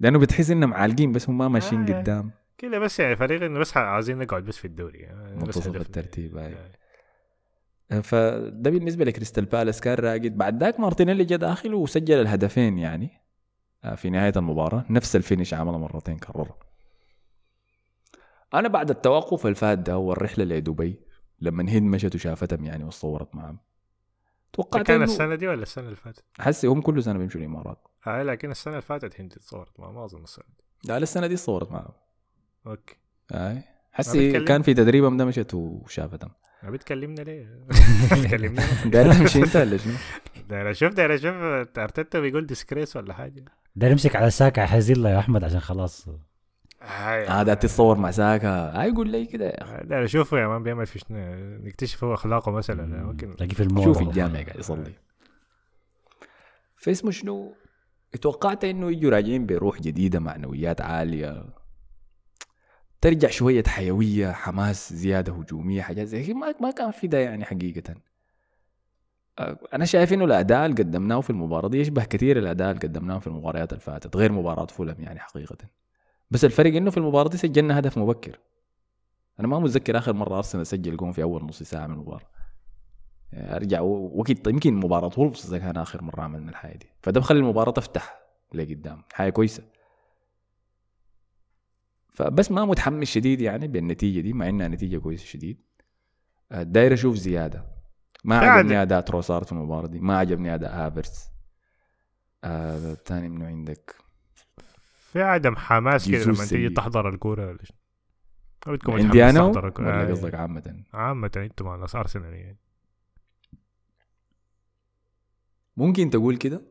لأنه بتحس إنهم عالقين بس هم ما ماشيين آه. قدام. كده بس يعني فريق إنه بس عايزين نقعد بس في الدوري يعني بس منتصف هدفنا. الترتيب أي. آه. فده بالنسبة لكريستال بالاس كان راقد بعد ذاك مارتينيلي جا داخل وسجل الهدفين يعني آه، في نهاية المباراة نفس ال finish عمله مرتين كررها أنا بعد التوقف الفات ده والرحله لدبي لما هند مشت وشافتهم يعني وصورت معهم توقعت كان إنه السنة دي ولا السنة اللي فاتت؟ حسي هم كل سنة بيمشوا الإمارات آه لكن السنة اللي فاتت هند تصورت ما, ما أظن السنة دي لا السنة دي صورت معهم okay. أي. حسي. كان في تدريبهم ده مشت وشافتهم ما بتكلمنا ليه؟ بتكلمنا داير تمشي أنت ولا شنو؟ داير أشوف داير أشوف أرتيتا بيقول disgrace ولا حاجة. ده نمسك على ساكا حيزيل يا أحمد عشان خلاص. هاي. هذا تتصور مع ساكا. هاي يقول لي كده داير أشوفه يا man بيعمل في شنو؟ نكتشف هو أخلاقه مثلا. ممكن تلاقيه في المول شوف الجامع قاعد يصلي. فاسمه شنو؟ توقعت إنه يجوا راجعين بروح جديدة معنويات عالية. ترجع شوية حيوية حماس زيادة هجومية حاجات زي ما ما كان في ده يعني حقيقة. أه، أنا شايف إنه الأداء اللي قدمناه في المباراة دي يشبه كثير الأداء اللي قدمناه في المباريات اللي فاتت غير مباراة فولم يعني حقيقة. بس الفرق إنه في المباراة دي سجلنا هدف مبكر. أنا ما متذكر آخر مرة أرسنال سجل جون في أول نص ساعة من المباراة. أرجع وقت يمكن مباراة وولفز كان آخر مرة عملنا الحاجة دي. فده بخلي المباراة تفتح لقدام. حاجة كويسة. فبس ما متحمس شديد يعني بالنتيجة دي مع إنها نتيجة كويسة شديد. آه، داير أشوف زيادة. ما فعلا. عجبني أداء تروسارد في المباراة دي. ما عجبني أداء هافرتس. آه منه عندك. في عدم حماس كده لما تيجي. تحضر الكورة ولا شنو. بدكم عندي أنا متحمس تحضروا. ولا آه، قصدك عامة؟ عامة أنتم مع ناس أرسنال يعني. ممكن تقول كده؟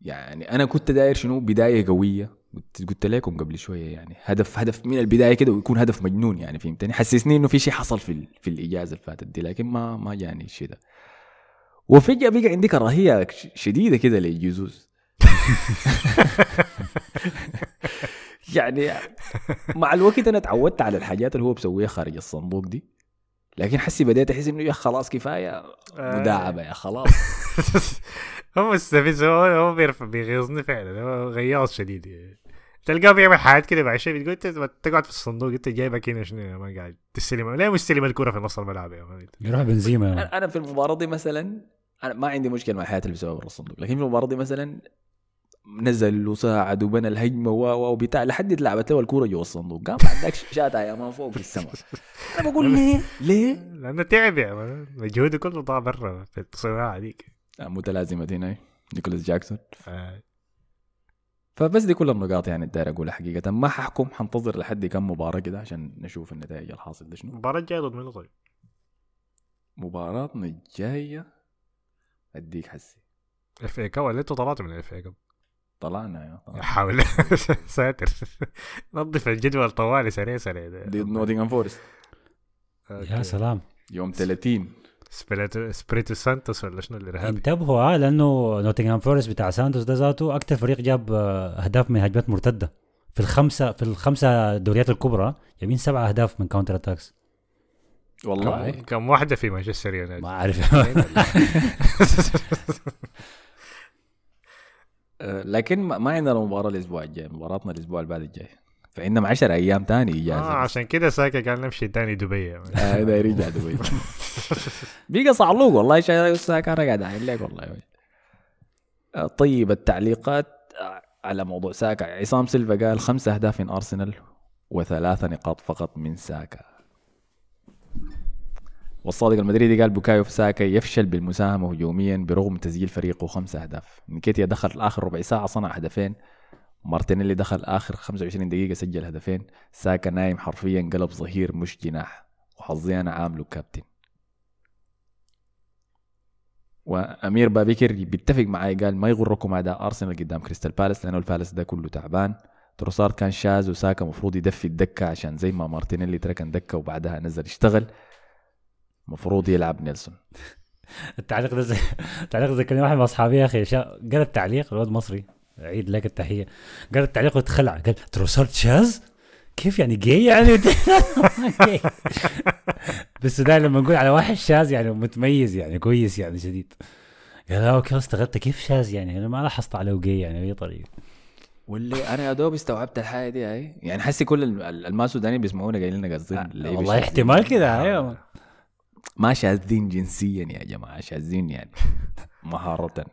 يعني أنا كنت داير شنو؟ بداية قوية. قلت, لكم قبل شوية يعني هدف هدف من البداية كده ويكون هدف مجنون يعني فهمتني؟ حسسني إنه في شيء حصل في في الإجازة اللي فاتت دي لكن ما ما جاني الشيء ده. وفجأة بقى عندي كراهية شديدة كده لجيزوس. يعني مع الوقت أنا تعودت على الحاجات اللي هو بسويها خارج الصندوق دي لكن حسي بديت أحس إنه يا خلاص كفاية. مداعبة يا خلاص. هو مستفز هو هو بيرف- بيغيظني فعلا هو غياظ شديد يعني. تلقاه بيعمل حاجات كده بعد شوي بتقول انت تقعد في الصندوق انت جايبك هنا شنو؟ ما قاعد تستلم. ليه مستلم الكرة في نص الملعب يا man يروح بنزيما. أنا أنا في المباراة دي مثلا أنا ما عندي مشكلة مع حياتي اللي بسبب برا الصندوق لكن في المباراة دي مثلا نزل وساعد وبنى الهجمة و و وبتاع لحد اتلعبت له الكورة جوا الصندوق. قام ما عندكش شاتها يا man فوق في السماء أنا بقول ليه؟ ليه؟ لأنه تعب يا man مجهوده كله ضاع برا في الصناعة ديك آه، متلازمة هنا نيكولاس جاكسون. آه. فبس دي كل النقاط يعني داير أقولها حقيقة. ما ححكم حنتظر لحد كم مباراة كده عشان نشوف النتائج الحاصل ده شنو. المباراة الجاية ضد منو طيب؟ مباراتنا الجايه أديك حسي. FA Cup ولا أنتوا طلعتوا من ال FA Cup؟ طلعنا يا طلعنا. حاول ساتر. نظف الجدول طوالي سريع سريع. ضد نوتنغهام فورست. يا سلام. يوم 30 سبريتو سانتوس ولا شنو الارهابي انتبهوا آه لأنه نوتنغهام فورست بتاع سانتوس ده ذاته أكثر فريق جاب آه، أهداف من هجمات مرتدة. في الخمسه في الخمسة دوريات الكبرى جايبين سبعة أهداف من counter attacks والله. كم- كم واحدة في مانشستر يونايتد؟ ما أعرف. آه، لكن ما ما عندنا مباراة الأسبوع الجاي مباراتنا الأسبوع اللي بعد الجاي. فعندنا 10 أيام تاني آه إجازة عشان كده ساكا قال نمشي تاني دبي. آه ده يرجع دبي. بقى صعلوق والله شايف ساكا أنا قاعد أعين لك والله. آه، طيب التعليقات آه، على موضوع ساكا. عصام سيلفا قال خمسة أهداف من أرسنال وثلاثة نقاط فقط من ساكا. والصادق المدريدي قال بوكايو في ساكا يفشل بالمساهمة هجوميا برغم تسجيل فريقه خمسة أهداف. نكيتيا دخل آخر ربع ساعة صنع هدفين. مارتينيلي دخل آخر 25 دقيقة سجل هدفين. ساكا نايم حرفيا قلب ظهير مش جناح. وحظي أنا عامله كابتن. وأمير بابكر بيتفق معي قال ما يغركم اداء أرسنال قدام كريستال بالاس لأنه البالاس ده كله تعبان. تروسارد كان شاذ وساكا مفروض يدفي الدكة عشان زي ما مارتينيلي تركن دكة وبعدها نزل يشتغل. مفروض يلعب نيلسون. التعليق ده زي التعليق ده كان واحد من أصحابي يا أخي. قال التعليق الواد مصري. عيد لك التحية. قال التعليق وتخلع قال تروسارد شاذ كيف يعني جاي يعني؟ ده لما نقول على واحد شاذ يعني متميز يعني كويس يعني شديد. قال لا أوكي استغربت. كيف شاذ يعني؟ أنا ما لاحظت عليه جاي يعني بأي طريقة. واللي أنا يا دوب استوعبت الحاجة دي هاي يعني حسي كل ال- ال- الما السودانيين بيسمعونا قايلين لنا قصدين اللعيبة والله. احتمال كده أيوه. ما شاذين جنسيا يا جماعة شاذين يعني مهارة.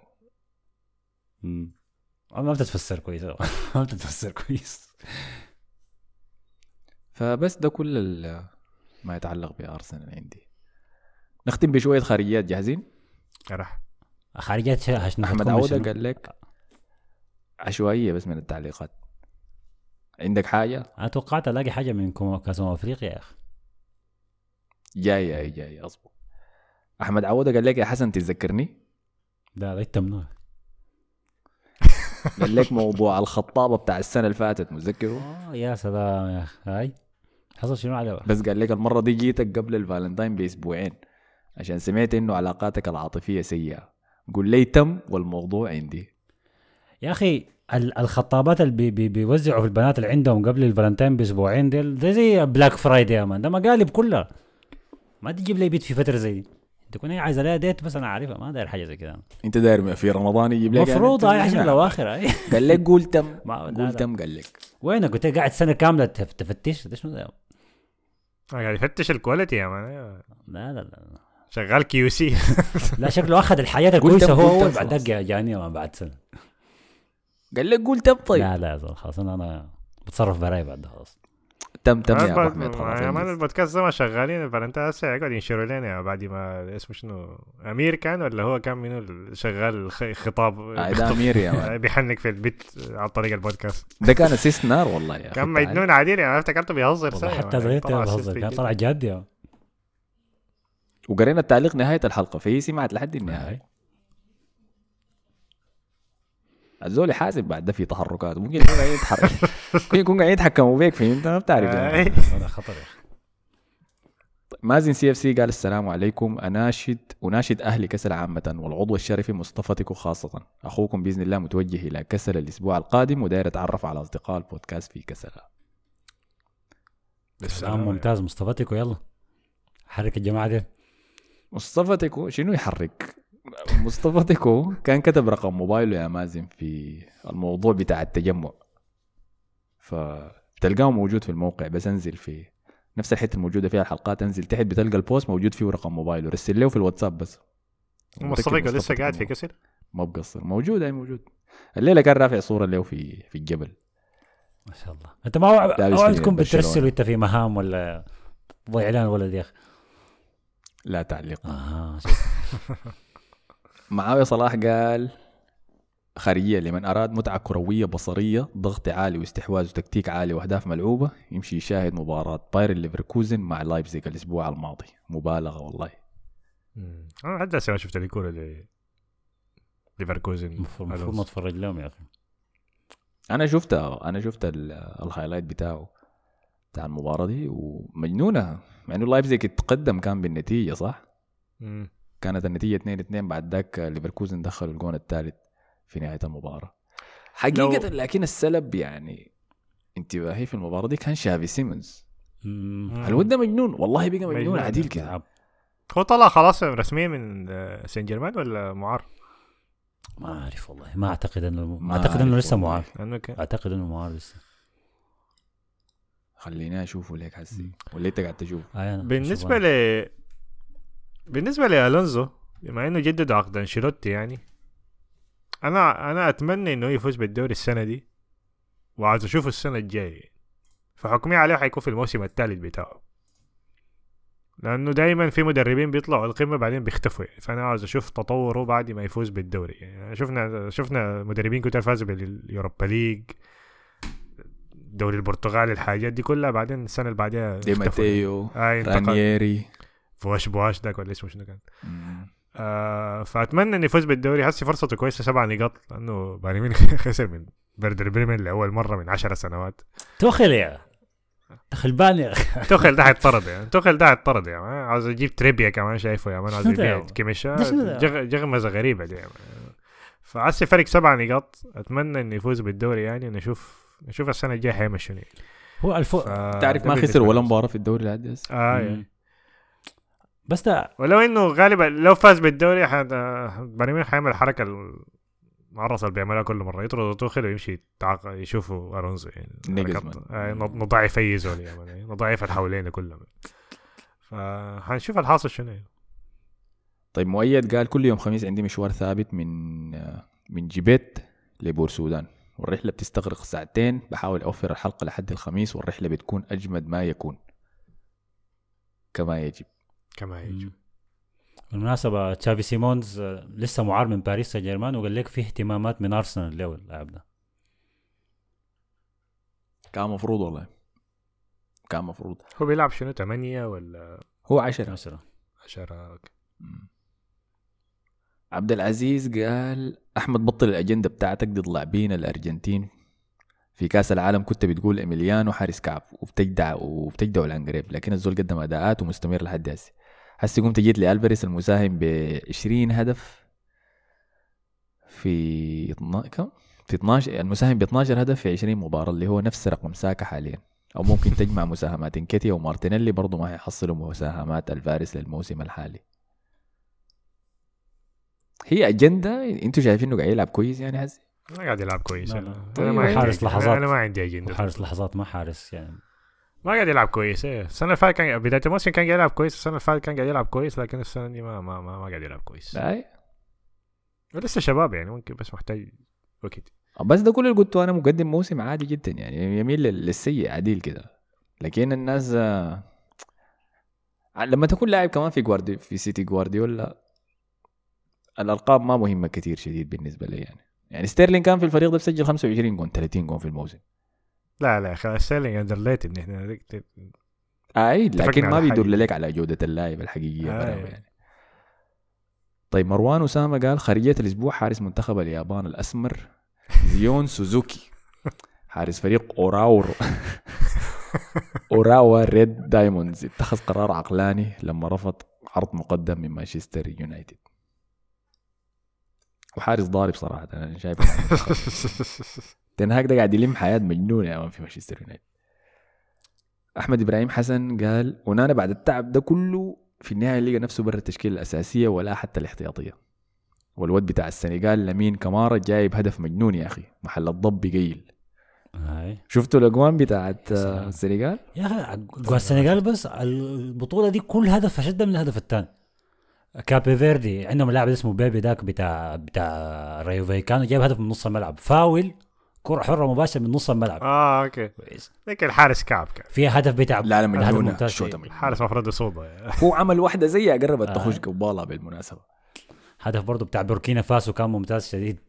ما بتتفسر كويس. ما بتتفسر كويس. فبس ده كل ال- ما يتعلق بارسنال عندي. نختم بشوية خارجيات جاهزين؟ راح. عشان أحمد عودة؟ قال لك عشوائية بس من التعليقات. عندك حاجة؟ أنا توقعت الاقي حاجة من كاس أفريقيا يا أخي. جاية هي جاية أصبر. أحمد عودة قال لك يا حسن تتذكرني؟ لا لا منو؟ قال لك موضوع الخطابة بتاع السنة اللي فاتت متذكره؟ آه يا سلام يا أخي. هاي؟ حصل شنو على بس قال لك المرة دي جيتك قبل الفالنتاين بأسبوعين عشان سمعت إنه علاقاتك العاطفية سيئة. قول لي تم والموضوع عندي. يا أخي ال- الخطابات اللي بي بي بيوزعوا في البنات اللي عندهم قبل الفالنتين بأسبوعين ده زي Black Friday يا man. ده مقالب كلها. ما تجيب لي بت في فترة زي دي. تكون هي عايزة لها date بس أنا عارفها ما داير حاجة زي كده أنت داير في رمضان يجيب لك المفروض يعني هاي عشان الأواخر قال لك قول تم. قول. تم قال لك. وينك كنت قاعد سنة كاملة تف- تفتش ده شنو ده؟ قاعد يفتش ال quality يا man. لا لا لا شغال QC لا شكله أخذ الحياة قلت- الكويسة هو قلت اول. بعد جاني ما بعد سنة. قال لك قول تم طيب. لا لا خلاص أنا أنا بتصرف براي بعد خلاص. تم تم يا أبو حميد خلاص يا man انجز. البودكاست ده ما شغالين فانت هسه يقعد ينشروا لنا بعد ما اسمه شنو أمير كان ولا هو كان منو اللي شغال خ- خطاب آه، ده أمير يا man بيحنك في البت عن طريق البودكاست. ده كان assist نار والله يا أخي. كان. مجنون عديل يعني أنا افتكرته بيهزر ساعة، حتى زيت assist كان. طلع جد يا. وقرينا التعليق نهاية الحلقة فهي سمعت لحد النهاية. الزول يحاسب بعد ده في تحركات ممكن يكون قاعد يتحرك. ممكن يكون قاعد يتحكموا بيك فهمت؟ ما بتعرف يعني. أي. هذا خطر يا أخي. مازن CFC قال السلام عليكم. اناشد أناشد أهل كسلا عامة والعضو الشرفي مصطفى تيكو خاصة. أخوكم بإذن الله متوجه إلى كسلا الأسبوع القادم وداير أتعرف على أصدقاء البودكاست في كسلا. كلام ممتاز مصطفتك ويلا حرك الجماعة دي. مصطفى تيكو شنو يحرك؟ مصطفى تيكو كان كتب رقم موبايله يا مازن في الموضوع بتاع التجمع. فبتلقاه موجود في الموقع بس انزل في نفس الحتة الموجودة فيها الحلقات انزل. تحت بتلقى البوست موجود فيه رقم موبايله. رسل له في الواتساب بس. مصطفى لسه قاعد في كسر؟ ما بقصر. موجود أي موجود. الليلة كان رافع صورة له في في الجبل. ما شاء الله. أنت ما اوعى تكون. بترسل وأنت في مهام ولا ضيع اعلان ولد يا أخي؟ لا تعليق. شوف. معاوية صلاح قال خارجية لمن أراد متعة كروية بصرية ضغط عالي واستحواذ وتكتيك عالي وأهداف ملعوبة يمشي يشاهد مباراة بايرن ليفركوزن مع لايبزيغ الأسبوع الماضي. مبالغة والله. أنا لحد هسه ما شفت الكوره ل ليفركوزن. المفروض ما اتفرج لهم يا أخي. أنا شفت أنا شفت ال- ال highlight بتاعه بتاع المباراة دي ومجنونة مع إنه لايبزيغ اتقدم كان بالنتيجة صح؟ مم. كانت النتيجة 2 2 بعد ذاك ليفركوزن دخلوا الجون الثالث في نهاية المباراة حقيقة لو- لكن السلب يعني انتباهي في المباراة دي كان شافي سيمونز مم. الواد ده مجنون والله بقى مجنون مجنون. عديل كده. هو طلع خلاص رسميا من سان جيرمان ولا معار؟ ما أعرف والله ما أعتقد انه ما ما أعتقد إنه لسه. معار أعتقد إنه معار لسه خليني أشوفه ليك حسي ولا أنت قاعد تشوف أنا بالنسبة ل بالنسبة لألونزو بما إنه جدد عقد أنشيلوتي يعني أنا أنا أتمنى إنه يفوز بالدوري السنة دي وعاوز أشوفه السنة الجاية. فحكمي عليه حيكون في الموسم الثالث بتاعه. لأنه دائما في مدربين بيطلعوا القمة بعدين بيختفوا يعني. فأنا عاوز أشوف تطوره بعد ما يفوز بالدوري يعني. شفنا شفنا مدربين كتير فازوا باليوروبا ليج دوري البرتغال الحاجات دي كلها بعدين السنة اللي بعدها دي اختفوا. ماتيو آه رانييري. فواش بواش داك ولا اسمه شنو كان. آه فأتمنى انه يفوز بالدوري هسه فرصته كويسة سبع نقاط لأنه بايرن ميونخ خسر من فيردر بريمن لأول مرة من عشر سنوات توخل يا يا أخي توخل ده حيطرد يعني توخل ده حيطرد يعني عاوز أجيب تريبيا كمان شايفه يا مان عاوز ده؟ يبيع كيميشا ده ده؟ جغمزة غريبة دي يعني. فعسي فرق سبع نقاط أتمنى انه يفوز بالدوري يعني نشوف نشوف السنة الجاية شنو يعني. هو الفو ف- تعرف ده ما خسر ولا لي. مباراة في الدوري آه يعني. مم. بس ده ولو إنه غالبا لو فاز بالدوري. بايرن ميونخ حيعمل الحركه المعرصه اللي بيعملها كل مرة يطرد توخل ويمشي. يشوفوا ألونزو يعني آه، نض- نضاعف أي زول يعني نضاعف الحوالين كلهم فحنشوف الحاصل شنو. طيب مؤيد قال كل يوم خميس عندي مشوار ثابت من من جيبيت لبور سودان والرحلة بتستغرق ساعتين بحاول أوفر الحلقة لحد الخميس والرحلة بتكون أجمد ما يكون كما يجب كما مم. بالمناسبة تشافي سيمونز آه، لسه معار من باريس سان جيرمان وقال لك في اهتمامات من أرسنال له اللاعب ده. كان مفروض والله. كان مفروض. هو بيلعب شنو 8 ولا؟ هو عشرة. مثلا 10 أوكي. عبد العزيز قال أحمد بطل الأجندة بتاعتك ضد لاعبين الأرجنتين. في كأس العالم كنت بتقول إيميليانو حارس كعب وبتجدع وبتجدع العنقريب لكن الزول قدم أداءات ومستمر لحد هسه. هسه قمت جيت لألفاريس المساهم ب 20 هدف في اتنا- كم؟ في 12 المساهم ب 12 هدف في 20 مباراة اللي هو نفس رقم ساكا حاليا. أو ممكن تجمع مساهمات. إنكيتيا ومارتينيلي برضه ما هيحصلوا مساهمات الفارس للموسم الحالي. هي أجندة؟ إنتوا شايفين إنه قاعد يلعب كويس يعني حسي؟ ما قاعد يلعب كويس. لا، أنا لا. أنا طيب، ما عندي حارس. لحظات. أنا ما عندي أجندة. وحارس لحظات ما حارس يعني. ما قاعد يلعب كويس إيه. السنة اللي فاتت كان بداية الموسم كان قاعد يلعب كويس السنة اللي فاتت كان قاعد يلعب كويس لكن السنة دي ما ما ما, ما قاعد يلعب كويس. لا. لسه شباب يعني ممكن بس محتاج وقت. بس ده كل اللي قلته أنا مقدم موسم عادي جدا يعني يميل لل- للسيء عديل كده. لكن الناس آه، لما تكون لاعب كمان في جواردي في سيتي جوارديولا الارقام ما مهمة كثير شديد بالنسبة لي يعني. يعني ستيرلينج كان في الفريق ده بسجل 25 جون 30 جون في الموسم. لا لا خلاص ستيرلينج underrated نحن اي لكن اتفقنا ما بيدل. لك على جودة اللاعب الحقيقية آه. يعني طيب مروان اسامه قال خارجيه الأسبوع حارس منتخب اليابان الأسمر زيون سوزوكي. حارس فريق أوراور اوراوا ريد دايموندز. اتخذ قرار عقلاني لما رفض عرض مقدم من مانشستر يونايتد. وحارس ضارب صراحة أنا شايف تنهاك ده قاعد يلم حياة مجنونة يا مان في مانشستر يونايتد. أحمد إبراهيم حسن قال أونانا بعد التعب ده كله في النهاية لقى نفسه برا التشكيلة الأساسية ولا حتى الاحتياطية. والواد بتاع السنغال لامين كامارا جايب هدف مجنون يا أخي محل الضب قيل. هاي. شفتوا الأجوان بتاعت. السنغال يا أخي جوا السنغال بس البطولة دي كل هدف أشد من الهدف الثاني. كابي فيردي عندهم لاعب اسمه بيبي داك بتاع بتاع رايو فايكانو جايب هدف من نص الملعب. فاول كرة حرة مباشرة من نص الملعب. آه okay. لكن الحارس كعب كان. في هدف بتاع لا لا فيه. مجنونة. الحارس المفروض يصوبه هو عمل واحدة زيها قربت آه. تخش قبالة بالمناسبة. هدف برضه بتاع بوركينا فاسو كان ممتاز شديد.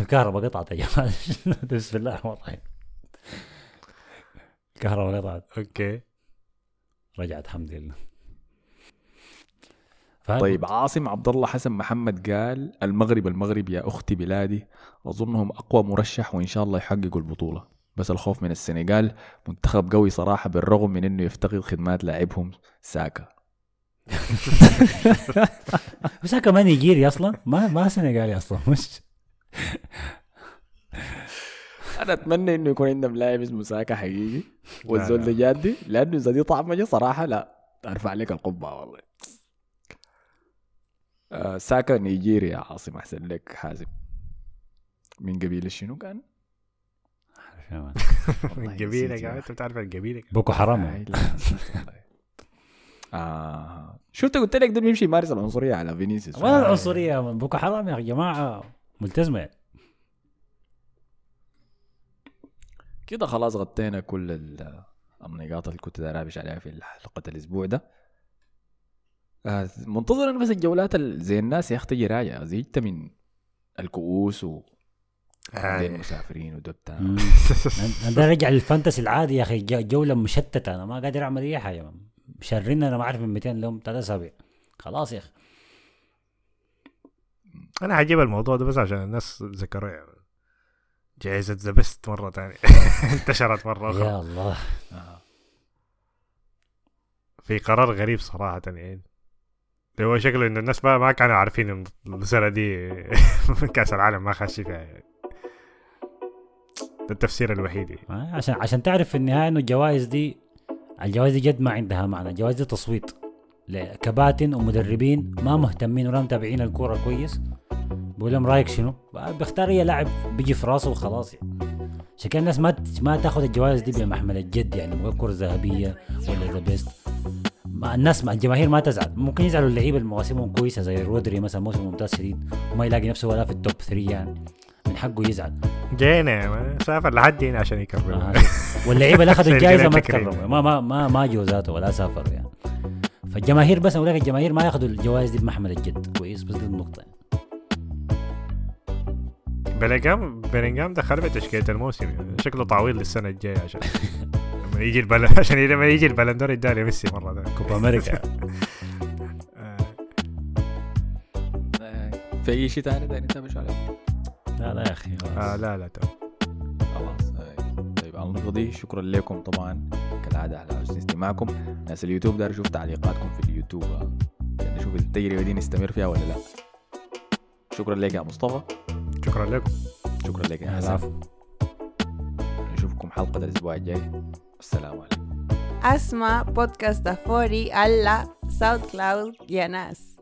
الكهرباء قطعت يا جماعة. بسم الله الرحمن الرحيم. الكهرباء قطعت. أوكي. رجعت الحمد لله. ف- طيب عاصم عبد الله حسن محمد قال المغرب المغرب يا أختي بلادي. أظنهم أقوى مرشح وإن شاء الله يحققوا البطولة. بس الخوف من السنغال منتخب قوي صراحة بالرغم من إنه يفتقد خدمات لاعبهم ساكا. هذا كمان نيجيري أصلا؟ ما ما سنغالي أصلا. مش. أنا أتمنى إنه يكون عندهم لاعب اسمه ساكا حقيقي. والزول ده جادي. لأنه إذا دي طعمة صراحة لا أرفع عليك القبعة والله. آه ساكا نيجيري يا عاصم أحسن لك حازم من قبيلة شنو كان؟ نسيت يا قاعد. أنت بتعرف القبيله بوكو حرام آه،. آه شفت قلت لك ده بيمشي يمارس العنصرية على فينيسيوس وين العنصرية يا من؟ بوكو حرام يا جماعة ملتزمة يعني. كده خلاص غطينا كل ال- النقاط اللي كنت دارابش عليها في حلقة الأسبوع ده آه، منتظر أنا بس الجولات ال- زي الناس يا أخي تجي راجعة زيت من الكؤوس و بعدين آه. مسافرين وده بتاع مم. أنا ده رجع لل fantasy العادي يا أخي. جولة مشتتة. أنا ما قادر أعمل أي حاجة. مشرين أنا ما أعرف من 200 لهم ثلاث أسابيع. خلاص يا أخي. أنا حجيب الموضوع ده بس عشان الناس ذكروا يعني. جائزة The Best مرة ثانية انتشرت مرة أخرى. يا الله. آه. في قرار غريب صراحة يعني. اللي هو شكله إن الناس ما, ما كانوا عارفين إن السنة دي كأس العالم ما خش فيها يعني. ده التفسير الوحيد يعني. عشان عشان تعرف في النهاية إنه الجوائز دي الجوائز دي جد ما عندها معنى الجوائز دي تصويت لكباتن ومدربين ما مهتمين ولا متابعين الكورة كويس بقول لهم رأيك شنو؟ بيختار أي لاعب بيجي في راسه وخلاص يعني عشان كده الناس ما ما تاخذ الجوائز دي بمحمل الجد يعني مو كرة ذهبية ولا The Best الناس ما الجماهير ما تزعل ممكن يزعلوا اللعيبة اللي مواسمهم كويسة زي رودري مثلا موسم ممتاز شديد وما يلاقي نفسه ولا في ال top 3 يعني من حقه يزعل جينا. سافر لحد هنا عشان يكرر آه. واللعيبة اللي اخذوا الجائزه ما. تكرموا ما ما ما ما جو ذاته ولا سافروا يعني فالجماهير بس أقول لك الجماهير ما ياخذوا الجوائز دي بمحمل الجد كويس بس دي النقطة يعني. بلينغهام بلينغهام دخل بتشكيلة الموسم يعني. شكله تعويض للسنة الجاية عشان يجي البل... عشان لما يجي البلندور يدالي ميسي مرة ثانية كوبا أمريكا. آه. في أي شيء ثاني ده نتابع عليه لا لا يا أخي آه لا لا تمام خلاص آه، طيب على النقطة دي شكرا لكم طبعا كالعادة على حسن استماعكم. ناس اليوتيوب دار أشوف تعليقاتكم في اليوتيوب آه، يعني نشوف التجربة دي نستمر فيها ولا لا. شكرا لك يا مصطفى. شكرا لكم. شكرا لك يا حسن. نشوفكم حلقة الأسبوع الجاي. السلام عليكم. أسمع بودكاست فوري على ساوند كلاود يا ناس.